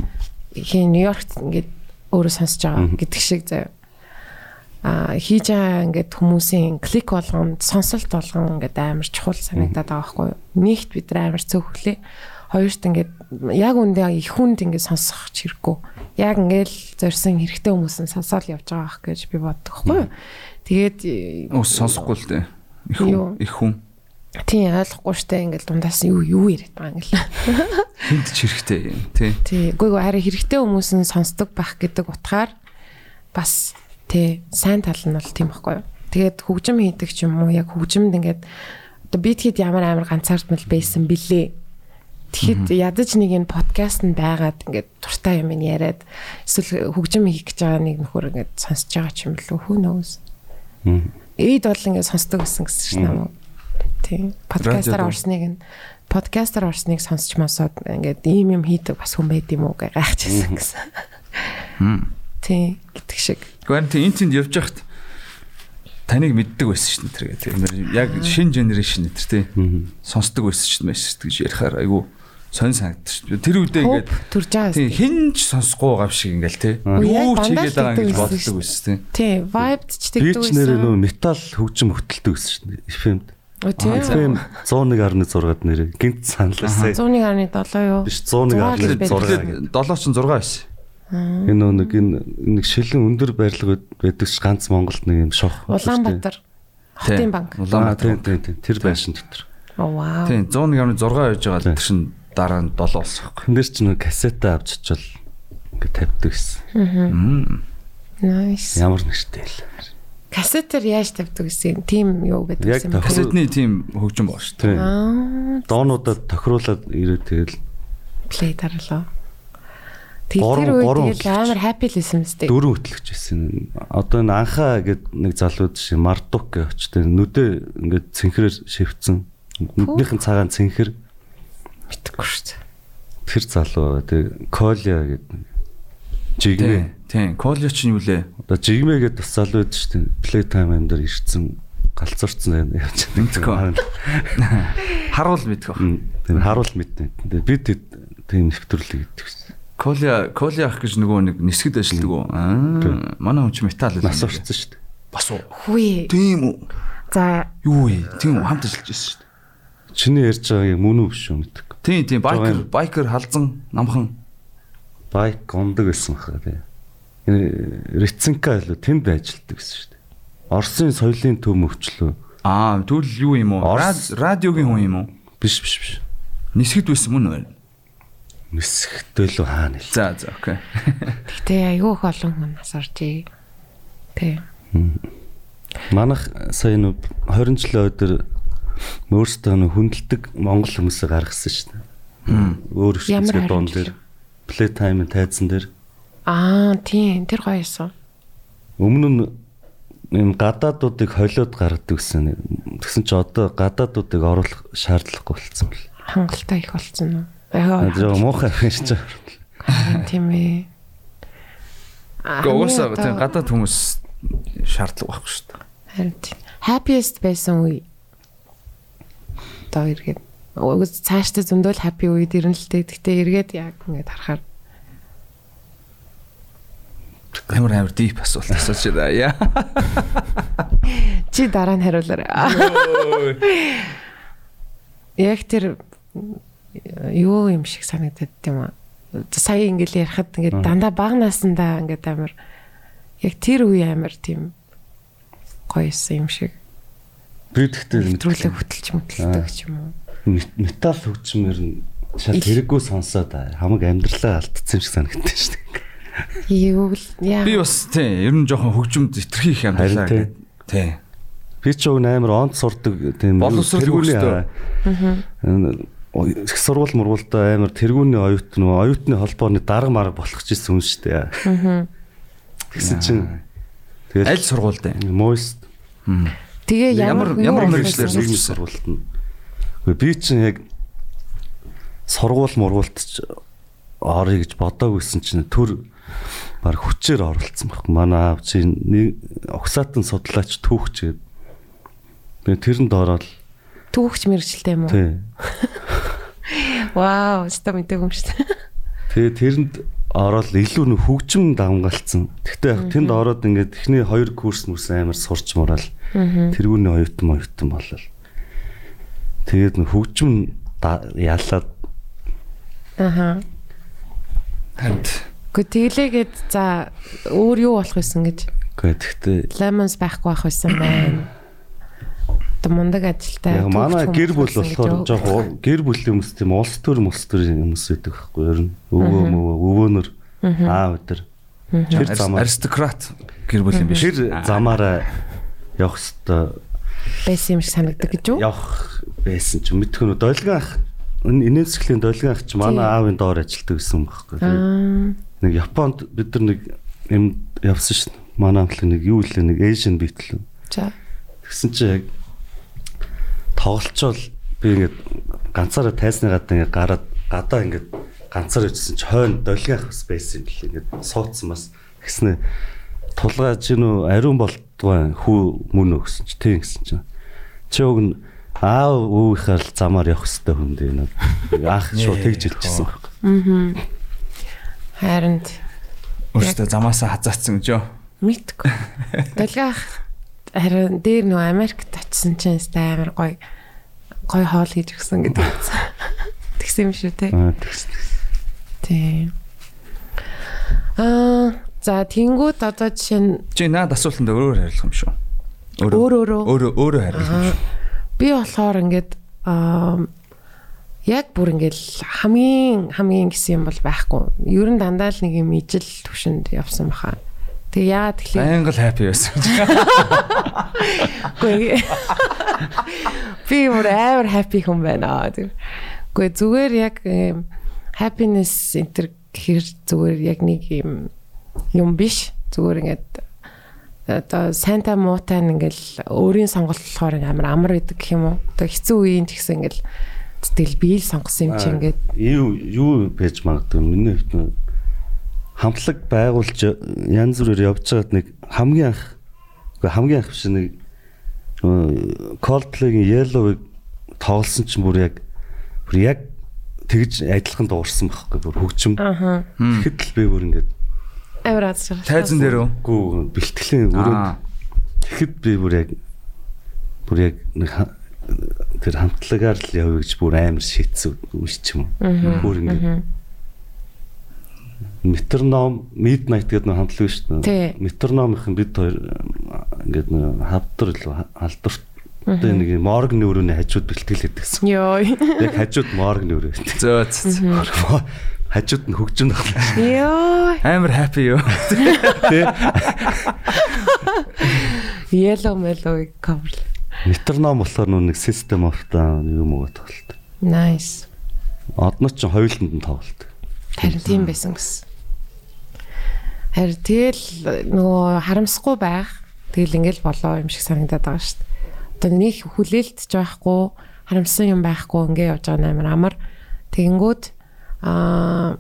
Speaker 2: хий Нью-Йоркт ингээд өөрөө сонсож байгаа гэдэг шиг заяа. а хийж байгаа ингээд хүмүүсийн клик болгонд сонсолт болгон ингээд амар чухал санагдаад байгаа байхгүй юу. Нэгт бид нар амар цөөхлээ. Хоёрт ингээд яг үндэ их хүнд ингээд сонсох хэрэггүй. Яг ингээд зорьсон хэрэгтэй хүмүүс нь сонсоод явж байгаа ах гэж би боддог байхгүй юу. Тэгээд
Speaker 4: Ус сонсохгүй л дээ. Их хүн. Их хүн.
Speaker 2: Тийм ойлгохгүй штэ ингээд дундаас юу юу яриад байгаа юм гэлээ.
Speaker 4: Хинт ч хэрэгтэй юм. Тий.
Speaker 2: Тий. Үгүй ээ харин хэрэгтэй хүмүүс нь сонсдог байх гэдэг утгаар бас тий сайн тал нь бол тийм байхгүй юу. Тэгээд хөгжим хийдэг ч юм уу яг хөгжимд ингээд одоо би тэгэхэд ямар амар ганцаардмал байсан бilé. Тэгэхэд ядаж нэг энэ подкаст нь байгаад ингээд дуртай юм яриад эсвэл хөгжим хийх гэж байгаа нэг нөхөр ингээд сонсож байгаа ч юм бэлээ хөө нөөс. Эд бол ингээд сонсдог гэсэн гэсэн шин намайг. Тийм. Подкастаар орсныг нь подкастаар орсныг сонсч масаад ингээд ийм юм хийдэг бас хүн байд юм уу гэж гайхчихсан гэсэн. Тийм гэдэг шиг.
Speaker 4: Гэхдээ энэ тэнд явж хахад таныг мэддэг байсан шин тэр тийм яг шинэ генерашн нэтэр тий сонсдог байсан шин байсан гэж ярихаар айгу сонь санагдчих. Тэр үедээ ингээд
Speaker 2: төрж байгаа
Speaker 4: тий
Speaker 2: юм.
Speaker 4: хинч сонсохгүй гав шиг ингээл
Speaker 2: яг
Speaker 4: юу ч хийгээд байгаа
Speaker 2: тэгдэг
Speaker 4: боддог
Speaker 2: байсан
Speaker 4: байсан тий
Speaker 2: Тий, vibe ч
Speaker 3: Би
Speaker 2: тэгдэг
Speaker 3: ч нэрээ нөө метал хөгжим хөтэлдэг байсан шүү дээ. FM-д.
Speaker 2: Тийм.
Speaker 3: FM 101.6-ад нэрээ гинт саналаасаа
Speaker 2: 101.7 юу?
Speaker 3: биш 101.6.
Speaker 2: Зураг
Speaker 4: 7 ч 6 байсан.
Speaker 3: Энэ нэг энэ нэг шилэн өндөр барилга байдаг ш ганц Монголд нэг юм шох.
Speaker 2: Улаанбаатар. Хотын банк.
Speaker 3: Аа
Speaker 4: Улаанбаатар.
Speaker 3: тийм тийм тийм тэр байшин дотор.
Speaker 2: Оо вау.
Speaker 4: Тий 101.6 байж байгаа
Speaker 3: Тий.
Speaker 4: тэр шин дараа нь 7 болсон.
Speaker 3: Хэн дээр ч нэг кассета авч чичвэл ингээд тавьдаг гэсэн.
Speaker 2: Nice.
Speaker 3: Ямар нэртэй л.
Speaker 2: Кассетер яаж тавьдаг гэсэн тийм юу гэдэг
Speaker 3: Яг
Speaker 2: юм бэ?
Speaker 4: Кассетны тим хөгжим боо шүү дээ.
Speaker 3: Тийм.
Speaker 2: Аа,
Speaker 3: Доонуудад тохируулаад ирээд тэгэл
Speaker 2: плей
Speaker 3: Гурван-
Speaker 2: тэр үед тэгэл амар happy л байсан мэт.
Speaker 3: дөрөв хөтлөгч байсан. Одоо энэ анхаа гэд нэг залууд шиг мардук гэж очтой нүдээ ингээд цэнхрээр шивцэн. Нүднийх нь цагаан цэнхэр
Speaker 2: Мэдхгүй шүү дээ.
Speaker 3: тэр залуу тэг колия гэдэг. Жигмэ.
Speaker 4: Тий. Коллеж нь юу лээ?
Speaker 3: Одоо жигмэ гэдэг бас залуу байдаг шүү дээ. Play time ам дээр ирсэн галзуурцсан явж байгаа.
Speaker 4: Харуул мэдэх баг.
Speaker 3: Тийм харуул мэднэ. Тэгээд бид тийм нэвтрүүлэг гэдэг гэсэн.
Speaker 4: Колия Колия ах гэж нөгөө нэг нисгэд ажилладаг уу? Аа. Манай хүн чи металл гэдэг.
Speaker 3: Нас орсон шүү дээ.
Speaker 4: Бас уу.
Speaker 2: Хүй.
Speaker 4: Тийм үү?
Speaker 2: За
Speaker 4: Юу вэ? Тийм? Хамт ажиллаж байсан шүү дээ.
Speaker 3: Чиний ярьж байгаа юм мөн үү биш үү мэдээгүй.
Speaker 4: Тийм тийм байкер байкер халзан намхан.
Speaker 3: Байк гондог байсан хаа тий. Энэ Риценка л тэнд ажилладаг гэсэн шүү дээ. Оросын соёлын төв мөвчлөө.
Speaker 4: Аа тэгвэл юу юм уу? Радиогийн хүн юм уу?
Speaker 3: Биш биш биш.
Speaker 4: Нисгэд байсан мөн үү?
Speaker 3: Нисхтэй л хаана л.
Speaker 4: За за окей.
Speaker 2: тэгтээ айгүй их олон хүн нас оржээ. Тэ.
Speaker 3: Манайх сая нэг 20 жилийн өдөр өөрсдөө хүндэлдэг монгол хүмүүсээ гаргасан шүү дээ. Өөр дуун
Speaker 2: 20
Speaker 3: дээр play time тайзан дээр
Speaker 2: Аа, тийм. Тэр гоё юмсан.
Speaker 3: өмнө нь юм гадаадуудыг холиод гаргадаг гэсэн. Тэгсэн чи одоо гадаадуудыг оруулах шаардлагагүй болсон бэл.
Speaker 2: Хангалттай их болцсон уу?
Speaker 3: Аа жоо муухай байгаа.
Speaker 2: тийм ээ. Аа,
Speaker 4: Гэхдээ угаасаа
Speaker 2: хамгийн
Speaker 4: тийм
Speaker 2: одоо-
Speaker 4: гадаад хүмүүс шаардлага байхгүй шүү дээ.
Speaker 2: Харин тийм. Happiest байсан үе. Одоо эргээд угс цаашдаа зөндөл happy үед ирнэ л дээ. Гэтэ эргээд яг ингээд харахаар
Speaker 4: Амар амар дип асуулт асууж байна. Яа.
Speaker 2: Чи дараа нь хариулаарай. Яг тэр юу юм шиг санагдаад тийм үү? Сая ингээл ярихад ингээд дандаа баг наасандаа ингээд амар яг тэр үе амар тийм гоёсэн юм шиг.
Speaker 3: Би тэгтээ
Speaker 2: Нэвтрүүлэг хөтөлж мөтөлдөг ч юм уу.
Speaker 3: Мет- металл хөгжмөр нь шал хэрэггүй сонсоод хамаг амьдралаа алдсан шиг санагдсан шүү дээ.
Speaker 2: Юу л яа.
Speaker 4: Би бас тийм ер нь жоохон хөгжимд итерхий их амьдралаа гэдэг. Тийм.
Speaker 3: Би ч уг амар онц сурдаг тийм тэргүүний
Speaker 4: хөгжтөө.
Speaker 3: их сургууль мургуулдаа амар тэргүүний оюут нөгөө оюутны холбооны дарга марга болох ч гэсэн юм шүү дээ. Тэгсэн чинь тэгэл
Speaker 4: Аль сургуульд вэ?
Speaker 3: мост
Speaker 2: Тэгээ ямар
Speaker 4: Ямар-
Speaker 3: нийгмийн сургуульд нь. Би чинь яг сургууль мургуулт орё гэж бодоагүйсэн чинь төр баг хүчээр оролцсон баг. Манай аав чи нэг огсаатан судлаач түүхч гээд. Тэгээ тэрэнд ороод
Speaker 2: Түүхч мэрэгчлээ юм уу?
Speaker 3: тий.
Speaker 2: Вау, өстө мэдээгүй юм шүү дээ.
Speaker 3: Тэгээ тэрэнд ороод илүү нэг хөгжим давмгаалцсан. Гэхдээ яг тэнд ороод ингээд эхний хоёр курс мүс амар сурч мураал. Тэргүүний оюутан оюутан болол. Тэгээд хөгжим ялаад
Speaker 2: Аха.
Speaker 4: Танд.
Speaker 2: Гэхдээ тэглээгээд за өөр юу болох байсан гэж?
Speaker 3: Гэхдээ
Speaker 2: lemons байхгүй байх байсан байна. Тэ мундаг ажилтай.
Speaker 3: яг манай гэр бүл болохоор
Speaker 2: гэж
Speaker 3: жоох гэр бүлийн хүмүүс тийм улс төр мус төр хүмүүс байдаг байхгүй ер нь өвөө мөвөө өвөөнөр аав өдр тэр замаар
Speaker 4: Аристократ гэр бүл юм биш.
Speaker 3: тэр замаараа явах хэвээр
Speaker 2: байсан юм шиг санагдаг гэж үү?
Speaker 3: явах байсан ч мэдгүй нөө долгион ах. Энэ инээсглийн долгион ах чи манай аавын доор ажилтдаг гэсэн байхгүй нэг Японд бид нар нэг юм явсан шин. Манай амтлаг нэг юу лээ нэг Asian Beetle
Speaker 2: За.
Speaker 3: Тэгсэн чи яг тоглолцоол би ингээд ганцаараа тайсны гадаа ингээд гараад гадаа ингээд ганцаар ичсэн чи хойно долгиах бас байсан юм бэл ингээд суудсан бас тэгснэ тулгаа чи нөө ариун болтгоо хүү мөн өгсөн чи тийм гэсэн чи чи уг нь аав өвийнхээ л замаар явах хэвээр хүн дээ нөө анх шууд тэгж хэлчихсэн байхгүй
Speaker 2: Харин
Speaker 4: Өөртөө замаасаа хазаацсан гэж юу?
Speaker 2: мэдгүй. Долгиах харин дээр нөө Америкт очисон чинь стай амар гоё гоё хоол хийж өгсөн гэдэг. Тэгсэн юм шүү те.
Speaker 3: Аа, тэгсэн
Speaker 2: Тийм. Аа за тэнгууд одоо жишээ нь
Speaker 4: Чи наад асуултанд өөрөөр хариулах юм шүү.
Speaker 2: өөр өөрөө
Speaker 4: Өөрөө өөрөө хариулах юм шүү.
Speaker 2: би болохоор ингээд аа яг бүр ингээл хамгийн хамгийн гэсэн юм бол байхгүй. Ер нь дандаа л нэг юм ижил төвшөнд явсан баха. Тэгээ яагаад тэгэхээр
Speaker 4: Англ хаппи байсан.
Speaker 2: Үгүй. Би бүр амар happy хүн байна. Үгүй зүгээр яг happiness энтер гэхэр зүгээр яг нэг юм юм биш. Зүгээр ингээд одоо сайнта муутай ингээл өөрийн сонголт болохоор амар амар байдаг гэх юм уу. Одоо хэцүү үеийн ч гэсэн ингээл тэгэл би л сонгосон юм чи ингээд
Speaker 3: юу юу байж магадгүй миний хувьд нь хамтлаг байгуулж янз бүрээр явж байгаад нэг хамгийн анх үгүй хамгийн анх биш нэг Coldplay-гийн Yellow-ыг тоглосон чинь бүр яг бүр яг тэгж адилхан дуурсан байхгүй бүр хөгжим. Тэгэхэд л би бүр ингээд
Speaker 2: амар аз жаргал.
Speaker 4: Тайзан дээр үү?
Speaker 3: гүү бэлтгэлийн өрөөнд тэгэхэд би бүр яг бүр яг тэр хамтлагаар л явъя гэж бүр амар шийдсэн үеч юм. Бүр ингээд метроном midnight гэдэг нэг хамтлаг шүү дээ. Метрономынхан бид хоёр ингээд нэг хавдар л халдварт одоо нэг моргны өрөөний хажууд бэлтгэлээд гэсэн.
Speaker 2: Йой.
Speaker 3: Яг хажууд моргны өрөө.
Speaker 4: Зөө зөө.
Speaker 3: Хажууд нь хөгжин баглаа.
Speaker 2: Йой.
Speaker 4: Амар хаппи юу?
Speaker 3: Тэ
Speaker 2: Yellow mellow cover.
Speaker 3: метроном болохоор system of down юм уу тоглолт.
Speaker 2: Nice.
Speaker 3: Одноо ч хоёуланд нь тоглолт.
Speaker 2: Харин тийм байсан гэсэн. Харин тэгэл нөгөө харамсахгүй байх. Тэгэл ингээл болоо юм шиг санагдаад байгаа шүү дээ. Одоо нэг хүлээлтж байхгүй, харамссан юм байхгүй ингээ явж байгаа нээр амар. Тэгэнгүүт аа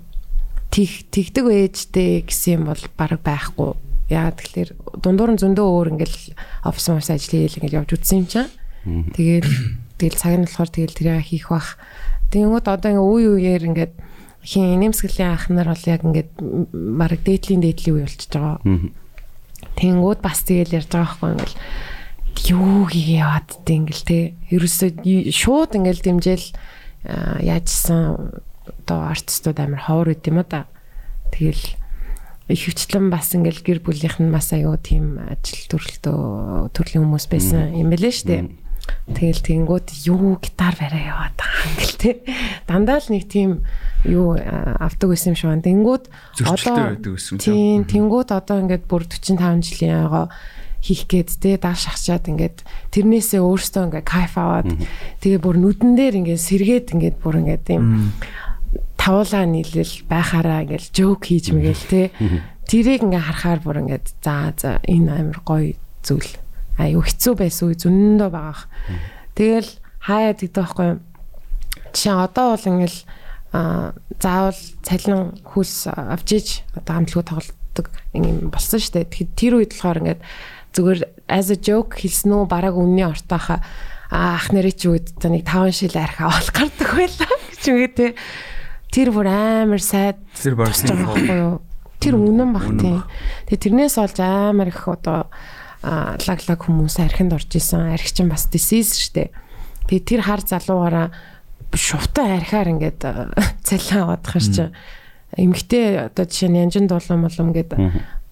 Speaker 2: тэг тэгдэг ээжтэй гэсэн юм бол баг байхгүй. Яа тэгэхээр дундуур нь зөндөө өөр ингээл офис офис ажил хийл ингээл явж үтсэн юм чинь. Тэгээд тэгэл цаг нь болохоор тэгэл тэрийг хийх бах. Тэгэнгүүт одоо ингээ үе үеэр ингээд хин нэмсгэлийн ах нар бол яг ингээд баг дээдлийн дээдлийн үе болчихж байгаа. Тэнгүүд бас тэгэл ярьж байгаа байхгүй ингээл юу гээ яваад дээ ингээл те. Ерөөсөө шууд ингээл дэмжээл яажсан одоо артистууд амар ховор үт юм да. Тэгэл ихэвчлэн бас ингээл гэр бүлийнх нь бас аюу тийм ажил төрөлтөө төрлийн хүмүүс байсан юм бэлээ штэ. Тэгэл тэгэнгүүт юу гитар барай яваад байгаа юм гэл те. Дандаа л нэг тийм юу авдаг байсан юм шиг байна.
Speaker 4: Гэсэн үг.
Speaker 2: Тийм, тэнгууд одоо ингээд бүр 45 жилийн агаа хийх гээд те дааш шахчаад ингээд тэрнээсээ өөртөө ингээд кайф аваад тэгээ бүр нүдэн дээр ингээд сэргээд ингээд бүр ингээд тийм тавуулаа нийлэл байхаараа ингээд жоок хийж мэгэл те. Тэрийг ингээд харахаар бүр ингээд за за энэ амар гоё зүйл. Аюу хэцүү байсан үе зөндөө байгаах. Тэгэл хаяа гэдэг байхгүй юу? Жишээ нь одоо бол ингээл а заавал цалин хөлс авч иж одоо хамтлагуу тоглолдог юм болсон шүү дээ. Тэгэхээр тэр үед болохоор ингээд зүгээр as a joke хэлсэн үү бараг үнний ортоохоо а ах нэрээ чи үед нэг 5 шил арх авах гардаг байлаа гэж үгээ те. Тэр бүр амар сайд тусч байгаа байхгүй юу? Тэр үнэн баг тийм. Тэгээ тэрнээс олж амар их одоо а, лаг лаг хүмүүс архинд орж исэн. Архи чинь бас шүү дээ. Тэгээ тэр хар залуугаараа шувтан архиар ингээд цалин аваад хаш чи эмгтэй одоо жишээ нь янжин дуулам болом ингээд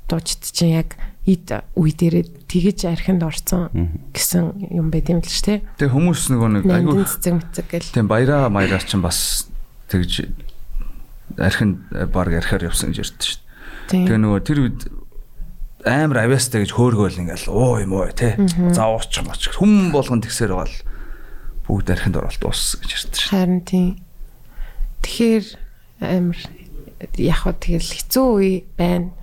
Speaker 2: дуучид чинь яг ид үе дээрээ тэгэж архинд орцсон гэсэн юм байт юм л ш тэ.
Speaker 4: Тэгээ хүмүүс нөгөө нэг айгүй
Speaker 2: цэцэг мэцэг гэл.
Speaker 4: тийм баяраа маяраа чинь бас тэгж архин баг архиар явсан гэж ярьдэн шүү дээ. Тэгээ нөгөө тэр үед амар авьяастай гэж хөөргөөл ингээл оо юм уу те заавууч моч хүм болгон тэгсээр байгаа л бүгд архинд оролт дууссан гэж ярьдэн шүү.
Speaker 2: Харин тийм. Тэгэхээр амар яг хөө тэгэл хэцүү үе байна.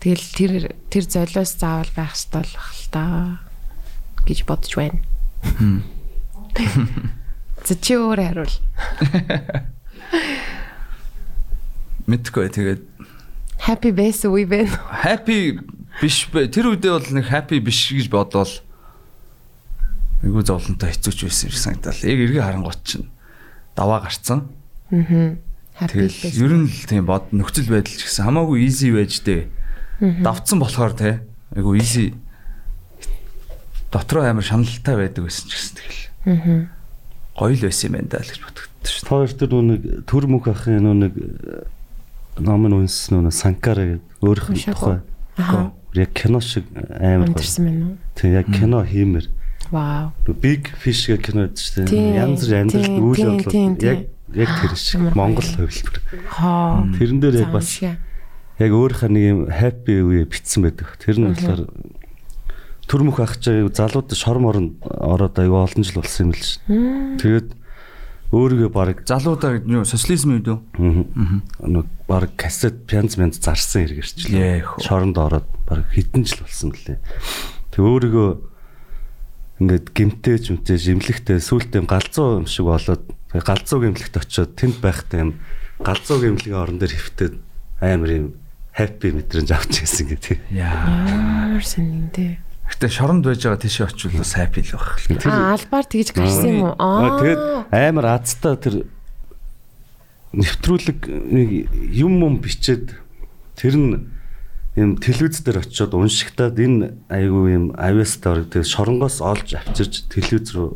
Speaker 2: Тэгэл тэр тэр золиос заавал байх хэрэгтэй болох л та гэж бодож байна. За чи өөр харуул.
Speaker 4: Мэдгүй тэгээд
Speaker 2: Happy байсан үе байна.
Speaker 4: happy биш бэ. Тэр үедээ бол нэг happy биш гэж бодвол айгу зовлонтой хэцүүч байсан юм санагдал. Яг эргээ харангуут чинь даваа гарцсан.
Speaker 2: Аа.
Speaker 4: Тэгэл ер нь л тийм бод нөхцөл байдал ч гэсэн хамаагүй easy байж дээ. Давцсан болохоор те айгу easy дотроо амар шаналлтай байдаг байсан ч гэсэн тэгэл.
Speaker 2: Аа.
Speaker 4: Гоё л байсан юм байна даа л гэж бодогдсон шүү
Speaker 3: Хоёр тэр нүг төр мөх ахын нүг номын үнс нүг санкара гэдэг өөрөх нь тухай.
Speaker 2: Аха.
Speaker 3: Яг кино шиг амар
Speaker 2: уу?
Speaker 3: Тэг яг кино хиймэр.
Speaker 2: Вау.
Speaker 3: Big Fish гэх кино гэдэг чинь
Speaker 2: Тийм,
Speaker 3: янз бүр амьдрал үйл
Speaker 2: тийм,
Speaker 3: яг яг тэр шиг. Монгол хувилбар.
Speaker 2: Хоо.
Speaker 3: Тэрэн дээр яг бас яг өөрийнхөө нэг юм happy үе битсэн байдаг. Тэр нь болохоор төр мөх ах чи залууд шор морон ороод аюу олон жил болсон юм л ш. Тэгээд өөрийгөө баг
Speaker 4: Залуудаа юу социализм үед үү?
Speaker 3: нэг баг кассет пянз мянз зарсан хэрэгэрчлээ. Шоронд ороод баг хэдэн жил болсон гэлээ. Тэг өөрийгөө ингээд гимтээж юмтээж имлэгтэй сүултээ юм галзуу юм шиг болоод галзуу гимлэгт очиод тэнд байхтай юм галзуу гимлэгийн орон дээр хөвтөд амар юм happy мэдрэмж авч ирсэн гэдэг.
Speaker 4: Яа.
Speaker 2: Ямар сонинтэй.
Speaker 4: Гэтэ шоронд байж байгаа тийш очивол бас happy л байх. л.
Speaker 2: Аа албаар тэгж гарсан юм уу? Аа.
Speaker 3: Тэгээд амар азтай тэр нэвтрүүлэг нэг юм юм бичээд тэр нь юм телевиз дээр очиод уншигтаад энэ айгүй юм авьяастай орог тэгээд шоронгоос олж авчирч телевиз рүү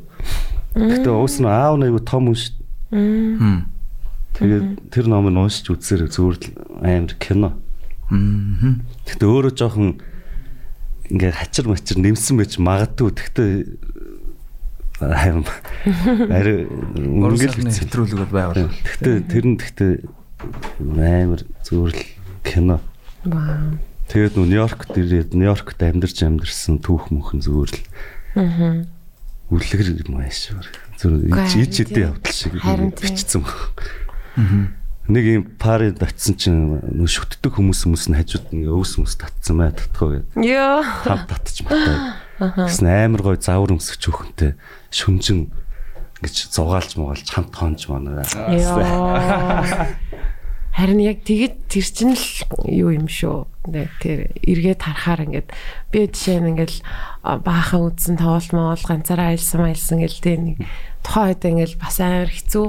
Speaker 3: Гэтэ уус нь аав айгүй том унш тэгээд тэр номыг уншиж үзсээр зүгээр л амар кино. Гэтэ өөрөө жоохон ингээ хачир мачир нэмсэн байж магадгүй гэхдээ хайм ари өнгөл
Speaker 4: бол байвал.
Speaker 3: Гэхдээ тэр нь гэхдээ амар зүгээр л кино.
Speaker 2: Вау.
Speaker 3: Тэгээд Нью-Йоркт ирээд Нью-Йоркт амьдарч амьдэрсэн түүх мөнхөн зүгээр л
Speaker 2: Аа.
Speaker 3: үлгэр юм ааш. Зүгээр ич ичэдээ
Speaker 2: харин
Speaker 3: явдал шиг бичсэн баг. Нэг юм парид очисон чинь нөө шүтдэг хүмүүс хүмүүс нь хажууд ингээ өвс мөс татсан маа татхоо гэдэг.
Speaker 2: Йоо.
Speaker 3: хав татчих матай. Гэсэн амар гой завар өмсөж хөөхөнтэй шүнжин ингэж зугаалж мугаалж хамт хонж манай.
Speaker 2: Харин яг тэгэд тэр чинь л юу юм шүү. Нэг тэр эргээд харахаар ингээд би жишээ нь ингээд а, баахан үдсэн тоглолмоо ганцаараа айлсан айлсан гэл тэ нэг тухайн үед ингээд бас амар хэцүү.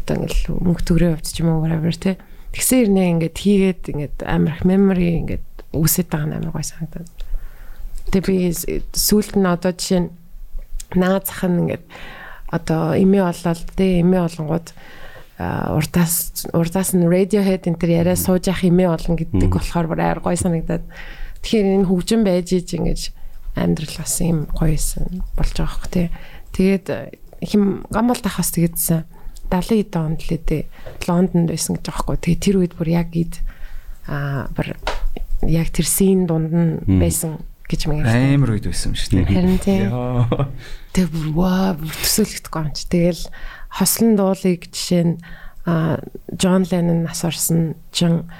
Speaker 2: Одоо ингээд мөнгө төгрөө явж ч юм уу whatever тэ. Тэгсэн ирнэ ингээд хийгээд ингээд амар их memory ингээд үүсэж байгаа нь амар гой санагдаад. Тэгээ би сүүлд нь одоо жишээ нь наа зах нь ингээд одоо эмээ болоод тэ эмээ болонгууд урдаас урдаас нь Radiohead энэ төр яриа сууж явах эмээ болно гэдэг болохоор бүр айр гой санагдаад тэгэхээр энэ хөгжин байж иж ингэж амьдрал бас юм гойсон болж байгаа хөх тэ тэгээд хим гамбал тахаас тэгээдсэн 70 эд онд л дээ Лондонд байсан гэж байгаа хгүй. Тэгээ тэр үед бүр яг ид а бүр яг тэр син дунд нь байсан гэж мэн
Speaker 4: Амар үед байсан юм шүү дээ.
Speaker 2: харин тийм
Speaker 4: Яа.
Speaker 2: тэг бүр ваа төсөөлөгдөхгүй юм чи. Тэгэл хослон дуулыг жишээ нь Джон Леннон нас орсон чин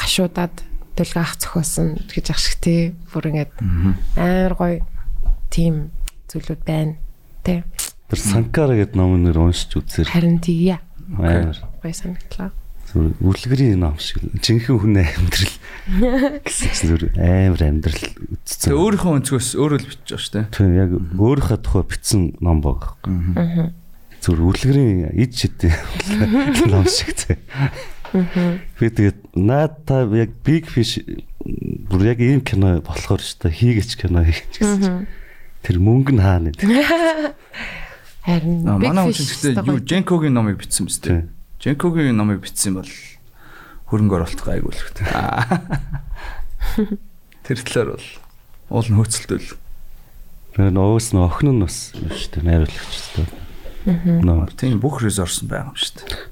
Speaker 2: гашуудаад дэлгөө ах зөхөөсөн гэж ах шиг тий. Бүр ингээд амар гоё тим зүйлүүд байна тий
Speaker 3: Тэр Санкара гэдэг номын нэр уншиж үзээр
Speaker 2: харин тийя
Speaker 3: амар
Speaker 2: гоё санагдлаа
Speaker 3: зүгээр үлгэрийн ном шиг жинхэнэ хүн амьдрал гэсэн чинь зүгээр амар амьдрал
Speaker 4: Тэгээ
Speaker 3: үтцсэн.
Speaker 4: өөрийнхөө өнцгөөс өөрөө л бичиж байгаа шүү дээ.
Speaker 3: Тийм яг өөрийнхөө тухай бичсэн ном баг. Зүгээр үлгэрийн ид шидийн ном шиг зэ. Би тэгээд наад та яг Big Fish бүр яг ийм кино болохоор ч та хийгээч кино хийж гэсэн. Тэр мөнгө нь хаана гэдэг.
Speaker 2: харин
Speaker 4: Аа, Манай гэхдээ юу Женкогийн номыг бичсэн мэт дээ. Женкогийн номыг бичсэн бол хөрөнгө оруулалт гайгүй л хөт. Тэр талаар бол уул нь хөөцөлтөл.
Speaker 3: Тэр нөөс нь охин нь бас юм шүү дээ найруулагч шүү дээ. Нөө
Speaker 4: Тийм бүх ресурс байгаа юм шүү дээ.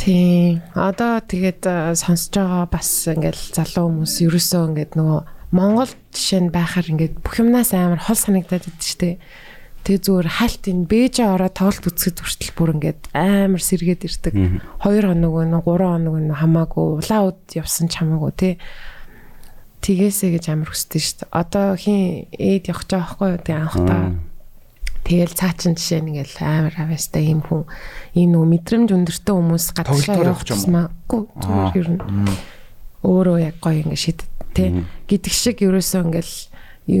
Speaker 2: Тийм. Одоо тэгээд сонсож байгаа бас ингээл залуу хүмүүс ерөөсөө ингээд нөгөө Монгол жишээ нь байхаар ингээд бүх юмнаас амар хол санагдаад идэв штэ. Тэгээ зүгээр хальт энэ бэжэ ороод тоглолт үзэхэд хүртэл бүр ингээд амар сэргээд ирдэг. 2 хоног өнө 3 хоног өнө хамаагүй улаан уд явсан ч хамаагүй тий. Тэгээсэ гэж амар хүсдэг штэ. Одоо хин ээд явах гэж байхгүй юу? Тий анхтаа. Тэгэл цаачин жишээ нь ингээл амар авьяастай ийм хүн. Ийм нөгөө мэдрэмж өндөртэй хүмүүс
Speaker 4: Тоглолтоор
Speaker 2: явах
Speaker 4: юм
Speaker 2: тусмаагүй зүгээр ер нь өөрөө яг гоё ингээ шийд тэ гэдэг шиг ерөөсөө ингээл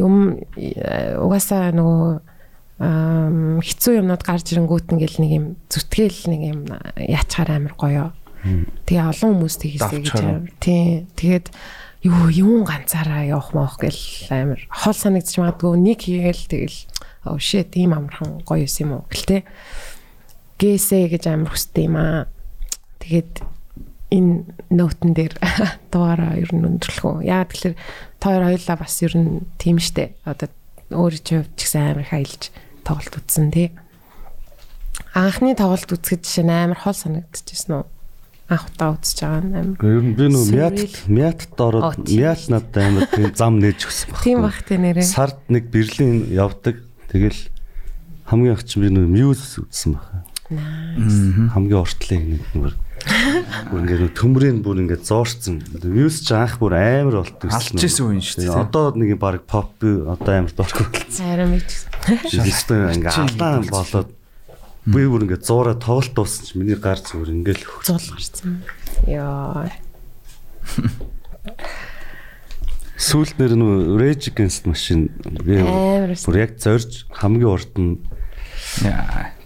Speaker 2: юм э, угаасаа нөгөө хэцүү юмнууд гарч ирэнгүүт ингээл нэг юм зүтгэл нэг юм яачаар амар гоё. Тэгээ олон хүмүүс тийсээ гэж амар. Тий. Тэгээд юу юм ганцаараа явах моох гэл амар хол санагдчих магадгүй нэг хийгээл тэгэл оо shit ийм амархан гоё юм юм уу гэлтэй. Гээсэ гэж амар хүсдэг юм аа. Тэгээд энэ ноутн дээр дугаараа ер нь өндөрлөх үү. Яа тэгэхээр та хоёр хоёлаа бас ер нь тийм штэ. Одоо өөрөө ч хувьд ч гэсэн амар их аялж тоглолт үзсэн тий. Анхны тоглолт үзэхэд жишээ нь амар хол санагдчихсэн үү? Анх удаа үзэж байгаа нь амар.
Speaker 3: ер нь би нөө мятд
Speaker 2: Оо,
Speaker 3: ороод
Speaker 2: тийм
Speaker 3: мят надад амар тийм зам нээж өгсөн баг.
Speaker 2: Тийм бах тий нэрээ.
Speaker 3: Сард нэг Берлин явдаг. Тэгэл хамгийн их чинь би нөө мьюз үзсэн баг. Хамгийн уртлыг нэг бүр бүр ингээд төмрийн бүр ингээд зоорцсон. Мьюз ч анх бүр амар болт
Speaker 4: Алж исэн үе шүү дээ.
Speaker 3: Одоо нэг баг pop одоо амар дуртай болсон.
Speaker 2: Арай мэд.
Speaker 3: Шалтай ингээд алдаан болоод би бүр ингээд зуураа тоглолт дууссан чи миний гар зүгээр ингээд л
Speaker 2: Зул гарсан. Яа.
Speaker 3: Сүүлд нэр нөө Rage Against Machine би бүр яг зорж хамгийн урд нь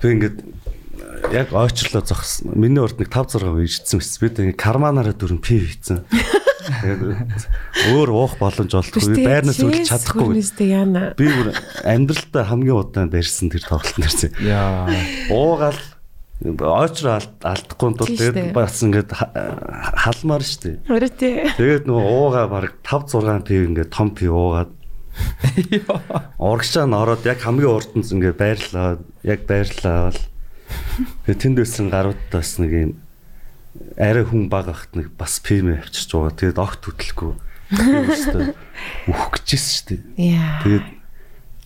Speaker 3: би ингээд яг ойчлоо зогссон. Миний урд нэг 5 6 үйжсэн байсан. Би тэгээд карманаараа дөрөн пи хийцэн. Тэгээд өөр уух боломж олдохгүй. Байрнаас үлдэж чадахгүй. Би бүр амьдралдаа хамгийн удаан барьсан тэр тоглолт нэрсэн.
Speaker 4: Яа.
Speaker 3: Уугаал ойчроо алдахгүй тул тэгээд бас ингээд ха- халмаар штэ.
Speaker 2: Өөрөө тий.
Speaker 3: Тэгээд нөгөө уугаа баг 5 6 пив ингээд том пив уугаад урагшаа нь ороод яг хамгийн урд нь ингээд байрлаа. Яг байрлаа бол тэгээд тэнд байсан гаруудтай бас нэг юм арай хүн баг ахт нэг бас пивмэ авчирч байгаа. Тэгээд огт өстой үхэх гэжсэн шүү дээ.
Speaker 2: Яа.
Speaker 3: Тэгээд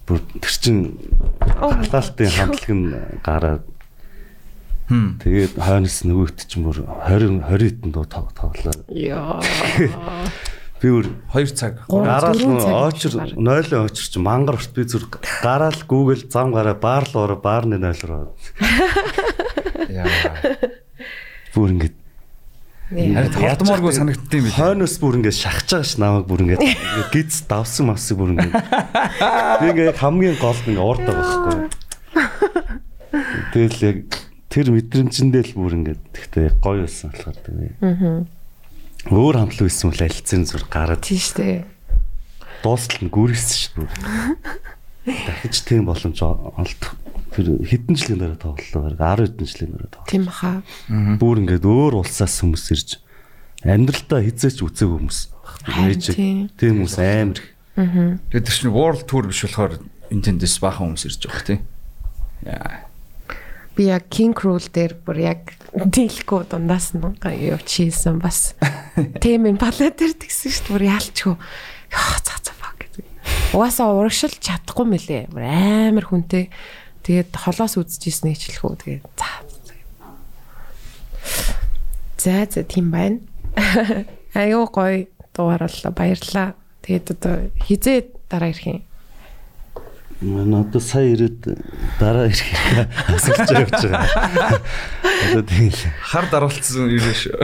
Speaker 3: бүр тэр чин халаалтын хамтлаг нь гараад
Speaker 4: Хм.
Speaker 3: тэгээд хойноос нөгөөт чинь бүр 20 20 хэдэн дуу тавлаа.
Speaker 2: Яа.
Speaker 3: Би бүр
Speaker 4: 2 цаг.
Speaker 3: Гараал нойлон очир чи мангар урт би зүр гараал Google зам гараа баар л ороо баарны нойлроо
Speaker 4: Яа.
Speaker 3: бүр
Speaker 4: толдмооргүй санагддсан юм билээ.
Speaker 3: хойноос бүр ингээд шахаж байгаа ш намайг бүр ингээд гиз давсан мавсыг бүр ингээд би ингээд хамгийн гол нь урд байгаа байхгүй тэгэл яг тэр мэдрэмжэндээ л бүр ингээд тэгтээ гоё байсан болохоор тэгээ
Speaker 2: Аа.
Speaker 3: Өөр хамтлаг байсан бол алилцсан зүр гараад
Speaker 2: Тийм штэ.
Speaker 3: дуустал нь гүрээсэн шүү дээ. Дахиж тийм боломж олдох. Тэр хэдэн жилийн дараа тоглолоо. 10 хэдэн жилийн дараа тоглолоо.
Speaker 2: Тийм баха.
Speaker 3: Бүр ингээд өөр улсаас хүмүүс ирж амьдралтаа хизээч үзег хүмүүс. Ээжиг.
Speaker 2: тийм.
Speaker 3: Хүмүүс амар.
Speaker 4: Тэгээд тэр чинь world tour биш болохоор энэ тэндээс баахан хүмүүс ирж байгаа тийм. Яа.
Speaker 2: Би яг King Cruel дээр бүр яг дийлэхгүй дундаас нь явчихсан бас. Тийм юм балет дээр тэгсэн шүү дээ. Бүр яалчгүй. Яа за за фак гэдэг. Угаасаа урагшил чадахгүй мөлий. Амар хүнтэй. Тэгээд холоос үзчихсэн хичлэхүү. Тэгээд за. За за тийм байна. Аюу гой дугаарлаа баярлаа. Тэгээд одоо хизээ дараа ирэх юм.
Speaker 3: Манай одоо сая ирээд дараа ирэх асуулж явж байгаа. Одоо тийм л
Speaker 4: Хар даруулсан ирээ шүү.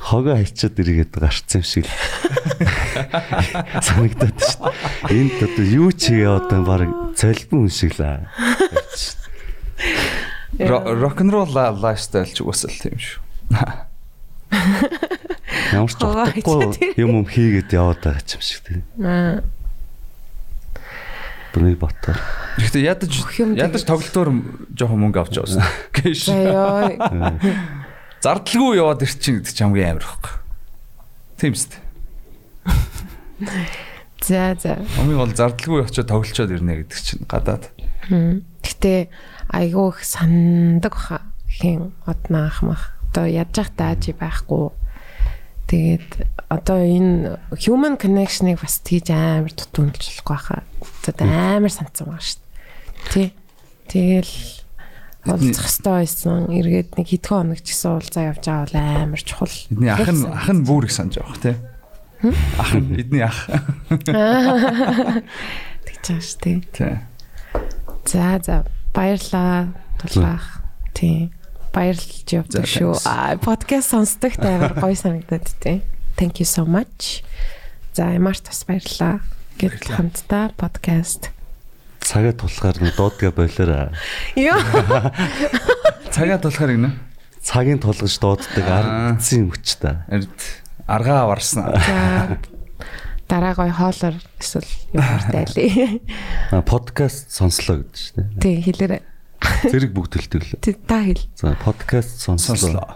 Speaker 3: хогоо хайчаад иргээд гарцсан юм шиг л санагдаад шүү. Энд одоо юу ч хийе одоо баг цолбон хүн шиг л.
Speaker 4: Рок н ролл лайфстайл ч уусаал тийм шүү.
Speaker 3: Ямар ч утгагүй юм юм хийгээд яваад байгаа юм шиг тийм.
Speaker 2: Аа.
Speaker 3: Бүний ботор.
Speaker 4: Гэхдээ ядаж ядаж тоглолтоор жоохон мөнгө авч явсан. Гэш. Зардалгүй яваад ирчин гэдэг чинь хамгийн амар байхгүй. Тийм үст.
Speaker 2: За за.
Speaker 4: Хамгийн гол зардалгүй очиод тоглолцоод ирнэ гэдэг чинь гадаад.
Speaker 2: Гэтэ айгүй их сандаг баха. Хин однаах мах. Одоо ядж явах тааж байхгүй. Тэгээд одоо энэ human connection-ыг бас тийж амар тутамжлах байхаа. Одоо амар санцсан байгаа шүү дээ. Тий. Тэгэл уулзах хэрэгтэй байсан. Эргээд нэг хэдхэн хоног ч гэсэн уулзаа явж байгаа бол амар чухал.
Speaker 4: Эдний ах нь ах нь бүр их санаж байгаа тий. Ах нь эдний ах.
Speaker 2: Тэгж байгаа шүү дээ.
Speaker 4: Тий.
Speaker 2: За за баярлаа тулгаах. Тийм. Баярлж явдаг шүү. Аа подкаст сонсдогт амар гоё санагдаад тийм. Thank you so much. За ямарч бас баярлаа. Гэт хамтдаа подкаст.
Speaker 3: Цагаа тулахаар нь дуудгаа болоораа.
Speaker 2: Йоо.
Speaker 4: Цагаад болохоор гинэ.
Speaker 3: Цагийн тулгаж дууддаг юм хүч та.
Speaker 4: Аргаа аварсан.
Speaker 2: Дараа гоё хоолоор эсвэл юмар тайлээ.
Speaker 3: А, Подкаст сонслоо гэдэг чинь.
Speaker 2: Тий хэлээрэй.
Speaker 3: Зэрэг бүгд.
Speaker 2: Тий та хэл.
Speaker 3: За подкаст.
Speaker 4: Сонслоо.